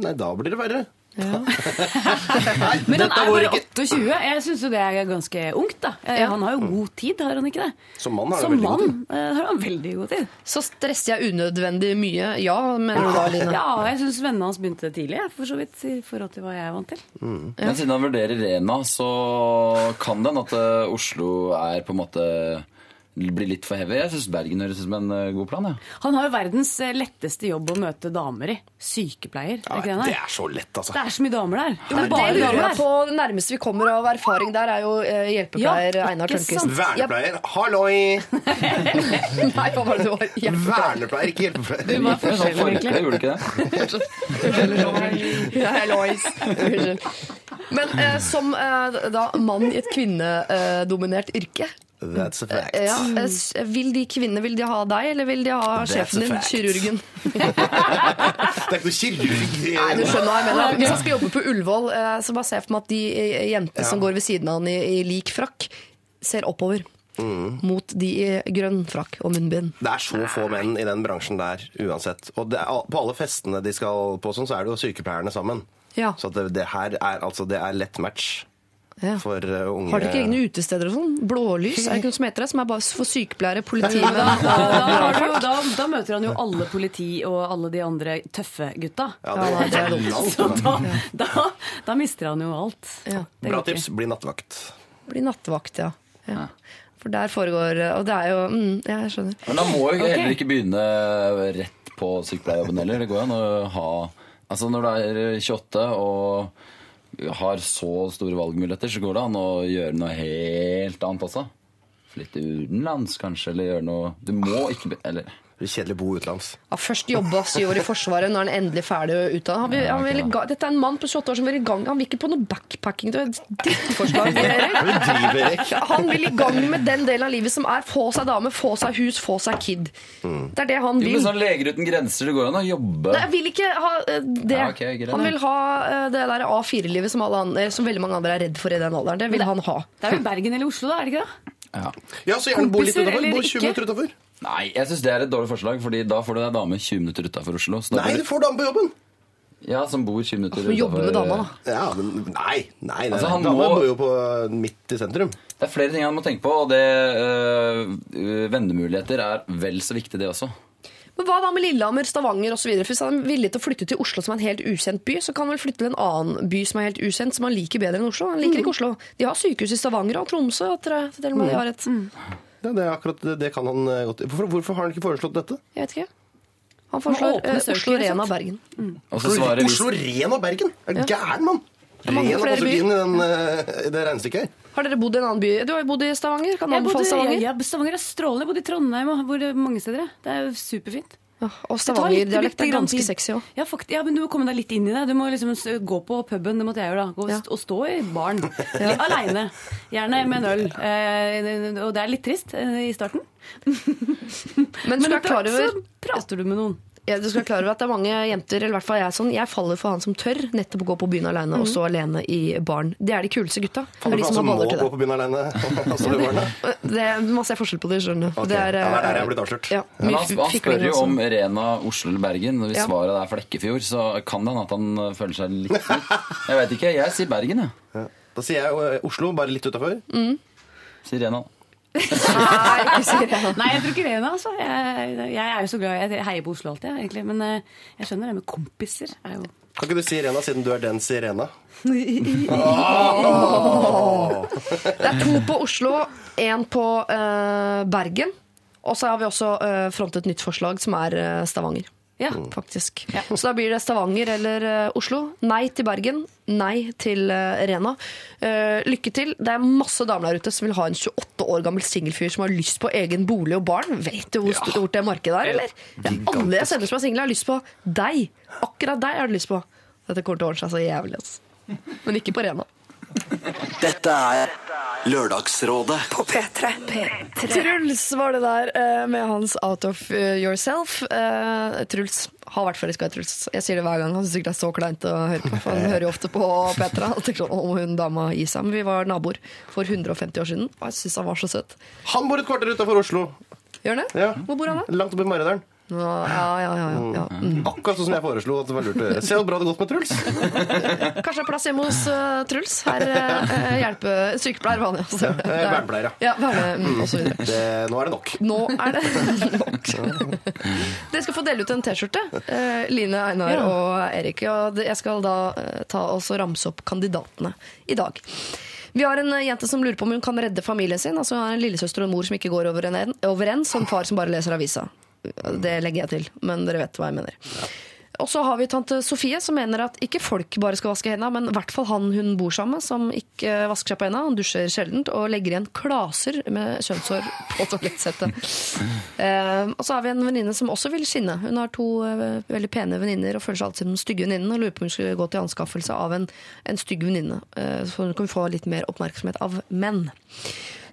Nei, da blir det verre. Men han er bare 28. Jeg syns jo det er ganske ungt, da. Eh, Han har jo god tid, har han ikke det? Som mann har han veldig god mann eh, har han veldig god tid. Så stresser jeg unødvendig mye, ja, mener du da, Line? Ja, jeg syns vennene hans begynte tidlig, for så vidt, i forhold til hva jeg er vant til. Men siden han vurderer Rena, så kan det hende at eh, Oslo er på en måte blir litt for heavy. Jeg syns Bergen høres ut som en eh, god plan. Ja. Han har jo verdens eh, letteste jobb å møte damer i. Sykepleier. Ja, ikke det, det er? så lett, altså. det er så mye damer der. Det er bare det lurer damer jeg der. på. Det nærmeste vi kommer av erfaring der, er jo eh, hjelpepleier Ja, Einar Tørnquist. Vernepleier. Halloi! Nei, hva var det du var? Vernepleier, ikke hjelpepleier. Det var forskjellig, forskjellen, forkle, gjorde det ikke det? Ja, Men eh, som eh, da mann i et kvinnedominert yrke, That's a fact. Ja, eh, vil de kvinnene vil de ha deg, eller vil de ha That's sjefen din, kirurgen? Det er ikke noe kirurg Nei, du skjønner hva jeg mener. Hvis han skal jobbe på Ullevål, eh, så bare se for meg at de jentene ja. som går ved siden av han i, i lik frakk, ser oppover. Mot de i grønn frakk og munnbind. Det er så få menn i den bransjen der uansett. Og det på alle festene de skal på, sånn, så er det jo sykepleierne sammen. Ja. Så at det, det her er, altså, det er lett match Ja. for uh, unge Har dere ikke egne utesteder og sånn? Blålys, er det ikke noe som heter det? Som er bare for sykepleiere, Da, politimenn da, da, har du, brannfolk? da, da møter han jo alle politi og alle de andre tøffe gutta. Ja, det, det er Så da, da, da mister han jo alt. Ja. Det Bra tips. Bli nattevakt. Bli nattevakt, ja. ja. For der foregår Og det er jo mm, Ja, jeg skjønner. Men da må jo heller ikke begynne rett på sykepleierjobben heller. Det går jo an å ha Altså når du er 28 og har så store valgmuligheter, så går det an å gjøre noe helt annet også. Flytte utenlands kanskje, eller gjøre noe Du må ikke Eller kjedelig å bo utenlands. Ja, først jobba syv år i Forsvaret, nå er han endelig ferdig utdannet. Han vil, han vil, dette er en mann på 28 år som vil i gang Han vil ikke på noe backpacking. Det er et drittforslag. Erik. Han vil i gang med den delen av livet som er få seg dame, få seg hus, få seg kid. Det er det han vil. Jo, men sånn Leger uten grenser, det går an å jobbe Nei, jeg vil ikke ha eh, det. Ja, okay, han vil ha eh, det der A4-livet som, som veldig mange andre er redd for i den alderen. Det vil han ha. Det er jo Bergen eller Oslo, da, er det ikke det? ja. Ja, så gjerne bo litt utenfor. Bo 20 ikke? minutter utenfor. Nei, jeg syns det er et dårlig forslag, Fordi da får du deg dame 20 minutter utafor Oslo. Så da Nei, blir du får dame på jobben! Ja, som bor 20 minutter Som jobbe med dama, da. Ja, men nei. nei, nei. Altså, han Dama må- bor jo på midt i sentrum. Det er flere ting han må tenke på, og det øh, vennemuligheter er vel så viktig, det også. Men hva da med Lillehammer, Stavanger osv.? Hvis han er villig til å flytte til Oslo, som er en helt ukjent by, så kan han vel flytte til en annen by som er helt ukjent, som han liker bedre enn Oslo. Han liker ikke Oslo. De har sykehus i Stavanger og Tromsø. Tror jeg, til og med de har et. Ja, det er akkurat det, det kan han eh, godt hvorfor, hvorfor har han ikke foreslått dette? Jeg vet ikke. Han foreslår eh, Oslo, Rena? Bergen. Og så svarer vi Oslo, Ren og Bergen! Er du gæren, mann? Ren har også inn i den, uh, det regnestykket her. Har dere bodd i en annen by? Du har jo bodd i Stavanger. Kan du anbefale Stavanger? ja, ja, Stavanger er strålende. Jeg bodde i Trondheim og hvor mange steder. Det er jo superfint. Ja, og Stavanger-dialekt er ganske sexy òg. Ja, ja, men du må komme deg litt inn i det. Du må liksom gå på puben, det måtte jeg gjøre da. Gå Ja. og stå i baren. Ja. Aleine. Gjerne med en øl. Eh, og det er litt trist eh, i starten. Men du skal være etter klar over prater du med noen. Ja, du skal være klar over at det er mange jenter, eller i hvert fall jeg er sånn, jeg faller for han som tør nettopp å gå på byen alene og stå alene i baren. Det er de kuleste gutta. Faller du for han som må gå på byen alene. det er, masse forskjell på det, skjønner du. Ok, Det er, ja, der er jeg eh, blitt avslørt. Ja, Men han, han spør jo om Rena, Oslo eller Bergen. Hvis Ja. svaret er Flekkefjord, så kan det hende at han øh, føler seg litt Jeg vet ikke. Jeg sier Bergen, jeg. Ja. Da sier jeg eh, Oslo, bare litt utafor. Sier Rena. Nei, ikke jeg. Nei, jeg tror ikke det, altså. Jeg, jeg er jo så glad Jeg heier på Oslo alltid, egentlig. Men eh, jeg skjønner det med kompiser. Er jo Kan ikke du si Irena, siden du er den sirena? Det er to på Oslo, én på uh, Bergen. Og så har vi også uh, frontet et nytt forslag, som er uh, Stavanger. Ja. Faktisk. Så da blir det Stavanger eller eh, Oslo. Nei til Bergen, nei til eh, Rena. Eh, lykke til. Det er masse damer der ute som vil ha en 28 år gammel singelfyr som har lyst på egen bolig og barn. Vet du hvor stort det markedet er, eller? Er alle jeg sender som er single, har lyst på deg. Akkurat deg har du lyst på. Dette kommer til å ordne seg så jævlig. Altså. Men ikke på Rena. Dette er Lørdagsrådet På P3. Truls var det der eh, med hans Out of eh, Yourself. Eh, Truls har vært forelska i Truls. Jeg sier det hver gang. Han syns ikke det er så kleint å høre på. For han hører jo ofte på Petra. Og sånn, om hun dama i seg. Men vi var naboer for 150 år siden, og jeg syns han var så søt. Han bor et kvarter utafor Oslo. Gjør han det? Ja. Hvor bor han da? Langt oppe i Maridalen. Ja, ja, ja. ja, ja. Mm. Akkurat sånn som jeg foreslo at det var lurt å gjøre. Se hvor bra det har gått med Truls. Kanskje det er plass hjemme hos uh, Truls? Her uh, hjelpe sykepleier vanlig. Altså. Ja, vernepleier, ja. Ja, verne, mm. Det, nå er det nok. Nå er det nok. Dere skal få dele ut en T-skjorte, uh, Line, Einar og Erik. Og jeg skal da ta og ramse opp kandidatene i dag. Vi har en jente som lurer på om hun kan redde familien sin. Altså hun har en lillesøster og en mor som ikke går over en- og en far som bare leser avisa. Det legger jeg til, men dere vet hva jeg mener. Og så har vi tante Sofie, som mener at ikke folk bare skal vaske hendene, men i hvert fall han hun bor sammen med, som ikke vasker seg på hendene. Han dusjer sjeldent og legger igjen klaser med kjønnshår på toalettsettet. Eh, og så har vi en venninne som også vil skinne. Hun har to eh, veldig pene venninner og føler seg alltid som den stygge venninnen og lurer på om hun skulle gå til anskaffelse av en, en stygg venninne. Eh, så hun kan få litt mer oppmerksomhet av menn.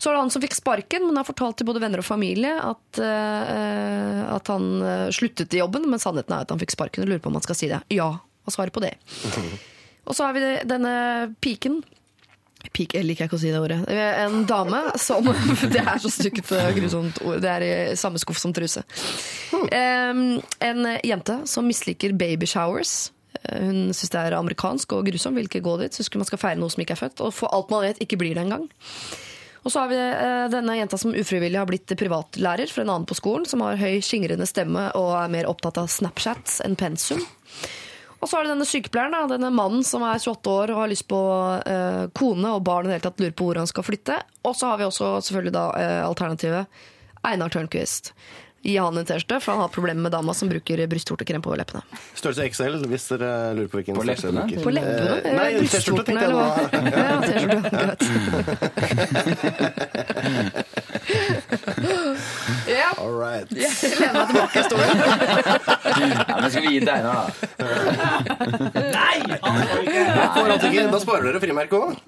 Så er det han som fikk sparken, men har fortalt til både venner og familie at, uh, at han eh, sluttet i jobben, men sannheten er at han fikk sparken. Og lurer på om han skal si det. Ja, og svaret på det? Og så har vi denne piken. Pik, jeg liker ikke å si det ordet. En dame som Det er så stygt grusomt ord. Det er i samme skuff som truse. Um, en jente som misliker baby showers. Eh, Hun syns det er amerikansk og grusomt, vil ikke gå dit. Syns man skal feire noe som ikke er født. Og for alt man vet, ikke blir det engang. Og så har vi eh, denne jenta som ufrivillig har blitt privatlærer for en annen på skolen, som har høy, skingrende stemme og er mer opptatt av Snapchat enn pensum. Og så har det denne sykepleieren, denne mannen som er 28 år og har lyst på eh, kone og barn og hele tatt lurer på hvor han skal flytte. Og så har vi også selvfølgelig da eh, alternativet Einar Tørnquist. Gi han en T-skjorte, for han har problemer med dama som bruker brystvortekrem på leppene. Størrelse XL, hvis dere lurer på hvilken På størrelse du dere bruker. På leppene? Eh, Nei, T-skjorte tenkte jeg nå. Ja, T-skjorte. Greit. Ja, All right. jeg lener meg tilbake i stolen. Ja, men skal vi gi deg nå da? Nei! Da sparer dere frimerke òg.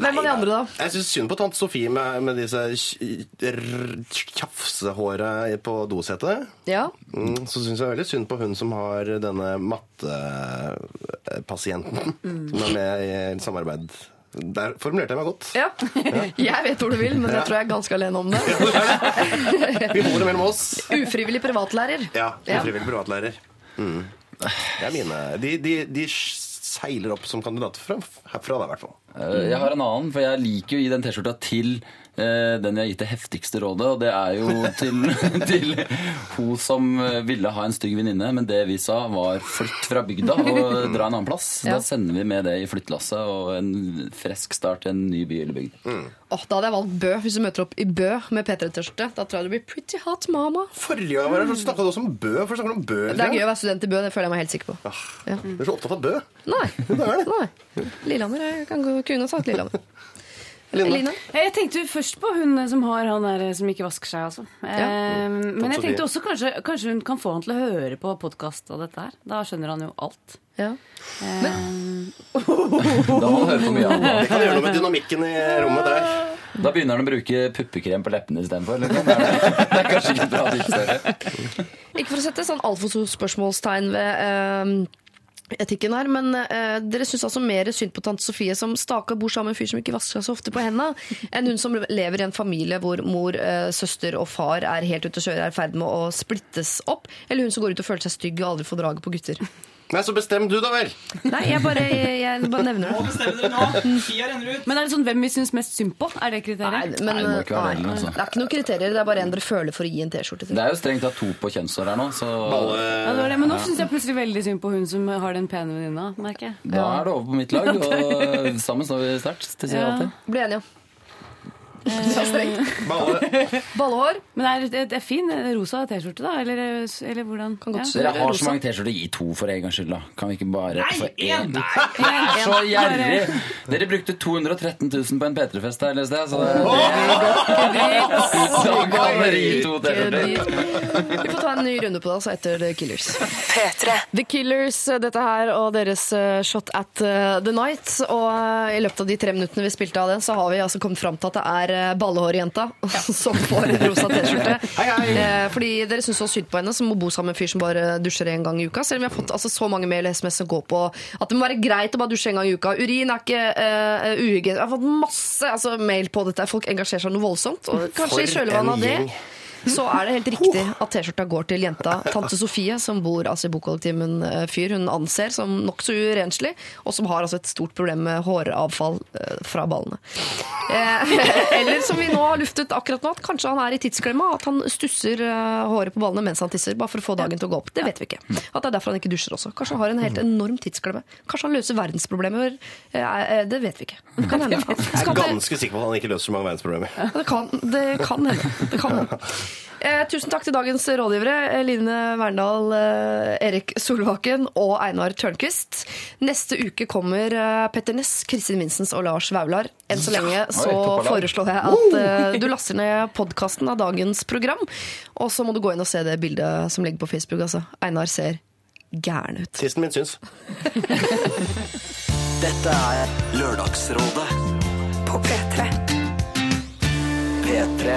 Hvem av de andre, da? Jeg syns synd på tante Sofie med, med disse tj- tjafsehåra på dosetet. Ja. Mm, så syns jeg veldig synd på hun som har denne mattepasienten som er med i samarbeid. Der formulerte jeg meg godt. ja. Jeg vet hvor du vil, men jeg tror jeg er ganske alene om det. Vi bor mellom oss. Ufrivillig privatlærer. Ja, Ja. ufrivillig privatlærer. Mm. Det er mine. De, de, de seiler opp som kandidater fra, herfra, da, i hvert fall. Eh, Jeg har en annen, for jeg liker jo gi den T-skjorta til den jeg har gitt det heftigste rådet, og det er jo til, til hun som eh, ville ha en stygg venninne, men det vi sa var flytt fra bygda og dra en annen plass. Ja. Da sender vi med det i flyttlasset og en fresk start til en ny by eller bygd. Åh, da hadde jeg valgt Bø. Hvis du møter opp i Bø med P3-tørste, da tror jeg du blir pretty hot mama. Forrige gang var det, så snakka du også om Bø. For du om Bø? Det er gøy å være student i Bø, det føler jeg meg helt sikker på. Ja. Du er så opptatt av Bø. Nei. det er det. Nei. Lillehammer. Jeg kan gå, kunne sagt Lillehammer. Line. Line? Jeg tenkte jo først på hun som har han der som ikke vasker seg, altså. Ja. Eh, men jeg tenkte også kanskje, kanskje hun kan få han til å høre på podkast og dette her. Da skjønner han jo alt. Ja. Men. Da må han høre på mye annet. Det kan gjøre noe med dynamikken i rommet der. Da begynner han å bruke puppekrem på leppene istedenfor. Det, er- det er kanskje ikke et bra tips. Ikke for å sette sånn altfor stort spørsmålstegn ved eh, etikken her, men eh, dere syns altså mer synd på tante Sofie som staker bor sammen med en fyr som ikke vasker så ofte på hendene, enn hun som lever i en familie hvor mor, eh, søster og far er helt ute å kjøre, er i ferd med å splittes opp, eller hun som går ut og føler seg stygg og aldri får draget på gutter. Nei, så bestem du, da vel. Nei, jeg bare, jeg, jeg bare nevner Nå det. bestemmer dere nå. Tida renner ut. men er det sånn hvem vi syns mest synd på? Er det Nei, men, Nei, det må ikke være nei, det, altså. det er ikke noen kriterier, det er bare en dere føler for å gi en T-skjorte til. Det er jo strengt tatt to på kjønnshår her nå, så Ja, det var det. Men nå syns jeg plutselig veldig synd på hun som har den pene venninna, merker jeg. da er det over på mitt lag. Og sammen står vi sterkt. Det sier jeg Ja. alltid. Blir enige. Det er strengt. Balle. Ballehår. Men er det, det er fin eh, rosa T-skjorte, da? Eller, eller hvordan? Kan godt Ja. Dere har så mange T-skjorter. Gi to for en gangs skyld, da. Kan vi ikke bare Nei, få én! Det er så gjerrig! Dere brukte 213 000 på en P3-fest her, leste jeg. Så det, så kan dere gi to T-skjorter. Vi får ta en ny runde på det altså, etter The Killers. P3. The Killers, dette her, og deres eh, Shot at eh, the Night. Og eh, i løpet av de tre minuttene vi spilte av den, så har vi altså kommet fram til at det er eh, ballehårjenta som får en rosa T-skjorte. Eh, Fordi dere syns så synd på henne, som må bo sammen med en fyr som bare dusjer en gang i uka. Selv om vi har fått altså, så mange mail og SMS som går på at det må være greit å bare dusje en gang i uka. Urin er ikke uh, uhygienisk. Jeg har fått masse altså, mail på dette. Folk engasjerer seg noe voldsomt. Og kanskje i kjølvannet av det. Så er det helt riktig at T-skjorta går til jenta tante Sofie, som bor altså, i bokollektiv med en eh, fyr hun anser som nokså urenslig, og som har altså, et stort problem med håravfall eh, fra ballene. Eh, eller som vi nå har luftet akkurat nå, at kanskje han er i tidsklemma, at han stusser eh, håret på ballene mens han tisser, bare for å få dagen til å gå opp. Det vet vi ikke. At det er derfor han ikke dusjer også. Kanskje han har en helt enorm tidsklemme. Kanskje han løser verdensproblemer. Det vet vi ikke. Det kan hende. Jeg er ganske sikker på at han ikke løser så mange verdensproblemer. Det kan, det kan hende. Det kan hende. Eh, tusen takk til dagens rådgivere. eh, Line Verndal, eh, Erik Solbakken og Einar Tørnquist. Neste uke kommer eh, Petter Ness, Kristin Vinsens og Lars Vaular. Enn så lenge så lag. foreslår jeg at eh, du laster ned podkasten av dagens program. Og så må du gå inn og se det bildet som ligger på Facebook. Altså. Einar ser gæren ut. Tissen min syns. Dette er Lørdagsrådet På P3. P3.